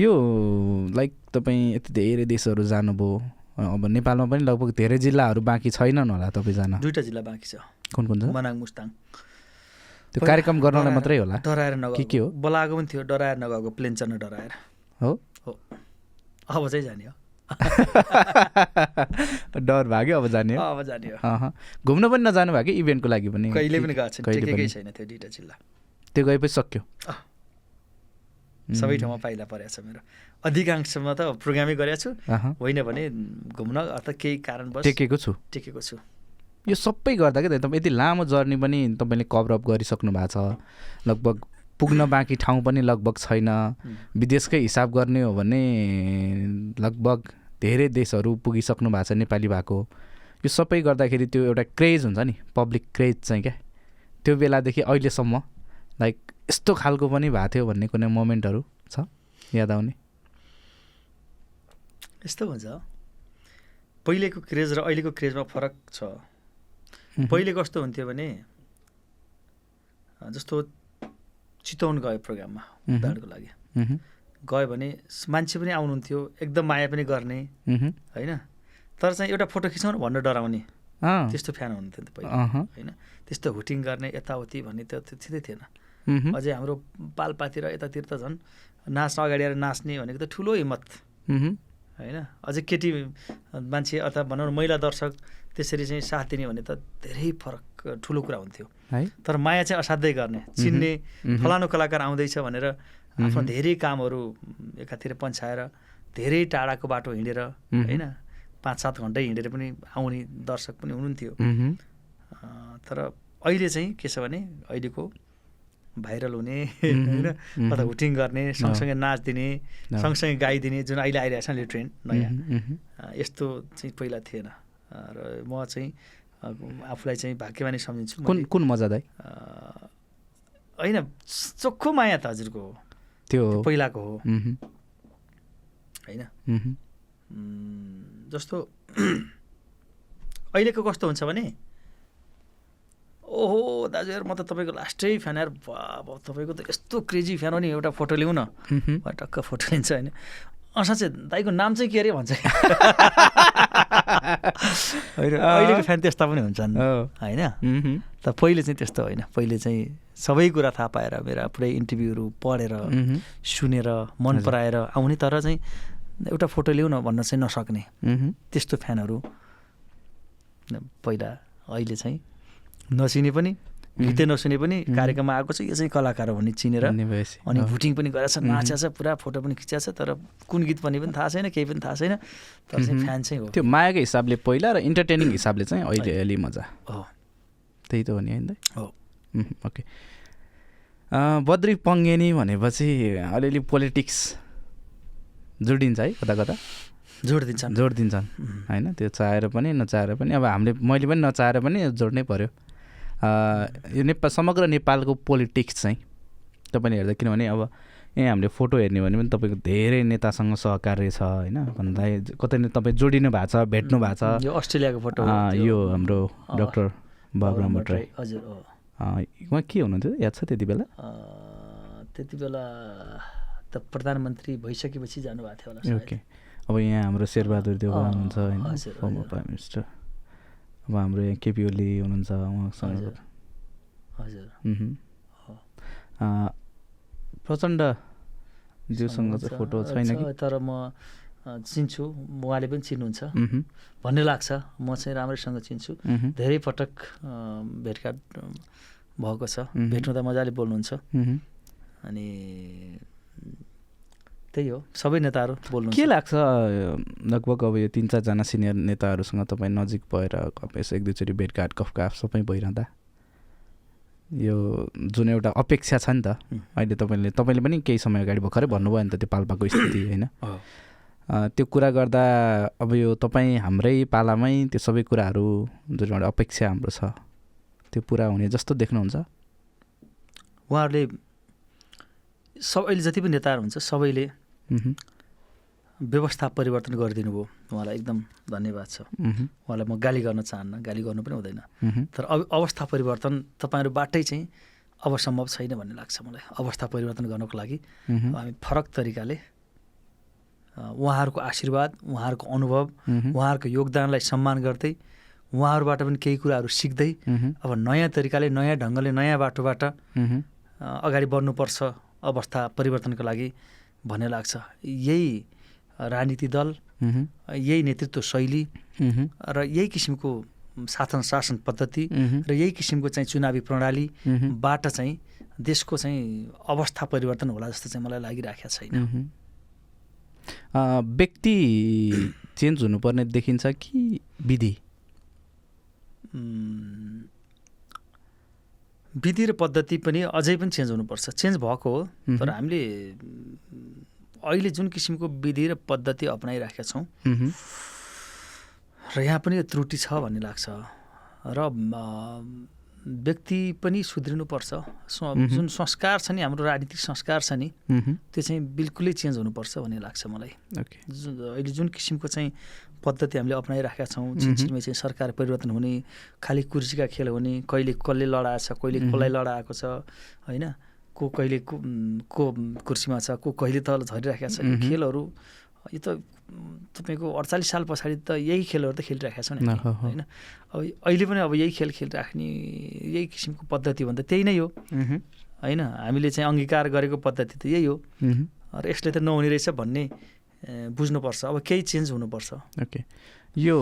यो लाइक तपाईँ यति धेरै देशहरू जानुभयो अब नेपालमा पनि लगभग धेरै जिल्लाहरू बाँकी छैनन् होला तपाईँ जान दुईवटा जिल्ला बाँकी छ। कुन कुन छ? मनाङ मुस्ताङ। त्यो कार्यक्रम गर्नलाई मात्रै होला। डराएर नगएको। के के हो? बोलाएको पनि थियो डराएर नगएको प्लेन चढ्न डराएर। हो? हो। अब चाहिँ जाने हो। डर भाग्यो अब जाने हो? अब जाने हो। घुम्न पनि नजानु भयो कि इभेन्टको लागि पनि? कहिले पनि गएको छैन पनि? त्यो दुइटा जिल्ला त्यो गएपछि सक्यो। अँ। सबै ठाउँमा पाइला परेको छ मेरो। अधिकांशमा त प्रोग्रामै गरेको छु। होइन भने घुम्न अर्थात् केही कारणवश टेकेको छु। टेकेको छु। यो सबै गर्दा क्या तपाईँ यति लामो जर्नी पनि तपाईँले कभरअप गरिसक्नु भएको छ। लगभग पुग्न बाँकी ठाउँ पनि लगभग छैन. विदेशकै हिसाब गर्ने हो भने लगभग धेरै देशहरू पुगिसक्नु भएको छ नेपाली भएको यो सबै गर्दाखेरि त्यो एउटा क्रेज हुन्छ नि पब्लिक क्रेज चाहिँ क्या। त्यो बेलादेखि अहिलेसम्म लाइक यस्तो खालको पनि भएको थियो भन्ने कुनै मोमेन्टहरू छ? याद आउने? यस्तो हुन्छ। पहिलेको क्रेज र अहिलेको क्रेजमा फरक छ। पहिले कस्तो हुन्थ्यो भने जस्तो चितवन गयो प्रोग्राममा। उदाहरणको लागि। गयो भने मान्छे पनि आउनुहुन्थ्यो एकदम माया पनि गर्ने होइन? तर चाहिँ एउटा फोटो खिचौँ न भनेर डराउने। त्यस्तो फ्यान हुनुहुन्थ्यो नि त पहिला होइन? त्यस्तो हुटिङ गर्ने यताउति भन्ने त त्यो थिँदै थिएन। अझै हाम्रो पालपातिर यतातिर त झन् नाच्न अगाडि आएर नाच्ने भनेको त ठुलो हिम्मत। होइन? अझै केटी मान्छे अथवा भनौँ न महिला दर्शक त्यसरी चाहिँ साथ दिने भने त धेरै फरक ठुलो कुरा हुन्थ्यो। तर माया चाहिँ असाध्यै गर्ने। चिन्ने फलानु कलाकार आउँदैछ भनेर आफ्नो। धेरै कामहरू एकातिर पन्छाएर धेरै टाढाको बाटो हिँडेर। होइन? पाँच सात घन्टै हिँडेर पनि आउने दर्शक पनि हुनुहुन्थ्यो। तर अहिले चाहिँ के छ भने अहिलेको भाइरल हुने होइन। अथवा हुटिङ गर्ने सँगसँगै नाचिदिने अँ। सँगसँगै गाइदिने जुन अहिले आइरहेको छ नि ट्रेन्ड नयाँ। यस्तो चाहिँ पहिला थिएन। र म चाहिँ आफूलाई चाहिँ भाग्यमानी सम्झिन्छु। कुन कुन मजा दाइ अँ, होइन चोखो माया त हजुरको हो। त्यो पहिलाको हो। होइन? जस्तो अहिलेको कस्तो हुन्छ भने ओहो दाजुहरू म त तपाईँको लास्टै फ्यान यार बाब तपाईँको त यस्तो क्रेजी फ्यान हो नि एउटा फोटो ल्याउँ न मह्म, उहाँ टक्क फोटो लिन्छ होइन? साँच्चै दाइको नाम चाहिँ के अरे भन्छ? होइन अहिलेको फ्यान त्यस्ता पनि हुन्छन् होइन? त पहिले चाहिँ त्यस्तो होइन पहिले चाहिँ सबै कुरा थाहा पाएर मेरा पुरै इन्टरभ्यूहरू पढेर सुनेर मन। पराएर आउने तर चाहिँ एउटा फोटो ल्याउँ न भन्न चाहिँ नसक्ने। त्यस्तो फ्यानहरू पहिला अहिले चाहिँ नचिने पनि। गीतै नसुने पनि। कार्यक्रममा आएको छ यो चाहिँ कलाकार हो भन्ने चिनेर अनि। भुटिङ पनि गरेछ। नाचेको छ पुरा फोटो पनि खिचेको छ तर कुन गीत भन्ने पनि थाहा छैन केही पनि थाहा छैन। तर चाहिँ। फ्यान चाहिँ हो। त्यो मायाको हिसाबले पहिला र इन्टरटेनिङ हिसाबले चाहिँ अहिले अलि मजा। हो। त्यही त हो नि होइन? हो। ओके। बद्री पङ्गेनी भनेपछि अलिअलि पोलिटिक्स जोडिन्छ है कता कता? जोड दिन्छन् जोड दिन्छन् मह्म। होइन त्यो चाहेर पनि नचाहेर पनि अब हामीले मैले पनि नचाहेर पनि जोड्नै पऱ्यो यो नेपाल समग्र नेपालको पोलिटिक्स चाहिँ तपाईँले हेर्दा किनभने अब यहाँ हामीले फोटो हेर्ने भने पनि तपाईँको धेरै नेतासँग सहकार्य छ होइन? भन्दा कतै न तपाईँ जोडिनु भएको छ भेट्नु भएको छ। यो अस्ट्रेलियाको फोटो यो हाम्रो डक्टर बाबुराम भट्टराई। हजुर उहाँ के हुनुहुन्थ्यो? याद छ त्यति बेला? त्यति बेला त प्रधानमन्त्री भइसकेपछि जानुभएको थियो होला। ओके। अब यहाँ हाम्रो शेरबहादुर देउवा अँ, हुनुहुन्छ होइन। प्राइम मिनिस्टर अब हाम्रो यहाँ केपी ओली हुनुहुन्छ उहाँसँग हजुर। प्रचण्ड ज्यूसँग छ, चाहिँ फोटो छैन कि? तर म चिन्छु। उहाँले पनि चिन्नुहुन्छ। भन्ने लाग्छ। म चाहिँ राम्रैसँग चिन्छु। धेरै पटक भेटघाट भएको छ। भेट्नु त मजाले बोल्नुहुन्छ। अनि त्यही हो। सबै नेताहरू बोल्नुहुन्छ। के लाग्छ लगभग अब यो तिन चारजना सिनियर नेताहरूसँग तपाईँ नजिक भएर यसो एक दुईचोटि भेटघाट गफगाफ सबै भइरहँदा? यो जुन एउटा अपेक्षा छ नि त। अहिले तपाईँले तपाईँले पनि केही समय अगाडि भर्खरै भन्नुभयो नि त त्यो पाल्पाको स्थिति होइन? त्यो कुरा गर्दा अब यो तपाईँ हाम्रै पालामै त्यो सबै कुराहरू जुन एउटा अपेक्षा हाम्रो छ त्यो पुरा हुने जस्तो देख्नुहुन्छ? उहाँहरूले सब अहिले जति पनि नेताहरू हुन्छ सबैले व्यवस्था परिवर्तन गरिदिनु भयो। उहाँलाई एकदम धन्यवाद छ। मह्म, उहाँलाई म गाली गर्न चाहन्न गाली गर्नु पनि हुँदैन। मह्म, तर अब अवस्था परिवर्तन तपाईँहरूबाटै चाहिँ अब सम्भव छैन भन्ने लाग्छ मलाई। अवस्था परिवर्तन गर्नको लागि। हामी फरक तरिकाले उहाँहरूको आशीर्वाद उहाँहरूको अनुभव उहाँहरूको योगदानलाई सम्मान गर्दै उहाँहरूबाट पनि केही कुराहरू सिक्दै अब नयाँ तरिकाले नयाँ ढङ्गले नयाँ बाटोबाट अगाडि बढ्नुपर्छ अवस्था परिवर्तनको लागि। भन्ने लाग्छ। यही राजनीति दल यही नेतृत्व शैली र यही किसिमको शासन शासन पद्धति र यही किसिमको चाहिँ चुनावी प्रणाली मह्म, बाट चाहिँ देशको चाहिँ अवस्था परिवर्तन होला जस्तो चाहिँ मलाई लागिराखेको छैन। व्यक्ति चेन्ज हुनुपर्ने देखिन्छ कि विधि? विधि र पद्धति पनि अझै पनि चेन्ज हुनुपर्छ। चेन्ज भएको हो। तर हामीले अहिले जुन किसिमको विधि र पद्धति अप्नाइराखेका छौँ र यहाँ पनि त्रुटि छ भन्ने लाग्छ। र व्यक्ति पनि सुध्रिनुपर्छ। जुन संस्कार छ नि हाम्रो राजनीतिक संस्कार छ नि त्यो चाहिँ बिल्कुलै चेन्ज हुनुपर्छ भन्ने लाग्छ मलाई। अहिले जुन किसिमको चाहिँ पद्धति हामीले अप्नाइराखेका छौँ। छिनछिनमै चाहिँ सरकार परिवर्तन हुने खालि कुर्सीका खेल हुने कहिले कसले लडाएको छ कहिले। कसलाई लडाएको छ होइन को कहिले को कुर्सीमा छ को कहिले तल झरिराखेका छ। खेलहरू यो त तपाईँको अडचालिस साल पछाडि त यही खेलहरू त खेलिराखेका छौँ नि न, हामी, हो, हो। होइन अब अहिले पनि अब यही खेल खेलिराख्ने यही किसिमको पद्धति भन्दा त्यही नै हो होइन हामीले चाहिँ अङ्गीकार गरेको पद्धति त यही हो र यसले त नहुने रहेछ भन्ने बुझ्नुपर्छ। अब केही चेन्ज हुनुपर्छ। ओके यो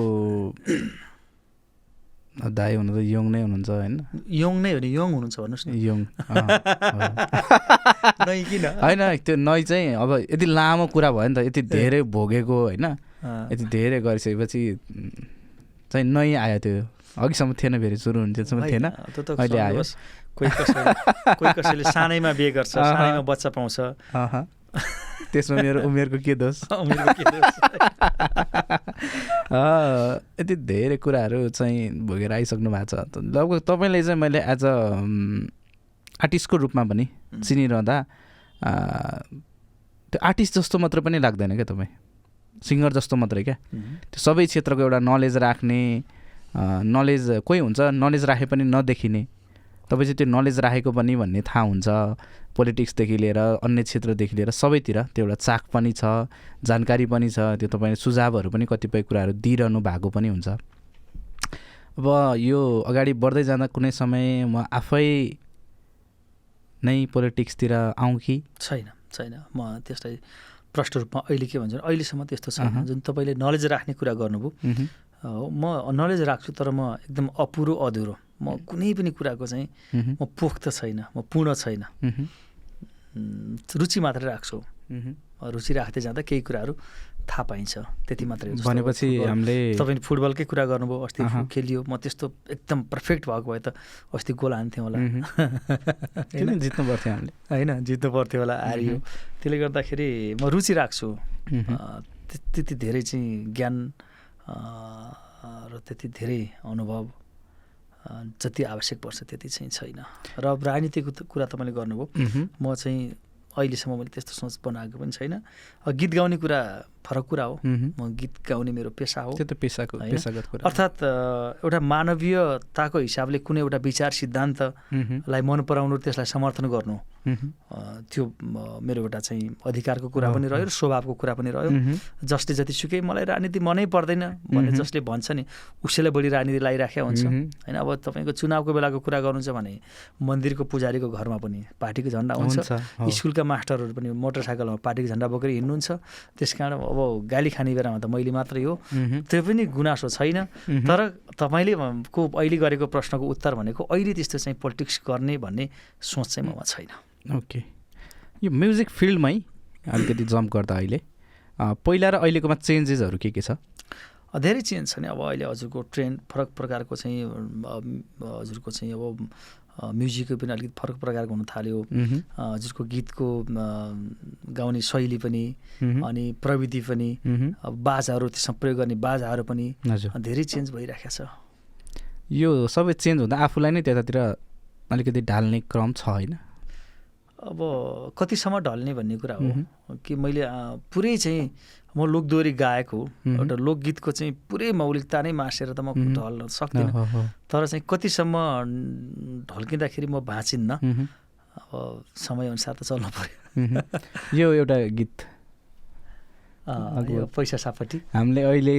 दाई हुनु त यङ नै हुनुहुन्छ होइन? यङ नै हो नि यङ हुनुहुन्छ भन्नुहोस् न। यङ किन? होइन त्यो नै चाहिँ अब यति लामो कुरा भयो नि त यति धेरै भोगेको होइन? यति धेरै गरिसकेपछि चाहिँ नै आयो त्यो। अघिसम्म थिएन फेरि सुरु हुन्थेसम्म होइन, थिएन। अहिले आयो। कोही कसैले सानैमा बिहे गर्छ। सानैमा बच्चा पाउँछ। त्यसमा मेरो उमेरको के दोष यति धेरै कुराहरू चाहिँ भोगेर आइसक्नु भएको छ। लगभग तपाईँले चाहिँ मैले एज अ आर्टिस्टको रूपमा पनि चिनिरहँदा त्यो आर्टिस्ट जस्तो मात्र पनि लाग्दैन क्या तपाईँ? सिङ्गर जस्तो मात्रै क्या? त्यो सबै क्षेत्रको एउटा नलेज राख्ने नलेज कोही हुन्छ? नलेज राखे पनि नदेखिने। तपाईँ चाहिँ त्यो नलेज राखेको पनि भन्ने थाहा हुन्छ। पोलिटिक्सदेखि लिएर अन्य क्षेत्रदेखि लिएर सबैतिर त्यो एउटा चाख पनि छ जानकारी पनि छ त्यो तपाईँले सुझावहरू पनि कतिपय कुराहरू दिइरहनु भएको पनि हुन्छ। अब यो अगाडि बढ्दै जाँदा कुनै समय म आफै नै पोलिटिक्सतिर आउँ कि? छैन छैन। म त्यसलाई प्रष्ट रूपमा अहिले के भन्छ भने अहिलेसम्म त्यस्तो छैन। अहँ। जुन तपाईँले नलेज राख्ने कुरा गर्नुभयो म नलेज राख्छु तर म एकदम अपुरो अधुरो। म कुनै पनि कुराको चाहिँ म पोख्त छैन म पूर्ण छैन। रुचि मात्रै राख्छु। रुचि राख्दै जाँदा केही कुराहरू थाहा पाइन्छ त्यति मात्रै भनेपछि हामीले तपाईँले फुटबलकै कुरा गर्नुभयो अस्ति। खेलियो म त्यस्तो एकदम पर्फेक्ट भएको भए त अस्ति गोल हान्थेँ होला। किन जित्नु पर्थ्यो हामीले? होइन जित्नु पर्थ्यो होला हारियो त्यसले गर्दाखेरि म रुचि राख्छु। त्यति धेरै चाहिँ ज्ञान र त्यति धेरै अनुभव जति आवश्यक पर्छ त्यति चाहिँ छैन। र अब राजनीतिको कुरा तपाईँले गर्नुभयो। म चाहिँ अहिलेसम्म मैले त्यस्तो सोच बनाएको पनि छैन। गीत गाउने कुरा फरक कुरा हो। म गीत गाउने मेरो पेसा हो त्यो त पेसाको? पेसागत कुरा अर्थात् एउटा मानवीयताको हिसाबले कुनै एउटा विचार सिद्धान्तलाई मन पराउनु त्यसलाई समर्थन गर्नु त्यो मेरो एउटा चाहिँ अधिकारको कुरा पनि। रह्यो र स्वभावको कुरा पनि रह्यो जसले जतिसुकै मलाई राजनीति मनै पर्दैन मह्म। जसले भन्छ नि उसैलाई बढी राजनीति लगाइराखेको हुन्छ। होइन अब तपाईँको चुनावको बेलाको कुरा गर्नुहुन्छ भने मन्दिरको पुजारीको घरमा पनि पार्टीको झन्डा हुन्छ। स्कुलका मास्टरहरू पनि मोटरसाइकलमा पार्टीको झन्डा बोकेर हिँड्नुहुन्छ त्यस कारण अब गाली खाने बेलामा त मैले मात्रै हो। त्यो पनि गुनासो छैन। तर तपाईँले को अहिले गरेको प्रश्नको उत्तर भनेको अहिले त्यस्तो चाहिँ पोलिटिक्स गर्ने भन्ने सोच चाहिँ ममा छैन। ओके। यो म्युजिक फिल्डमै अलिकति जम्प गर्दा अहिले पहिला र अहिलेकोमा चेन्जेसहरू के के छ? धेरै चेन्ज छ नि। अब अहिले हजुरको ट्रेन्ड फरक प्रकारको चाहिँ हजुरको चाहिँ अब म्युजिक पनि अलिकति फरक प्रकारको हुन थाल्यो। हजुरको गीतको गाउने शैली पनि अनि प्रविधि पनि बाजाहरू त्यसमा प्रयोग गर्ने बाजाहरू पनि धेरै चेन्ज भइरहेको छ। यो सबै चेन्ज हुँदा आफूलाई नै त्यतातिर अलिकति ढाल्ने क्रम छ होइन? अब कतिसम्म ढल्ने भन्ने कुरा हो। कि मैले पुरै चाहिँ म लोकदोहोरी गायक हो। एउटा लोकगीतको चाहिँ पुरै मौलिकता नै मासेर त म। ढल्न सक्दिनँ। हो, हो, तर चाहिँ कतिसम्म ढल्किँदाखेरि म भाँचिन्न। अब समयअनुसार त चल्नु पऱ्यो। यो एउटा गीत। यो पैसा सापट्टि। हामीले अहिले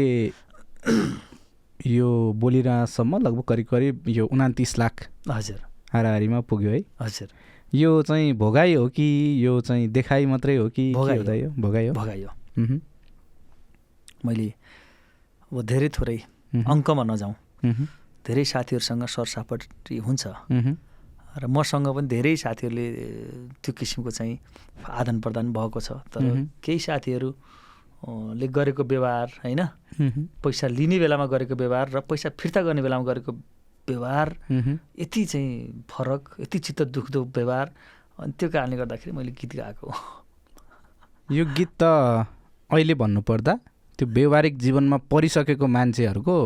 यो बोलिरहेसम्म लगभग करिब करिब यो उनातिस लाख हजुर। हाराहारीमा पुग्यो है। हजुर। यो चाहिँ भोगाइ हो कि यो चाहिँ देखाइ मात्रै हो कि भोगाइ यो भोगाइ हो? भगायो मह्म, मैले अब धेरै थोरै अङ्कमा नजाउँ। धेरै साथीहरूसँग सरसापट्टि हुन्छ। र मसँग पनि धेरै साथीहरूले त्यो किसिमको चाहिँ आदान प्रदान भएको छ। तर। केही साथीहरू अ, ले गरेको व्यवहार होइन? पैसा लिने बेलामा गरेको व्यवहार र पैसा फिर्ता गर्ने बेलामा गरेको व्यवहार यति चाहिँ फरक यति चित्त दुख्दो व्यवहार। अनि त्यो कारणले गर्दाखेरि मैले गीत गाएको यो गीत त अहिले भन्नुपर्दा त्यो व्यवहारिक जीवनमा परिसकेको मान्छेहरूको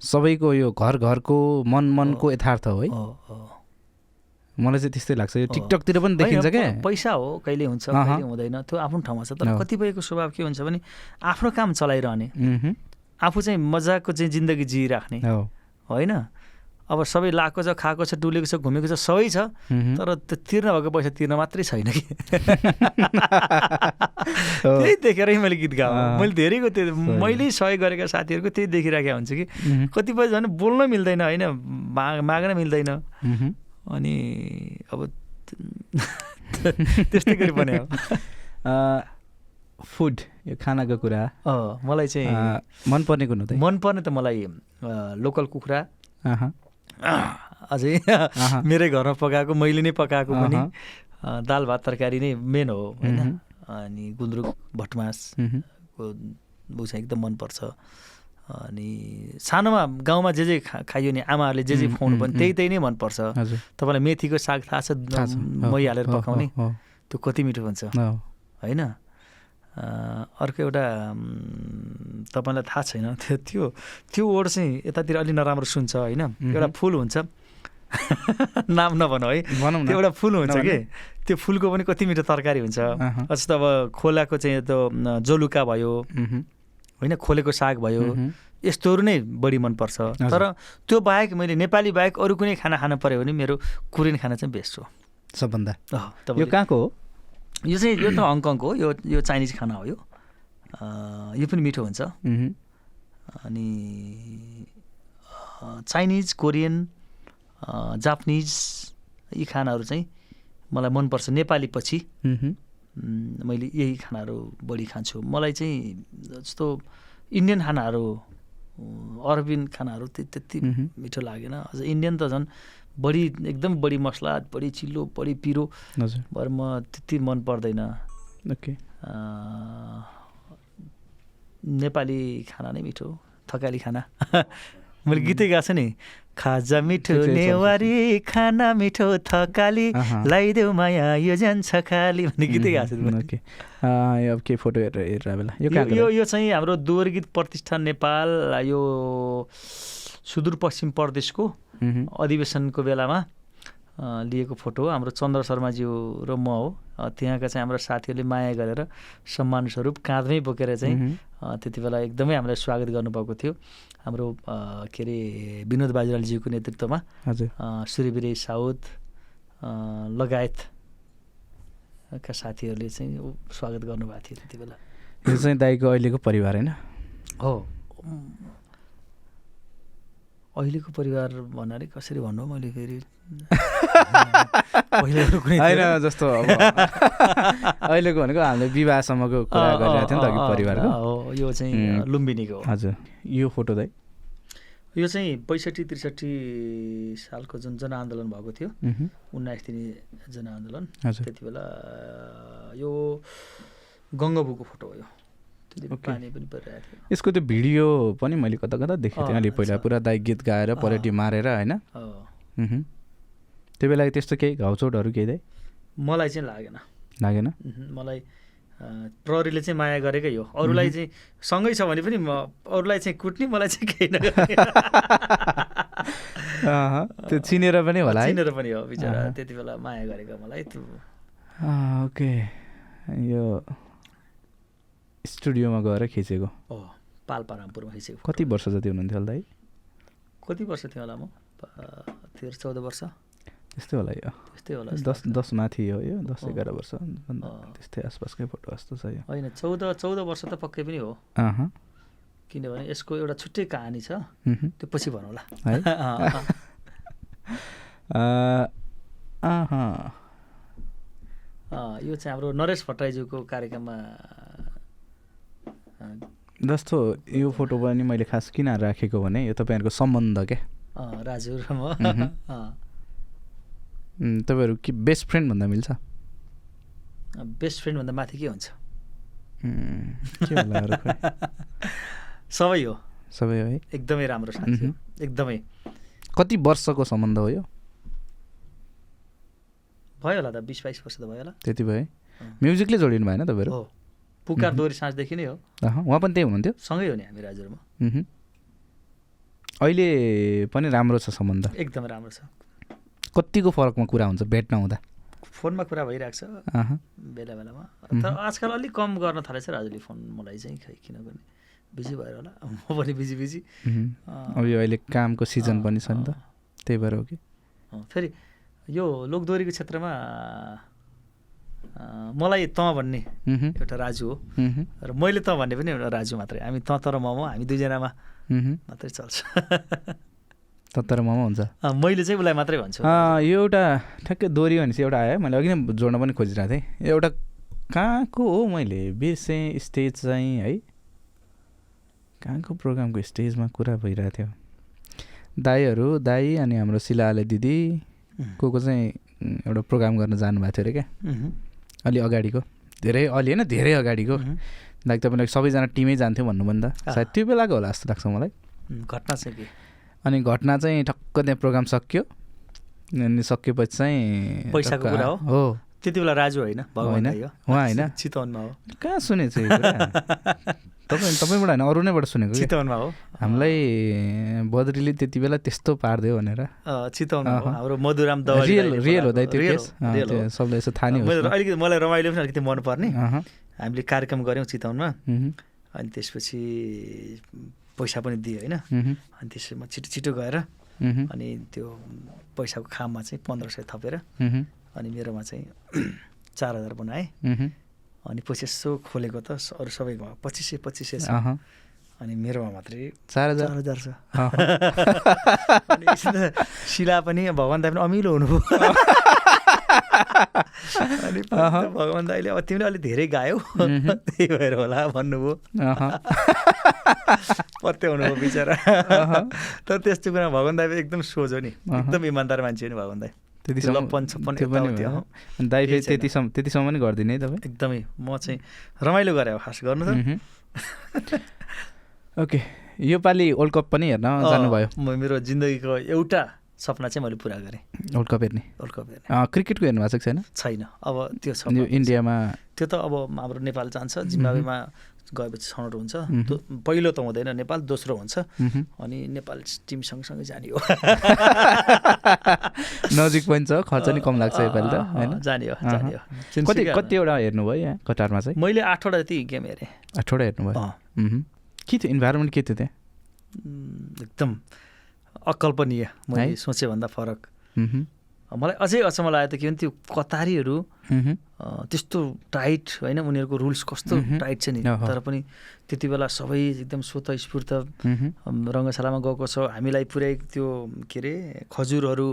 सबैको यो घर घरको मन मनको यथार्थ हो है। मलाई चाहिँ त्यस्तै लाग्छ यो। टिकटकतिर पनि देखिन्छ क्या पैसा हो कहिले हुन्छ। कहिले हुँदैन त्यो आफ्नो ठाउँमा छ तर। कतिपयको स्वभाव के हुन्छ भने आफ्नो काम चलाइरहने। आफू चाहिँ मजाको चाहिँ जिन्दगी जिइराख्ने होइन अब सबै लाएको छ खाएको छ डुलेको छ घुमेको छ सबै छ। तर त्यो तिर्न भएको पैसा तिर्न मात्रै छैन कि। त्यही देखेरै मैले गीत गाएँ। मैले धेरैको त्यो। मैले सहयोग गरेका साथीहरूको त्यही देखिराखेको हुन्छ कि। कतिपय झन् बोल्न मिल्दैन होइन माग माग्न मिल्दैन। अनि अब त्यस्तै गरी पनि फुड यो खानाको कुरा मलाई चाहिँ मनपर्ने त मनपर्ने त मलाई लोकल कुखुरा अझै मेरै घरमा पकाएको मैले नै पकाएको पनि। दाल भात तरकारी नै मेन हो होइन। अनि गुन्द्रुक भटमास मह्म। को ऊ चाहिँ एकदम मनपर्छ। अनि सानोमा गाउँमा जे जे खा खाइयो नि आमाहरूले जे जे खुवाउनु पनि त्यही त्यही नै मनपर्छ। तपाईँलाई मेथीको साग थाहा छ? मै हालेर पकाउने। त्यो कति मिठो हुन्छ? होइन? अर्को एउटा तपाईँलाई थाहा छैन त्यो त्यो त्यो वर्ड चाहिँ यतातिर अलि नराम्रो सुन्छ होइन? एउटा। फुल हुन्छ। नाम नभनौँ है। भनौँ त्यो एउटा फुल हुन्छ? कि? त्यो फुलको पनि कति मिठो तरकारी हुन्छ। जस्तो अब खोलाको चाहिँ त्यो जोलुका भयो। होइन खोलेको साग भयो। यस्तोहरू नै बढी मनपर्छ। तर त्यो बाहेक मैले नेपाली बाहेक अरू कुनै खाना खानु पऱ्यो भने मेरो कोरियन खाना चाहिँ बेस्ट हो। सबभन्दा। यो कहाँको हो? यो चाहिँ यो त हङकङको हो यो यो चाइनिज खाना हो यो। यो पनि मिठो हुन्छ। अनि चाइनिज कोरियन जापानिज यी खानाहरू चाहिँ मलाई मनपर्छ नेपाली पछि। मैले यही खानाहरू बढी खान्छु। मलाई चाहिँ जस्तो इन्डियन खानाहरू अरबिन खानाहरू त्यति। मिठो लागेन। अझ इन्डियन त झन् बढी एकदम बढी मसला बढी चिल्लो बढी पिरो हजुर। भएर म त्यति मन पर्दैन। ओके। नेपाली खाना नै मिठो थकाली खाना। मैले गीतै गएको छु नि खाजा मिठो नेवारी खाना मिठो थकाली। लगाइदेऊ माया यो जान्छ खाली भन्ने गीतै गएको छु अब के फोटो हेरेर हेरेर बेला? यो यो चाहिँ हाम्रो दोहोरी गीत प्रतिष्ठान नेपाल यो सुदूरपश्चिम प्रदेशको अधिवेशनको बेलामा लिएको फोटो हो। हाम्रो चन्द्र शर्माज्यू र म हो। त्यहाँका चाहिँ हाम्रो साथीहरूले माया गरेर सम्मान स्वरूप काँधमै बोकेर चाहिँ त्यति बेला एकदमै हामीलाई स्वागत गर्नुभएको थियो। हाम्रो के अरे विनोद बाजुरालज्यूको नेतृत्वमा सूर्यवीरे साउद अ, लगायत का साथीहरूले चाहिँ स्वागत गर्नुभएको थियो त्यति बेला। यो चाहिँ दाईको अहिलेको परिवार होइन? हो। अहिलेको परिवार भन्नाले कसरी भन्नु मैले फेरि? होइन। जस्तो अब अहिलेको भनेको हामीले विवाहसम्मको कुरा गरिरहेको थियौँ नि त अघि परिवारको। हो यो चाहिँ लुम्बिनीको हजुर। यो फोटो दाई यो चाहिँ बैसठी त्रिसठी सालको जुन जनआन्दोलन भएको थियो उन्नाइस दिने जनआन्दोलन त्यति बेला यो गङ्गबुको फोटो हो यो। पानी पनि परिरहेको थियो। यसको त्यो भिडियो पनि मैले कता कता देखेको थिएँ। अलि पहिला। पुरा दाई गीत गाएर अँ। पलेटी मारेर होइन। त्यो बेला त्यस्तो केही घाउचोटहरू केही दाई? मलाई चाहिँ लागेन। लागेन? मलाई प्रहरीले चाहिँ माया गरेकै हो। अरूलाई चाहिँ सँगै छ भने पनि म अरूलाई चाहिँ कुट्ने मलाई चाहिँ केही नगर्ने त्यो चिनेर पनि होला चिनेर पनि हो बिचरा। त्यति बेला माया गरेको मलाई त्यो ओके। यो स्टुडियोमा गएर खिचेको। हो पाल्पारामपुरमा खिचेको। कति वर्ष जति हुनुहुन्थ्यो होला दाई कति वर्ष थियो होला म? तेह्र चौध वर्ष। त्यस्तै होला यो। त्यस्तै होला दस। दस माथि हो यो दस। एघार वर्ष। त्यस्तै आसपासकै फोटो जस्तो छ यो। होइन चौध चौध वर्ष त पक्कै पनि हो। किनभने यसको एउटा छुट्टै कहानी छ। त्यो पछि भनौँला है? यो चाहिँ हाम्रो नरेश भट्टराईज्यूको कार्यक्रममा जस्तो यो फोटो पनि मैले खास किन राखेको भने यो तपाईँहरूको सम्बन्ध क्या राजु र म। तपाईँहरू के बेस्ट फ्रेन्ड भन्दा मिल्छ? बेस्ट फ्रेन्डभन्दा माथि के हुन्छ? सबै हो। सबै हो है? एकदमै राम्रो साथी एकदमै। कति वर्षको सम्बन्ध हो यो? भयो होला त बिस बाइस वर्ष त भयो होला। त्यति भयो है। म्युजिकले जोडिनु भएन तपाईँहरू? पुकार दोहोरी साँझदेखि नै हो। उहाँ पनि त्यही हुनुहुन्थ्यो? सँगै हो नि हामी राजुहरूमा। अहिले पनि राम्रो छ सम्बन्ध? एकदम राम्रो छ। कतिको फरकमा कुरा हुन्छ भेट नहुँदा? फोनमा कुरा भइरहेको छ। बेला बेलामा। तर आजकल अलिक कम गर्न थालेछ राजुले फोन मलाई चाहिँ खै किनभने बिजी भएर होला। म पनि बिजी बिजी। अब यो अहिले कामको सिजन पनि छ नि त। त्यही भएर हो कि। फेरि यो लोकदोहोरीको क्षेत्रमा मलाई त भन्ने एउटा राजु हो। र मैले त भन्ने पनि एउटा राजु मात्रै। हामी त तर मम हामी दुईजनामा। मात्रै चल्छ। तत्तर मोमो हुन्छ। मैले चाहिँ उसलाई मात्रै भन्छु। यो एउटा ठ्याक्कै दोहोरी भनेपछि एउटा आयो मैले अघि नै जोड्न पनि खोजिरहेको थिएँ। एउटा कहाँको हो मैले? बिर्सेँ स्टेज चाहिँ है। कहाँको प्रोग्रामको स्टेजमा कुरा भइरहेको थियो। दाईहरू दाई अनि हाम्रो शिलाले दिदी को को चाहिँ एउटा प्रोग्राम गर्न जानुभएको थियो अरे क्या। अलि अगाडिको धेरै अलि होइन धेरै अगाडिको। लाइक तपाईँले सबैजना टिमै जान्थ्यो अँ। सायद त्यो बेलाको होला जस्तो लाग्छ मलाई घटना चाहिँ के अनि घटना चाहिँ ठक्क त्यहाँ प्रोग्राम सकियो अनि सकिएपछि चाहिँ पैसाको कुरा हो? त्यति बेला राजु होइन भगवान् होइन? उहाँ होइन? चितवनमा हो कहाँ सुनेको छु? तपाईँ तपाईँबाट होइन अरू नैबाट सुनेको चितवनमा हो। हामीलाई बद्रीले त्यति बेला त्यस्तो पारिदियो भनेर। अहँ। हाम्रो मधुराम रियल रियल हो दाइ त्यो केस? सबलाई यसो थाहा नै। अलिकति मलाई रमाइलो पनि अलिकति मनपर्ने। हामीले कार्यक्रम गऱ्यौँ चितवनमा। अनि त्यसपछि पैसा पनि दियो होइन? अनि त्यसपछि म छिटो छिटो गएर अनि त्यो पैसाको खाममा चाहिँ पन्ध्र सय थपेर अनि मेरोमा चाहिँ चार हजार बनाएँ। अनि पछि यसो खोलेको त अरू सबैको पच्चिस सय पच्चिस सय छ। अनि मेरोमा मात्रै चार हजार। हजार छ। शिला पनि भगवान् दाई पनि अमिलो हुनुभयो। अनि भगवान् दाईले अब तिमीले अलिक धेरै गायौ। त्यही भएर होला भन्नुभयो। पत्याउनु भयो बिचरा। तर त्यस्तो कुरा भगवान् दाई पनि एकदम सोझो नि। एकदम इमान्दार मान्छे हो नि भगवान दाई। त्यतिसम्म लप्पन छप्पन त्यो पनि। अनि दाइ फेरि। त्यतिसम्म त्यतिसम्म पनि गरिदिने है तपाईँ? एकदमै म चाहिँ रमाइलो गरेँ खास गर्नु त। ओके योपालि वर्ल्ड कप पनि हेर्न जानुभयो। मेरो जिन्दगीको एउटा सपना चाहिँ मैले पुरा गरेँ। वर्ल्ड कप हेर्ने? वर्ल्ड कप हेर्ने। क्रिकेटको हेर्नु भएको छैन? छैन अब त्यो छ इन्डियामा त्यो त अब हाम्रो नेपाल जान्छ जिम्बावेमा गएपछि छनौट हुन्छ। पहिलो त हुँदैन नेपाल दोस्रो हुन्छ। अनि नेपाल टिम सँगसँगै जाने हो। नजिक पनि छ खर्च नि कम लाग्छ योपालि त होइन? जाने हो। जाने हो। कति कतिवटा हेर्नुभयो यहाँ कटारमा चाहिँ? मैले आठवटा जति गेम हेरेँ। आठवटा हेर्नुभयो। के थियो? इन्भाइरोमेन्ट के थियो त्यहाँ? एकदम अकल्पनीय मैले है? सोचेँ भन्दा फरक। मलाई अझै अचम्म लाग्यो त के भने त्यो कतारीहरू त्यस्तो टाइट होइन उनीहरूको रुल्स कस्तो। टाइट छ नि। तर पनि त्यति बेला सबै एकदम स्वतस्फूर्त मह्म। अम, रङ्गशालामा गएको छ हामीलाई पुरै त्यो के अरे खजुरहरू।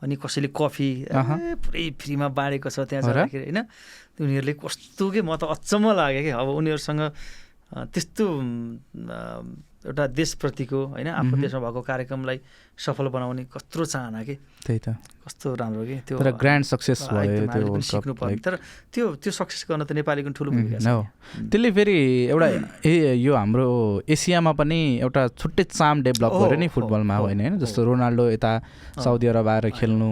अनि कसैले कफी पुरै फ्रीमा बाँडेको छ त्यहाँ? जाँदाखेरि होइन उनीहरूले कस्तो के म त अचम्म लाग्यो कि अब उनीहरूसँग त्यस्तो एउटा देशप्रतिको होइन आफ्नो। देशमा भएको कार्यक्रमलाई सफल बनाउने कत्रो चाहना कि? त्यही त। कस्तो राम्रो कि? त्यो तर ग्रान्ड सक्सेस भयो कप सिक्नुपर्ने। तर त्यो त्यो सक्सेस गर्न त नेपालीको ठुलो भूमिका हो। त्यसले फेरि एउटा ए यो हाम्रो एसियामा पनि एउटा छुट्टै चाम डेभलप गर्यो नि फुटबलमा होइन होइन। जस्तो रोनाल्डो यता साउदी अरब आएर खेल्नु।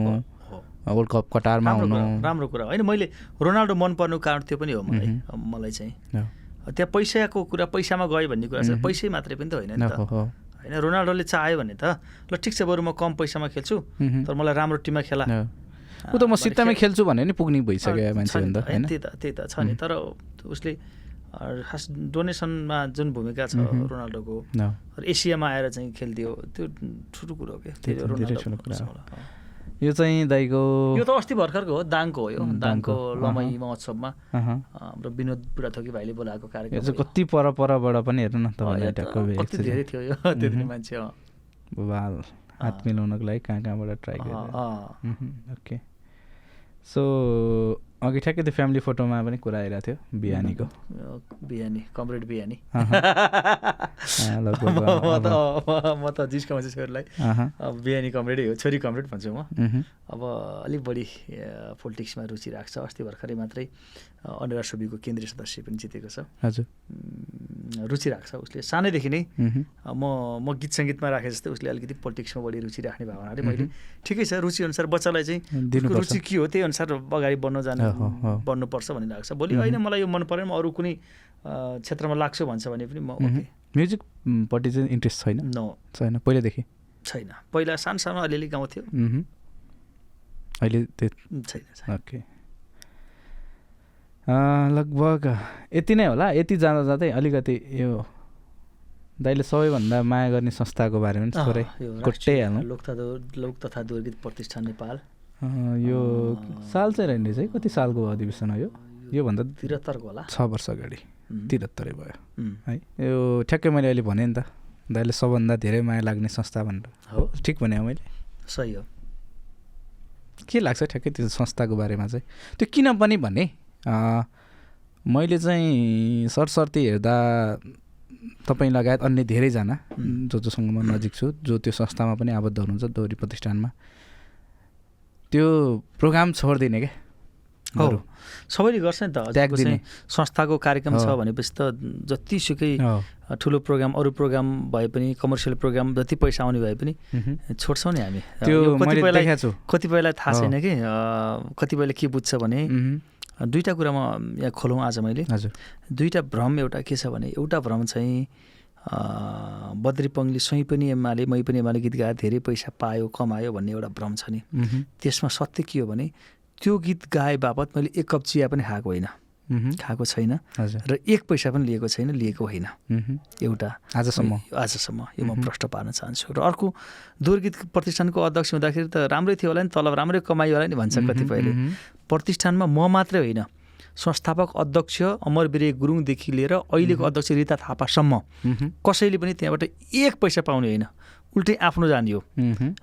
वर्ल्ड कप कटारमा हुनु। राम्रो कुरा। होइन मैले रोनाल्डो मन पर्नुको कारण त्यो पनि हो मलाई मलाई चाहिँ। त्यहाँ पैसाको कुरा पैसामा गयो भन्ने कुरा छ। पैसै मात्रै पनि त होइन नि त। होइन रोनाल्डोले चाह्यो भने त ल ठिक छ बरु म कम पैसामा खेल्छु। तर मलाई राम्रो टिममा खेला। ऊ त म सित्तामै खेल- खेल्छु भने नि पुग्ने भइसक्यो मान्छे होइन? त्यही त त्यही त छ नि। तर उसले खास डोनेसनमा जुन भूमिका छ। रोनाल्डोको एसियामा आएर चाहिँ खेलिदियो त्यो ठुलो कुरो हो क्या। धेरै। यो चाहिँ दाइको यो त अस्ति भर्खरको हो दाङको हो यो दाङको लमै। महोत्सवमा। हाम्रो विनोद बुढाथोकी भाइले बोलाएको कार्यक्रम। कति पर परबाट पनि हेर्नु न कति। धेरै थियो यो मह्म। मान्छे। बाल हात। मिलाउनको लागि कहाँ कहाँबाट ट्राई गरेर ओके सो अघि ठ्याक्कै त्यो फ्यामिली फोटोमा पनि कुरा आइरहेको थियो बिहानीको। बिहानी कमरेड बिहानी। म त म त जिस्काउँछु छोरीलाई बिहानी कमरेडै हो छोरी कमरेड भन्छु म। अब अलिक बढी पोलिटिक्समा रुचि राख्छ अस्ति भर्खरै मात्रै अ, अनुराग सुबीको केन्द्रीय सदस्य पनि जितेको छ। हजुर। रुचि राख्छ उसले। सानैदेखि नै म म गीत सङ्गीतमा राखे जस्तै उसले अलिकति पोलिटिक्समा बढी रुचि राख्ने भएको हुनाले मैले। ठिकै छ रुचि अनुसार बच्चालाई चाहिँ रुचि के हो त्यही अनुसार अगाडि बढ्न जानु। बढ्नुपर्छ भन्ने लाग्छ। भोलि। होइन मलाई यो मन परेन म अरू कुनै क्षेत्रमा लाग्छु भन्छ भने पनि म म्युजिकपट्टि चाहिँ इन्ट्रेस्ट छैन? नो। छैन पहिल्यैदेखि छैन। पहिला सानो सानो अलिअलि गाउँथ्यो। अहिले छैन। ओके। लगभग यति नै होला। यति जाँदा जाँदै अलिकति यो दाइले सबैभन्दा माया गर्ने संस्थाको बारेमा थोरै हालौँ लोक तथा लोक तथा दुर्गीत प्रतिष्ठान नेपाल। यो। साल चाहिँ रहेन रहेछ है? कति सालको अधिवेशन हो यो? योभन्दा त्रिहत्तरको होला। छ वर्ष अगाडि। उम्, तिहत्तरै भयो। है? यो ठ्याक्कै मैले अहिले भने नि त दाइले सबभन्दा धेरै माया लाग्ने संस्था भनेर। हो। ठिक भने मैले? सही हो। के लाग्छ ठ्याक्कै त्यो संस्थाको बारेमा चाहिँ? त्यो किन पनि भने मैले चाहिँ सरसर्ती हेर्दा तपाईँ लगायत अन्य धेरैजना. जो जोसँग म नजिक छु जो त्यो संस्थामा पनि आबद्ध हुनुहुन्छ दोहोरी प्रतिष्ठानमा त्यो प्रोग्राम छोडिदिने क्या हो। सबैले गर्छ नि त चाहिँ संस्थाको कार्यक्रम छ। भनेपछि त जतिसुकै। ठुलो प्रोग्राम अरू प्रोग्राम भए पनि कमर्सियल प्रोग्राम जति पैसा आउने भए पनि। छोड्छौँ नि हामी त्यो कतिपयलाई कतिपयलाई थाहा। छैन कि कतिपयले के बुझ्छ भने। दुईवटा कुरा म यहाँ खोलौँ आज मैले हजुर दुईवटा भ्रम एउटा के छ भने एउटा भ्रम चाहिँ अ, बद्री पङ्गली स्वयं पनि एमाले मै पनि एमाले गीत गाएर धेरै पैसा पायो कमायो भन्ने एउटा भ्रम छ नि। त्यसमा सत्य के हो भने त्यो गीत गाए बापत मैले एक कप चिया पनि खाएको होइन। खाएको छैन र एक पैसा पनि लिएको छैन लिएको होइन। एउटा आजसम्म आजसम्म यो म। प्रश्न पार्न चाहन्छु र अर्को दोहोरगीत प्रतिष्ठानको अध्यक्ष हुँदाखेरि त राम्रै थियो होला नि तलब राम्रै कमाइ होला नि भन्छ। कतिपयले। प्रतिष्ठानमा म मात्रै होइन संस्थापक अध्यक्ष अमरवीर गुरुङदेखि लिएर अहिलेको। अध्यक्ष रिता थापासम्म। कसैले पनि त्यहाँबाट एक पैसा पाउने होइन उल्टै आफ्नो जाने हो।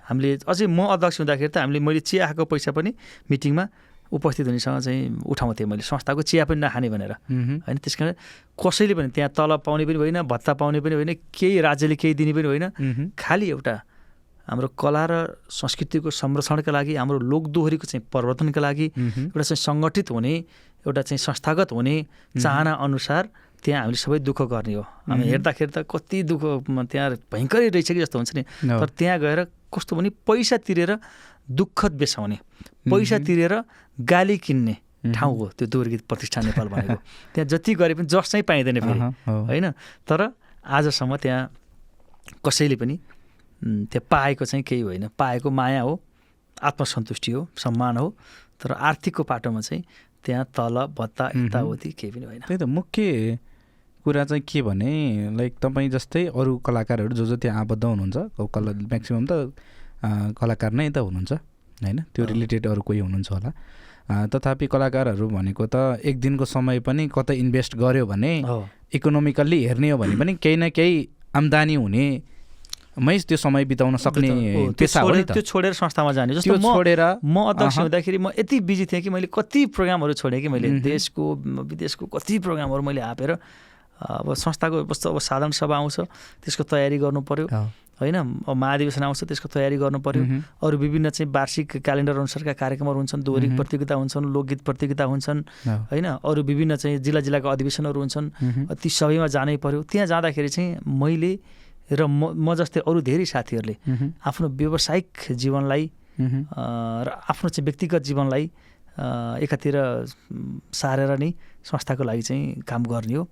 हामीले अझै म अध्यक्ष हुँदाखेरि त हामीले मैले चिया पैसा पनि मिटिङमा उपस्थित हुनेसँग चाहिँ उठाउँथेँ मैले संस्थाको चिया पनि नखाने भनेर। होइन त्यस कारण कसैले पनि त्यहाँ तलब पाउने पनि होइन भत्ता पाउने पनि होइन केही राज्यले केही दिने पनि होइन। खालि एउटा हाम्रो कला र संस्कृतिको संरक्षणका लागि हाम्रो लोकदोहोरीको चाहिँ प्रवर्तनका लागि। एउटा चाहिँ सङ्गठित हुने एउटा चाहिँ संस्थागत हुने चाहना अनुसार त्यहाँ हामीले सबै दुःख गर्ने हो हामी। हेर्दाखेरि त कति दुःख त्यहाँ भयङ्करै रहेछ कि जस्तो हुन्छ नि। तर त्यहाँ गएर कस्तो भने पैसा तिरेर दुःखद बेसाउने पैसा। तिरेर गाली किन्ने। ठाउँ हो त्यो दुर्गीत प्रतिष्ठान नेपाल भनेको त्यहाँ जति गरे पनि जस चाहिँ पाइँदैन फेरि। होइन तर आजसम्म त्यहाँ कसैले पनि त्यहाँ पाएको चाहिँ केही होइन पाएको माया हो आत्मसन्तुष्टि हो सम्मान हो तर आर्थिकको पाटोमा चाहिँ त्यहाँ तल भत्ता। यताउति केही पनि होइन त्यही त मुख्य कुरा चाहिँ के भने लाइक तपाईँ जस्तै अरू कलाकारहरू जो जो त्यहाँ आबद्ध हुनुहुन्छ कला म्याक्सिमम् त कलाकार नै त हुनुहुन्छ होइन त्यो। रिलेटेड अरू कोही हुनुहुन्छ होला तथापि कलाकारहरू भनेको त एक दिनको समय पनि कतै इन्भेस्ट गर्यो भने इकोनोमिकल्ली हेर्ने हो भने पनि केही न केही आम्दानी हुने मै त्यो समय बिताउन सक्ने पेसा हो त्यो छोडेर संस्थामा जाने जस्तो छोडेर म अध्यक्ष। हुँदाखेरि म यति बिजी थिएँ कि मैले कति प्रोग्रामहरू छोडेँ कि मैले। देशको विदेशको कति प्रोग्रामहरू मैले आपेर अब संस्थाको जस्तो अब साधारण सभा आउँछ त्यसको तयारी गर्नु पर्यो हो। होइन महाधिवेशन आउँछ त्यसको तयारी गर्नु पर्यो। अरू विभिन्न चाहिँ वार्षिक क्यालेन्डर अनुसारका कार्यक्रमहरू हुन्छन् दोहोरी। प्रतियोगिता हुन्छन् लोकगीत प्रतियोगिता हुन्छन्। होइन अरू विभिन्न चाहिँ जिल्ला जिल्लाको अधिवेशनहरू हुन्छन्। ती सबैमा जानै पर्यो त्यहाँ जाँदाखेरि चाहिँ मैले र म म जस्तै अरू धेरै साथीहरूले। आफ्नो व्यावसायिक जीवनलाई र आफ्नो चाहिँ व्यक्तिगत जीवनलाई एकातिर सारेर नै संस्थाको लागि चाहिँ काम गर्ने हो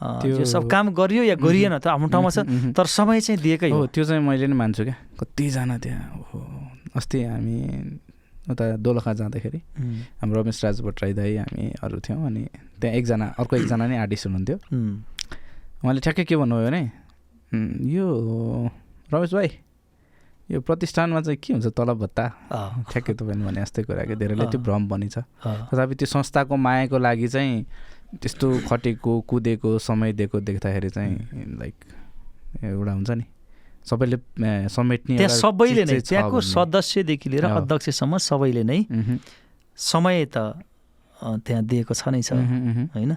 त्यो- सब काम गरियो या गरिएन त आफ्नो ठाउँमा छ। तर समय चाहिँ दिएकै हो। त्यो चाहिँ मैले नि मान्छु क्या। कतिजना त्यहाँ हो अस्ति हामी उता दोलखा जाँदाखेरि हाम्रो रमेश राज भट्टराई दाई हामी अरू थियौँ अनि त्यहाँ एकजना अर्को एकजना नै आर्टिस्ट हुनुहुन्थ्यो। उहाँले ठ्याक्कै के भन्नुभयो भने "उम्, यो रमेश भाइ यो प्रतिष्ठानमा चाहिँ के हुन्छ तलब भत्ता? ठ्याक्कै तपाईँले भने जस्तै कुरा कि धेरैले त्यो। भ्रम पनि छ तथापि त्यो संस्थाको मायाको लागि चाहिँ त्यस्तो खटेको कुदेको समय दिएको देख्दाखेरि चाहिँ लाइक एउटा हुन्छ नि सबैले समेट्ने त्यहाँ सबैले नै त्यहाँको। सदस्यदेखि लिएर। अध्यक्षसम्म सबैले नै समय त त्यहाँ दिएको छ नै छ। होइन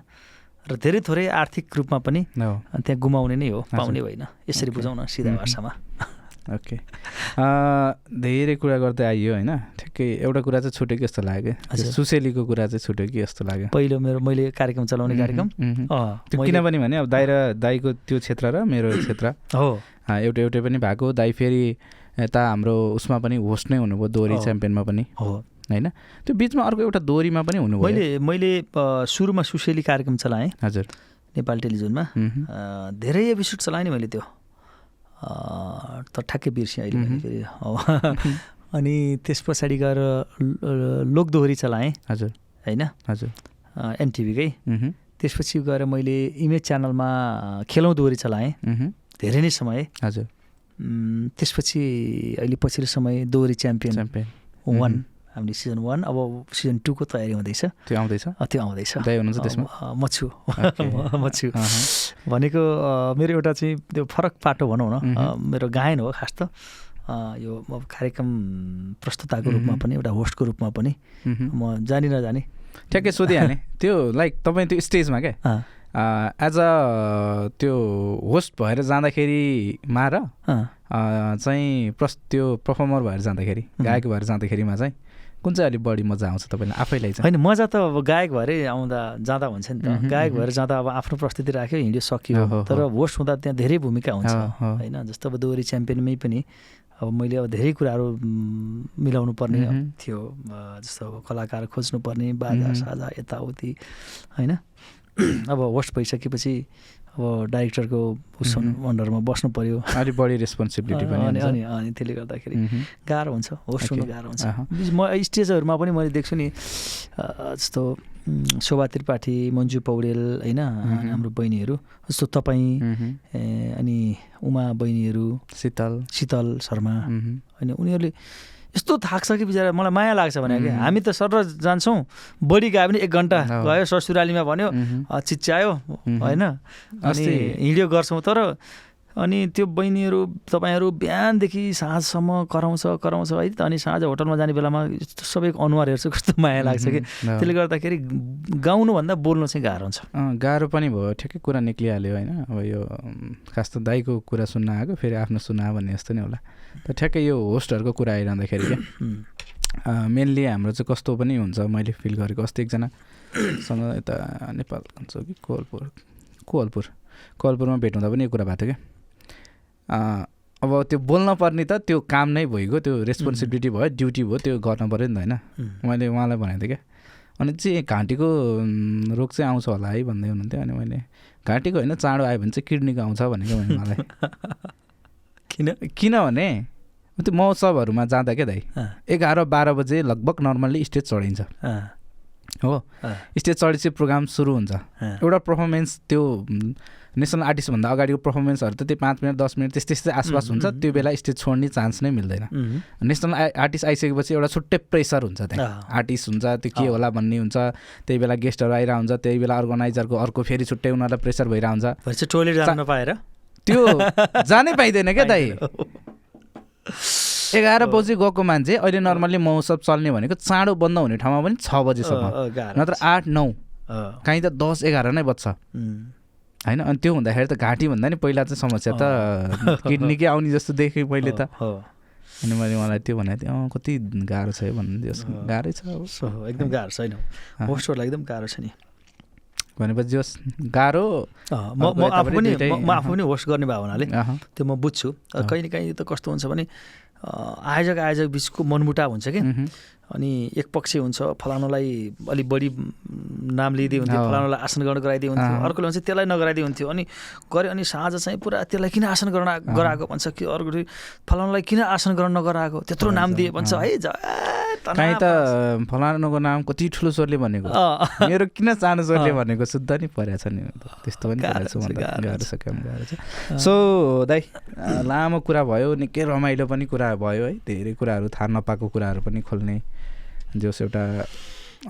र धेरै थोरै आर्थिक रूपमा पनि त्यहाँ गुमाउने नै हो पाउने होइन यसरी। बुझाउन सिधा। भाषामा ओके अ, धेरै कुरा गर्दै आइयो होइन? ठ्याक्कै एउटा कुरा चाहिँ छुट्यो कि जस्तो लाग्यो। सुसेलीको कुरा चाहिँ छुट्यो कि जस्तो लाग्यो? पहिलो मेरो मैले कार्यक्रम चलाउने कार्यक्रम? किनभने भने अब दाइ र दाईको त्यो क्षेत्र र मेरो क्षेत्र। हो। एउटै एउटै पनि भएको दाई फेरि यता हाम्रो उसमा पनि होस्ट नै हुनुभयो दोहोरी। च्याम्पियनमा पनि। हो। होइन? त्यो बिचमा अर्को एउटा दोहोरीमा पनि हुनुभयो। मैले मैले सुरुमा सुसेली कार्यक्रम चलाएँ। हजुर। नेपाल टेलिभिजनमा। धेरै एपिसोड चलाएँ नि मैले त्यो। त ठ्याक्कै बिर्सेँ अहिले मैले। फेरि अनि त्यस पछाडि गएर लोकदोहोरी चलाएँ। हजुर। होइन? हजुर। एनटिभीकै। मह्म, त्यसपछि गएर मैले इमेज च्यानलमा खेलौँ दोहोरी चलाएँ। धेरै नै समय। हजुर। त्यसपछि अहिले पछिल्लो समय दोहोरी च्याम्पियन च्याम्पियन। वान। हामीले सिजन वान अब सिजन टूको तयारी हुँदैछ। त्यो आउँदैछ? त्यो आउँदैछ। म छु। म छु। भनेको मेरो एउटा चाहिँ त्यो फरक पाटो भनौँ न। मेरो गायन हो खास त। यो कार्यक्रम प्रस्तुताको रूपमा। पनि एउटा होस्टको रूपमा पनि। म जानी नजाने। ठ्याक्कै सोधिहालेँ। त्यो लाइक तपाईँ त्यो स्टेजमा क्या? एज अ त्यो होस्ट भएर जाँदाखेरि मार अँ, अ, चाहिँ प्रस त्यो पर्फर्मर भएर जाँदाखेरि। गायक भएर जाँदाखेरिमा चाहिँ? कुन चाहिँ अलिक बढी मजा आउँछ तपाईँलाई आफैलाई चाहिँ होइन मजा त अब गायक भएरै आउँदा जाँदा हुन्छ नि त गायक। भएर जाँदा अब आफ्नो प्रस्तुति राख्यो हिँड्यो सकियो तर। होस्ट हुँदा त्यहाँ धेरै भूमिका हुन्छ। होइन जस्तो अब दोहोरी च्याम्पियनमै पनि अब मैले अब धेरै कुराहरू मिलाउनु पर्ने। थियो जस्तो अब कलाकार खोज्नुपर्ने बाजा। साजा यताउति होइन अब होस्ट भइसकेपछि अब डाइरेक्टरको उस। अन्डरमा बस्नु पऱ्यो अलिक बढी रेस्पोन्सिबिलिटी पनि अनि अनि अनि त्यसले गर्दाखेरि। गाह्रो हुन्छ होस्ट हुनु। गाह्रो हुन्छ म स्टेजहरूमा पनि मैले देख्छु नि जस्तो शोभा त्रिपाठी मन्जु पौडेल होइन। हाम्रो बहिनीहरू जस्तो तपाईँ अनि उमा बहिनीहरू शीतल शीतल शर्मा। अनि उनीहरूले यस्तो थाक्छ कि बिचरा मलाई माया लाग्छ भने कि। हामी त सर जान्छौँ बढी गयो भने एक घन्टा। गयो ससुरालीमा भन्यो चिच्यायो होइन हिँड्यो गर्छौँ तर अनि त्यो बहिनीहरू तपाईँहरू बिहानदेखि साँझसम्म कराउँछ कराउँछ है। अनि साँझ होटलमा जाने बेलामा सबैको अनुहार हेर्छु कस्तो माया लाग्छ कि। त्यसले गर्दाखेरि गाउनुभन्दा बोल्नु चाहिँ गाह्रो हुन्छ। गाह्रो पनि भयो। ठ्याक्कै कुरा निक्लिहाल्यो होइन। अब यो खास त दाईको कुरा सुन्न आएको फेरि आफ्नो सुन्न भन्ने जस्तो नै होला। त ठ्याक्कै यो होस्टहरूको कुरा आइरहँदाखेरि क्या मेनली हाम्रो चाहिँ कस्तो पनि हुन्छ। मैले फिल गरेको अस्ति एकजनासँग यता नेपाल भन्छ कि कोहलपुर कोहलपुर कोहलपुरमा भेट हुँदा पनि यो कुरा भएको थियो क्या। अब त्यो बोल्न पर्ने त त्यो काम नै भइगयो त्यो रेस्पोन्सिबिलिटी भयो ड्युटी भयो त्यो गर्न पऱ्यो नि त होइन। मैले उहाँलाई भनेको थिएँ क्या। अनि चाहिँ घाँटीको रोग चाहिँ आउँछ होला है भन्दै हुनुहुन्थ्यो। अनि मैले घाँटीको होइन चाँडो आयो भने चाहिँ किडनीको आउँछ भनेको मैले मलाई किन? किनभने त्यो महोत्सवहरूमा जाँदा क्या दाइ एघार बाह्र बजे लगभग नर्मल्ली स्टेज चढिन्छ। हो? स्टेज चढेपछि प्रोग्राम सुरु हुन्छ। एउटा पर्फर्मेन्स त्यो नेसनल आर्टिस्टभन्दा अगाडिको पर्फर्मेन्सहरू त त्यो पाँच मिनट दस मिनट त्यस्तै त्यस्तै आसपास हुन्छ त्यो बेला स्टेज छोड्ने चान्स नै मिल्दैन। नेसनल आर्टिस्ट आइसकेपछि एउटा छुट्टै प्रेसर हुन्छ त्यहाँ। आर्टिस्ट हुन्छ त्यो के। होला भन्ने हुन्छ त्यही बेला गेस्टहरू आइरह हुन्छ त्यही बेला अर्गनाइजरको अर्को फेरि छुट्टै उनीहरूलाई प्रेसर भइरह हुन्छ। त्यो जानै पाइँदैन क्या दाइ। एघार बजी गएको मान्छे अहिले नर्मल्ली महोत्सव चल्ने भनेको चाँडो बन्द हुने ठाउँमा पनि छ बजीसम्म। नत्र आठ नौ। काहीँ त दस एघार नै बज्छ। होइन अनि त्यो हुँदाखेरि त घाँटी भन्दा नि पहिला चाहिँ समस्या त किडनीकै आउने जस्तो देखेँ मैले त। अनि मैले मलाई त्यो भनेको थिएँ अँ कति गाह्रो छ है भन्नु। गाह्रै छ एकदम गाह्रो छैन। होस्टहरूलाई एकदम गाह्रो छ नि। भनेपछि जस गाह्रो म आफू पनि म- आफू। पनि होस्ट गर्ने भयो हुनाले त्यो म बुझ्छु। कहिले काहीँ त कस्तो हुन्छ भने आयोजक आयोजक बिचको मनमुटाव हुन्छ कि। अनि एक पक्ष हुन्छ फलानुलाई अलिक बढी नाम लिइदिए हुन्थ्यो। फलानुलाई आसन ग्रहण गराइदिए हुन्थ्यो। अर्कोले भन्छ त्यसलाई नगराइदिए हुन्थ्यो अनि गऱ्यो अनि साँझ चाहिँ पुरा त्यसलाई किन आसन ग्रहण अँ। गराएको भन्छ कि अर्को फलानुलाई किन आसन ग्रहण नगराएको त्यत्रो नाम दिए भन्छ। है जा- काहीँ त फलानुको नाम कति ठुलो स्वरले भनेको मेरो किन सानो स्वरले। भनेको शुद्ध नि परेको छ नि त्यस्तो पनि। सो दाइ लामो कुरा भयो निकै रमाइलो पनि कुरा भयो है धेरै कुराहरू थाहा नपाएको कुराहरू पनि खोल्ने जोस एउटा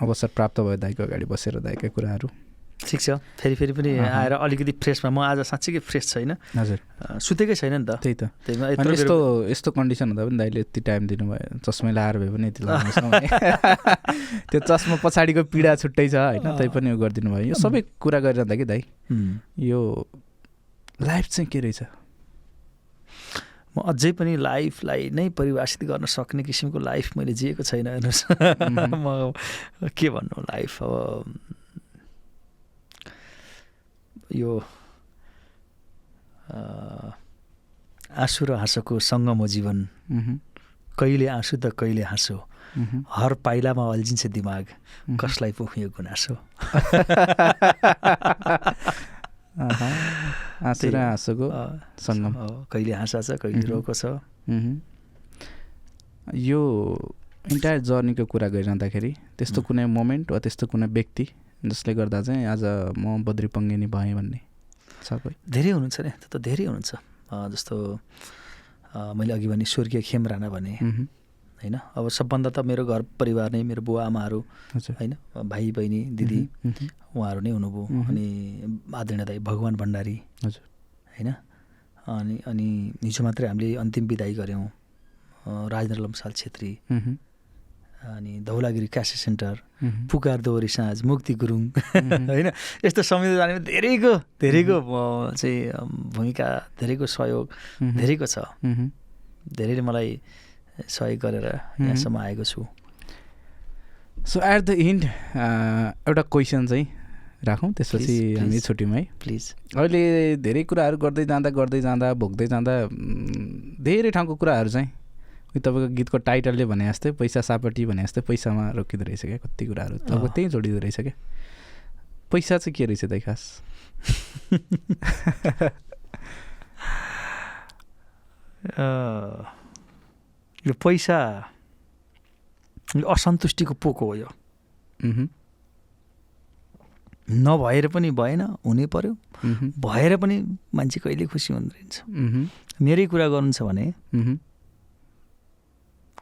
अवसर प्राप्त भयो दाइको अगाडि बसेर दाइकै कुराहरू। ठिक छ। फेरि फेरि पनि। आएर अलिकति फ्रेसमा। म आज साँच्चीकै फ्रेस छैन। हजुर। सुतेकै छैन नि त। त्यही त। अनि यस्तो यस्तो कन्डिसन हुँदा पनि दाइले यति टाइम दिनुभयो। चस्मै लाएर भए पनि यति लानुहोस् न भने। त्यो चस्मा पछाडिको पीडा छुट्टै छ होइन? तै पनि उयो गरिदिनु भयो यो सबै कुरा गरिरहँदा कि दाइ? यो लाइफ चाहिँ के रहेछ? म अझै पनि लाइफलाई नै परिभाषित गर्न सक्ने किसिमको लाइफ मैले जिएको छैन हेर्नुहोस्। म के भन्नु लाइफ अब यो आँसु र हाँसोको सङ्गम हो जीवन। कहिले आँसु त कहिले हाँसो। हर पाइलामा अल्झिन्छ दिमाग। कसलाई पोख्यो गुनासो? आहा, आँसु र त्यही हो। आँसुको अँ, सङ्गम कहिले हाँसा छ कहिले। रोको छ। यो इन्टायर जर्नीको कुरा गरिरहँदाखेरि त्यस्तो. कुनै मोमेन्ट वा त्यस्तो कुनै व्यक्ति जसले गर्दा चाहिँ आज म बद्री पङ्गेनी भएँ भन्ने छ कोही धेरै हुनुहुन्छ नि त्यो त धेरै हुनुहुन्छ जस्तो मैले अघि भने स्वर्गीय खेम राणा भने। होइन अब सबभन्दा त मेरो घर परिवार नै मेरो बुवा आमाहरू होइन भाइ बहिनी दिदी। उहाँहरू नै हुनुभयो। अनि आदरणीय दाई भगवान् भण्डारी होइन अनि अनि हिजो मात्रै हामीले अन्तिम विदाई गऱ्यौँ राजेन्द्र लम्साल छेत्री अनि धौलागिरी क्यासे सेन्टर। पुकार दोहोरी साँझ मुक्ति गुरुङ। होइन यस्तो संविधान जानेमा धेरैको धेरैको चाहिँ भूमिका धेरैको सहयोग। धेरैको छ। धेरैले मलाई सहयोग गरेर यहाँसम्म आएको छु। सो एट द इन्ड एउटा क्वेसन चाहिँ राखौँ। त्यसपछि हामी. छुट्यौँ है। प्लिज अहिले धेरै कुराहरू गर्दै जाँदा गर्दै जाँदा भोग्दै जाँदा धेरै ठाउँको कुराहरू चाहिँ उयो तपाईँको गीतको टाइटलले भने जस्तै पैसा सापट्टि भने जस्तै पैसामा रोकिँदो रहेछ क्या कति कुराहरू। अँ। त्यहीँ जोडिँदो रहेछ क्या। पैसा चाहिँ के रहेछ दाइ खास अँ, यो पैसा यो असन्तुष्टिको पोको हो यो। नभएर पनि भएन हुनै पर्यो। भएर पनि मान्छे कहिले खुसी हुँदो रहेछ। मेरै कुरा गर्नु छ भने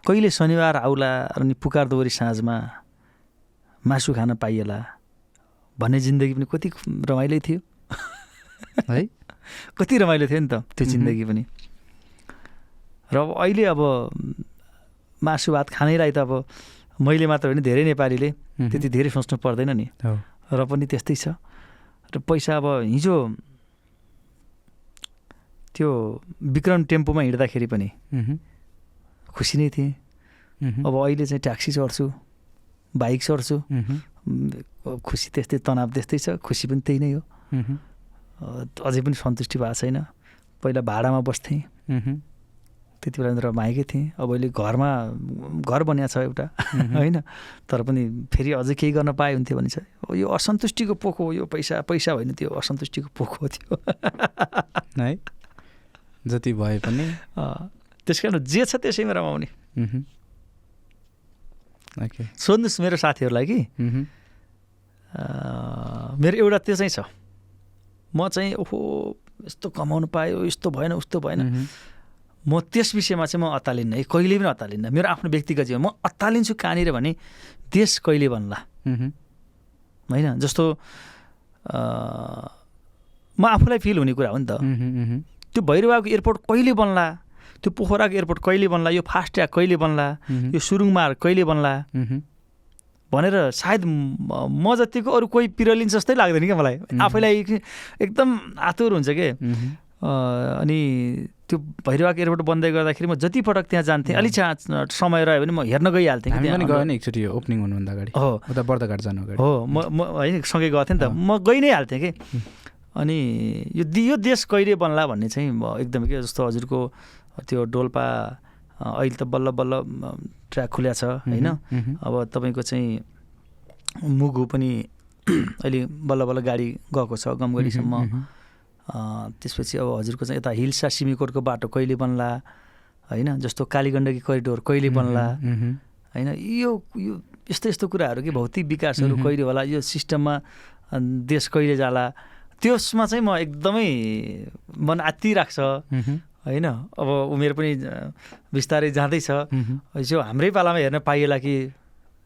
कहिले शनिबार आउला अनि पुकार दोहोरी साँझमा मासु खान पाइएला भन्ने जिन्दगी पनि कति रमाइलो थियो। है? कति रमाइलो थियो नि त त्यो। जिन्दगी पनि। र अब अहिले अब मासु भात खानैलाई त अब मैले मात्र होइन धेरै नेपालीले त्यति धेरै सोच्नु पर्दैन नि। र पनि त्यस्तै छ। र पैसा अब हिजो त्यो विक्रम टेम्पोमा हिँड्दाखेरि पनि खुसी नै थिएँ। अब अहिले चाहिँ ट्याक्सी चढ्छु बाइक चढ्छु। खुसी त्यस्तै तनाव त्यस्तै छ। खुसी पनि त्यही नै हो। अझै पनि सन्तुष्टि भएको छैन। पहिला भाडामा बस्थेँ। त्यति बेला रमाएकै थिएँ। अब अहिले घरमा घर बनिया छ एउटा होइन? तर पनि फेरि अझै केही गर्न पाए हुन्थ्यो भने चाहिँ हो यो असन्तुष्टिको पोखो हो यो पैसा पैसा होइन त्यो असन्तुष्टिको पोखो थियो है? जति भए पनि। त्यस कारण जे छ त्यसैमा रमाउने सोध्नुहोस् मेरो साथीहरूलाई कि मेरो एउटा त्यो चाहिँ छ। म चाहिँ ओहो यस्तो कमाउनु पायो यस्तो भएन उस्तो भएन। म त्यस विषयमा चाहिँ म अत्तालिन्न है कहिले पनि अत्तालिन्न मेरो आफ्नो व्यक्तिगत जीवन। म अत्तालिन्छु कहाँनिर भने देश कहिले बन्ला? होइन? जस्तो म आफूलाई फिल हुने कुरा हो नि त। त्यो भैरवाको एयरपोर्ट कहिले बन्ला? त्यो पोखराको एयरपोर्ट कहिले बन्ला? यो फास्ट ट्र्याक कहिले बन्ला? यो सुरुङ मार्ग कहिले बन्ला? भनेर सायद म जतिको अरू कोही पिरलिन्छ जस्तै लाग्दैन क्या मलाई। आफैलाई एकदम आतुर हुन्छ के? अनि त्यो भैरवाको एयरपोर्ट बन्दै गर्दाखेरि म जति पटक त्यहाँ जान्थेँ अलिक समय रह्यो भने म हेर्न गइहाल्थेँ गयो नि एकचोटि ओपनिङ हुनुभन्दा अगाडि। हो। उता बर्दघाट जानु अगाडि। हो म म होइन सँगै गएको थिएँ नि त। म गइ नै हाल्थेँ कि। अनि यो यो देश कहिले बन्ला भन्ने चाहिँ एकदमै के जस्तो हजुरको त्यो डोल्पा अहिले त बल्ल बल्ल ट्र्याक खुल्या छ होइन। अब तपाईँको चाहिँ मुगु पनि अहिले बल्ल बल्ल गाडी गएको छ गमगढीसम्म त्यसपछि अब हजुरको चाहिँ यता हिल्सा सिमीकोटको बाटो कहिले बन्ला होइन? जस्तो कालीगण्डकी करिडोर कहिले बन्ला होइन? यो यो यस्तो यस्तो कुराहरू कि भौतिक विकासहरू। कहिले होला? यो सिस्टममा देश कहिले जाला? त्यसमा चाहिँ म एकदमै मन आत्तिराख्छ मह्म, होइन? अब उमेर पनि बिस्तारै जाँदैछ। मह्म, यो हाम्रै पालामा हेर्न पाइएला कि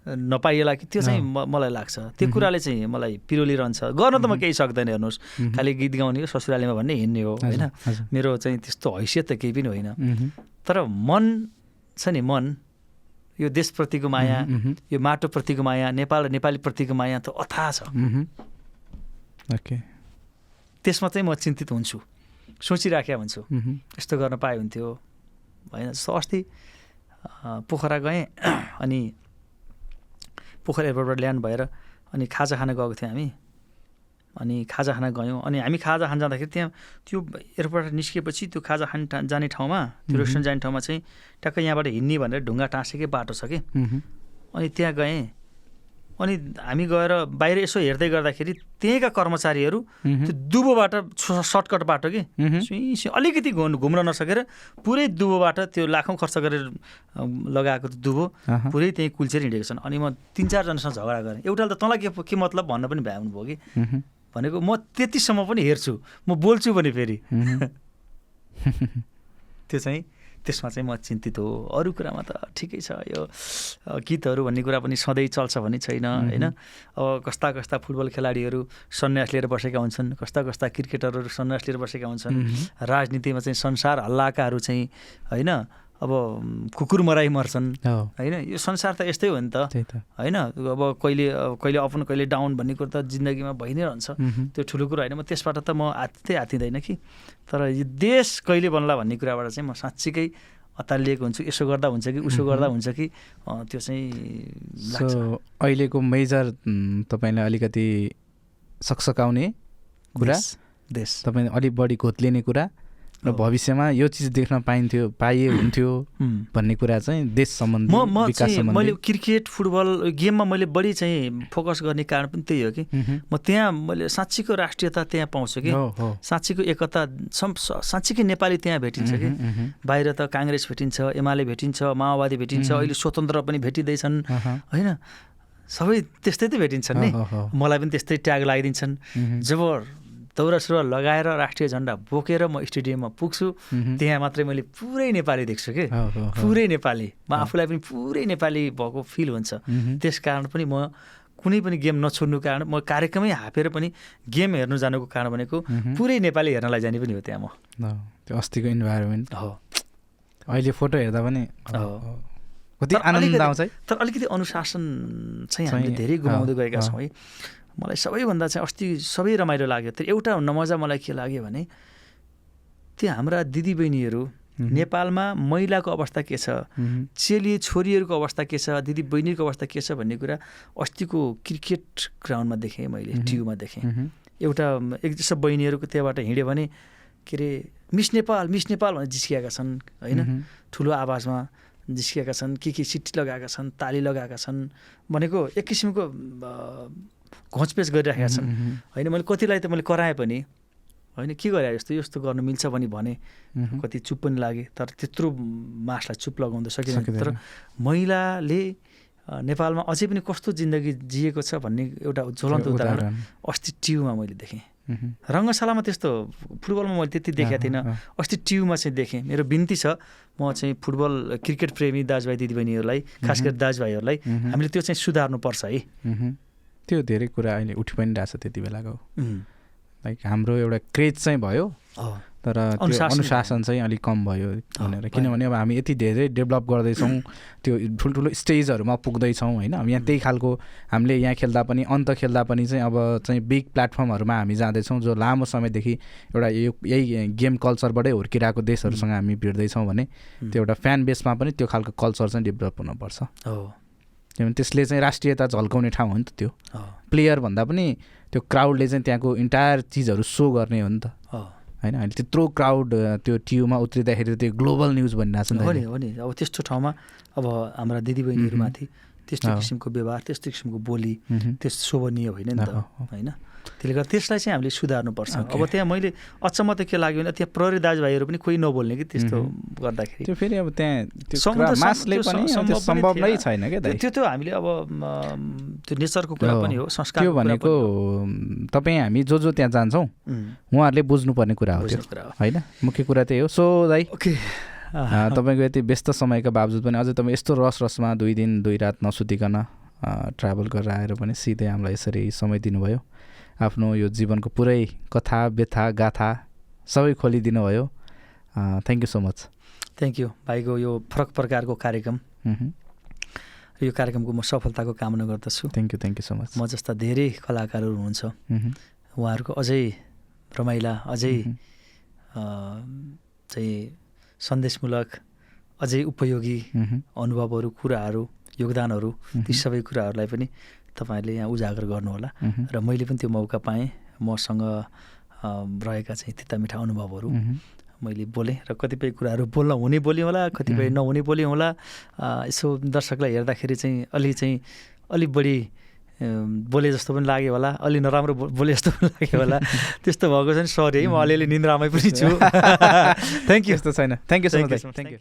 नपाइएला कि त्यो चाहिँ। म- मलाई लाग्छ। त्यो। कुराले चाहिँ मलाई पिरोलिरहन्छ गर्न त म केही सक्दैन हेर्नुहोस्। खालि गीत गाउने हो ससुरालीमा भन्ने हिँड्ने हो होइन? मेरो चाहिँ त्यस्तो हैसियत त केही पनि होइन। तर मन छ नि मन। यो देशप्रतिको माया यो माटोप्रतिको माया नेपाल र नेपालीप्रतिको माया त अथाह छ। ओके। त्यसमा चाहिँ म चिन्तित हुन्छु। सोचिराखेका हुन्छु। यस्तो गर्न पाए हुन्थ्यो। होइन जस्तो अस्ति पोखरा गएँ अनि पोखरा एयरपोर्टबाट ल्यान्ड भएर अनि खाजा खान गएको थियौँ हामी। अनि खाजा खान गयौँ। अनि हामी खाजा खान जाँदाखेरि त्यहाँ त्यो एयरपोर्टबाट निस्किएपछि त्यो खाजा खान जाने ठाउँमा त्यो। रेस्टुरेन्ट जाने ठाउँमा चाहिँ ट्याक्कै यहाँबाट हिँड्ने भनेर ढुङ्गा टाँसेकै बाटो छ कि। अनि त्यहाँ गएँ। अनि हामी गएर बाहिर यसो हेर्दै गर्दाखेरि त्यहीँका कर्मचारीहरू त्यो दुबोबाट सर्टकट बाटो कि अलिकति घुम- घुम्न नसकेर पुरै दुबोबाट त्यो लाखौँ खर्च गरेर लगाएको त्यो दुबो। पुरै त्यहीँ कुल्चेर हिँडेको छन्। अनि म तिन चारजनासँग झगडा गरेँ। एउटाले त तँलाई के के मतलब भन्न पनि भ्याउनु भयो कि? भनेको म त्यतिसम्म पनि हेर्छु। म बोल्छु भने फेरि। त्यो चाहिँ त्यसमा चाहिँ म चिन्तित हो। अरू कुरामा त ठिकै छ यो गीतहरू भन्ने कुरा पनि सधैँ चल्छ भन्ने छैन होइन? अब कस्ता कस्ता फुटबल खेलाडीहरू सन्यास लिएर बसेका हुन्छन् कस्ता कस्ता क्रिकेटरहरू सन्यास लिएर बसेका हुन्छन्। राजनीतिमा चाहिँ संसार हल्लाकाहरू चाहिँ होइन? अब कुकुर मराइ मर्छन्। होइन? यो संसार त यस्तै हो नि त। होइन? अब कहिले कहिले अपन कहिले डाउन भन्ने कुरो त जिन्दगीमा भइ नै रहन्छ। त्यो ठुलो कुरा होइन। म त्यसबाट त म आत्तै आत्तिँदैन कि। तर यो देश कहिले बन्ला भन्ने कुराबाट चाहिँ म साँच्चीकै अतालिएको हुन्छु। यसो गर्दा हुन्छ कि उसो गर्दा हुन्छ कि त्यो चाहिँ अहिलेको मेजर तपाईँलाई अलिकति सकसकाउने कुरा। देश। तपाईँले अलिक बढी घोत्लिने कुरा। र। भविष्यमा यो चिज देख्न पाइन्थ्यो पाइए हुन्थ्यो। भन्ने कुरा चाहिँ देश सम्बन्धी म म विकास चाहिँ मैले सम्बन्धी क्रिकेट फुटबल गेममा मैले बढी चाहिँ फोकस गर्ने कारण पनि त्यही हो कि। म त्यहाँ मैले साँच्चीको राष्ट्रियता त्यहाँ पाउँछु कि। साँच्चीको एकता साँच्चीकै नेपाली त्यहाँ भेटिन्छ कि। बाहिर त काङ्ग्रेस भेटिन्छ एमाले भेटिन्छ माओवादी भेटिन्छ। अहिले स्वतन्त्र पनि भेटिँदैछन्। होइन सबै त्यस्तै त भेटिन्छन् नि। मलाई पनि त्यस्तै ट्याग लगाइदिन्छन् जब दौरा सुरुवाल लगाएर राष्ट्रिय झन्डा बोकेर म स्टेडियममा पुग्छु। त्यहाँ मात्रै मैले पुरै नेपाली देख्छु कि। पुरै नेपाली म आफूलाई पनि पुरै नेपाली भएको फिल हुन्छ। त्यस कारण पनि म कुनै पनि गेम नछोड्नु कारण म कार्यक्रमै हापेर पनि गेम हेर्नु जानुको कारण भनेको। पुरै नेपाली हेर्नलाई जाने पनि हो त्यहाँ म त्यो अस्तिको इन्भाइरोमेन्ट हो अहिले फोटो हेर्दा पनि। कति आनन्द आउँछ है तर अलिकति अनुशासन चाहिँ हामीले धेरै गुमाउँदै गएका। छौँ है मलाई सबैभन्दा चाहिँ अस्ति सबै रमाइलो लाग्यो तर एउटा नमजा मलाई के लाग्यो भने त्यो हाम्रा दिदीबहिनीहरू। नेपालमा महिलाको अवस्था के छ। चेली छोरीहरूको अवस्था के छ दिदी बहिनीको अवस्था के छ भन्ने कुरा अस्तिको क्रिकेट ग्राउन्डमा देखेँ मैले। टियुमा देखेँ। एउटा एक जस्तो बहिनीहरूको त्यहाँबाट हिँड्यो भने के अरे मिस नेपाल मिस नेपाल भनेर जिस्किएका छन् होइन। ठुलो आवाजमा जिस्किएका छन् के के सिटी लगाएका छन् ताली लगाएका छन् भनेको एक किसिमको घोचपेच गरिराखेका छन्। होइन मैले कतिलाई त मैले कराएँ पनि होइन के गरे यस्तो यस्तो गर्नु मिल्छ भने भने। कति चुप पनि लागे तर त्यत्रो मासलाई चुप लगाउँदा सकिँदैन। तर महिलाले नेपालमा अझै पनि कस्तो जिन्दगी जिएको छ भन्ने एउटा ज्वलन्त उदाहरण। अस्ति टियुमा मैले देखेँ। रङ्गशालामा त्यस्तो फुटबलमा मैले त्यति देखेको थिइनँ अस्ति टियुमा चाहिँ देखेँ मेरो बिन्ती छ म चाहिँ फुटबल क्रिकेट प्रेमी दाजुभाइ दिदीबहिनीहरूलाई खास गरी दाजुभाइहरूलाई। हामीले त्यो चाहिँ सुधार्नुपर्छ है। त्यो धेरै कुरा अहिले उठि पनि रहेछ त्यति बेलाको। लाइक हाम्रो एउटा क्रेज चाहिँ भयो। तर त्यो अनुशासन। चाहिँ अलिक कम भयो भनेर। किनभने अब हामी यति धेरै डेभलप गर्दैछौँ त्यो ठुल्ठुलो स्टेजहरूमा पुग्दैछौँ होइन? यहाँ त्यही खालको हामीले यहाँ खेल्दा पनि अन्त खेल्दा पनि चाहिँ अब चाहिँ बिग प्लेटफर्महरूमा हामी जाँदैछौँ जो लामो समयदेखि एउटा यो यही गेम कल्चरबाटै हुर्किरहेको देशहरूसँग हामी भिड्दैछौँ भने त्यो एउटा फ्यान बेसमा पनि त्यो खालको कल्चर चाहिँ डेभलप हुनुपर्छ। हो किनभने त्यसले चाहिँ राष्ट्रियता झल्काउने ठाउँ हो नि त त्यो प्लेयर भन्दा पनि त्यो क्राउडले चाहिँ त्यहाँको इन्टायर चिजहरू सो गर्ने हो नि त होइन अहिले त्यत्रो क्राउड त्यो टियुमा उत्रिँदाखेरि त्यो ग्लोबल न्युज भनिरहेको छ नि त हो नि अहिले। हो नि अब त्यस्तो ठाउँमा अब हाम्रा दिदीबहिनीहरूमाथि त्यस्तो। किसिमको व्यवहार त्यस्तो किसिमको बोली। त्यस्तो शोभनीय होइन नि त। होइन त्यसले गर्दा त्यसलाई चाहिँ हामीले सुधार्नुपर्छ. अब त्यहाँ मैले अचम्म त के लाग्यो भने त्यहाँ प्रहरी दाजुभाइहरू पनि कोही नबोल्ने कि त्यस्तो गर्दाखेरि। त्यो फेरि अब त्यहाँ सम्भव नै। छैन क्या त्यो त्यो हामीले अब त्यो नेचरको कुरा। पनि हो संस्कार त्यो भनेको तपाईँ हामी जो जो त्यहाँ जान्छौँ उहाँहरूले बुझ्नुपर्ने कुरा हो होइन? मुख्य कुरा त्यही हो। सो दाइ ओके। तपाईँको यति व्यस्त समयका बावजुद पनि अझै तपाईँ यस्तो रस रसमा दुई दिन दुई रात नसुतिकन ट्राभल गरेर आएर पनि सिधै हामीलाई यसरी समय दिनुभयो। आफ्नो यो जीवनको पुरै कथा व्यथा गाथा सबै खोलिदिनु भयो thank you so much thank you भाइको यो फरक प्रकारको कार्यक्रम। यो कार्यक्रमको म सफलताको कामना गर्दछु thank you thank you so much म जस्ता धेरै कलाकारहरू हुनुहुन्छ। उहाँहरूको अझै रमाइला अझै चाहिँ सन्देशमूलक अझै उपयोगी। अनुभवहरू कुराहरू योगदानहरू ती। सबै कुराहरूलाई पनि तपाईँहरूले यहाँ उजागर गर्नुहोला। र मैले पनि त्यो मौका पाएँ। मसँग रहेका चाहिँ तिता मिठा अनुभवहरू। मैले बोलेँ र कतिपय कुराहरू बोल्न हुने बोलेँ होला कतिपय। नहुने बोलेँ होला। यसो दर्शकलाई हेर्दाखेरि चाहिँ अलि चाहिँ अलिक बढी बोले जस्तो पनि लाग्यो होला। अलि नराम्रो बो- बोले जस्तो पनि लाग्यो होला। त्यस्तो भएको छ नि सरी है म अलिअलि निन्द्रामै पनि छु। थ्याङ्क यू त्यस्तो छैन। Thank you so much thank you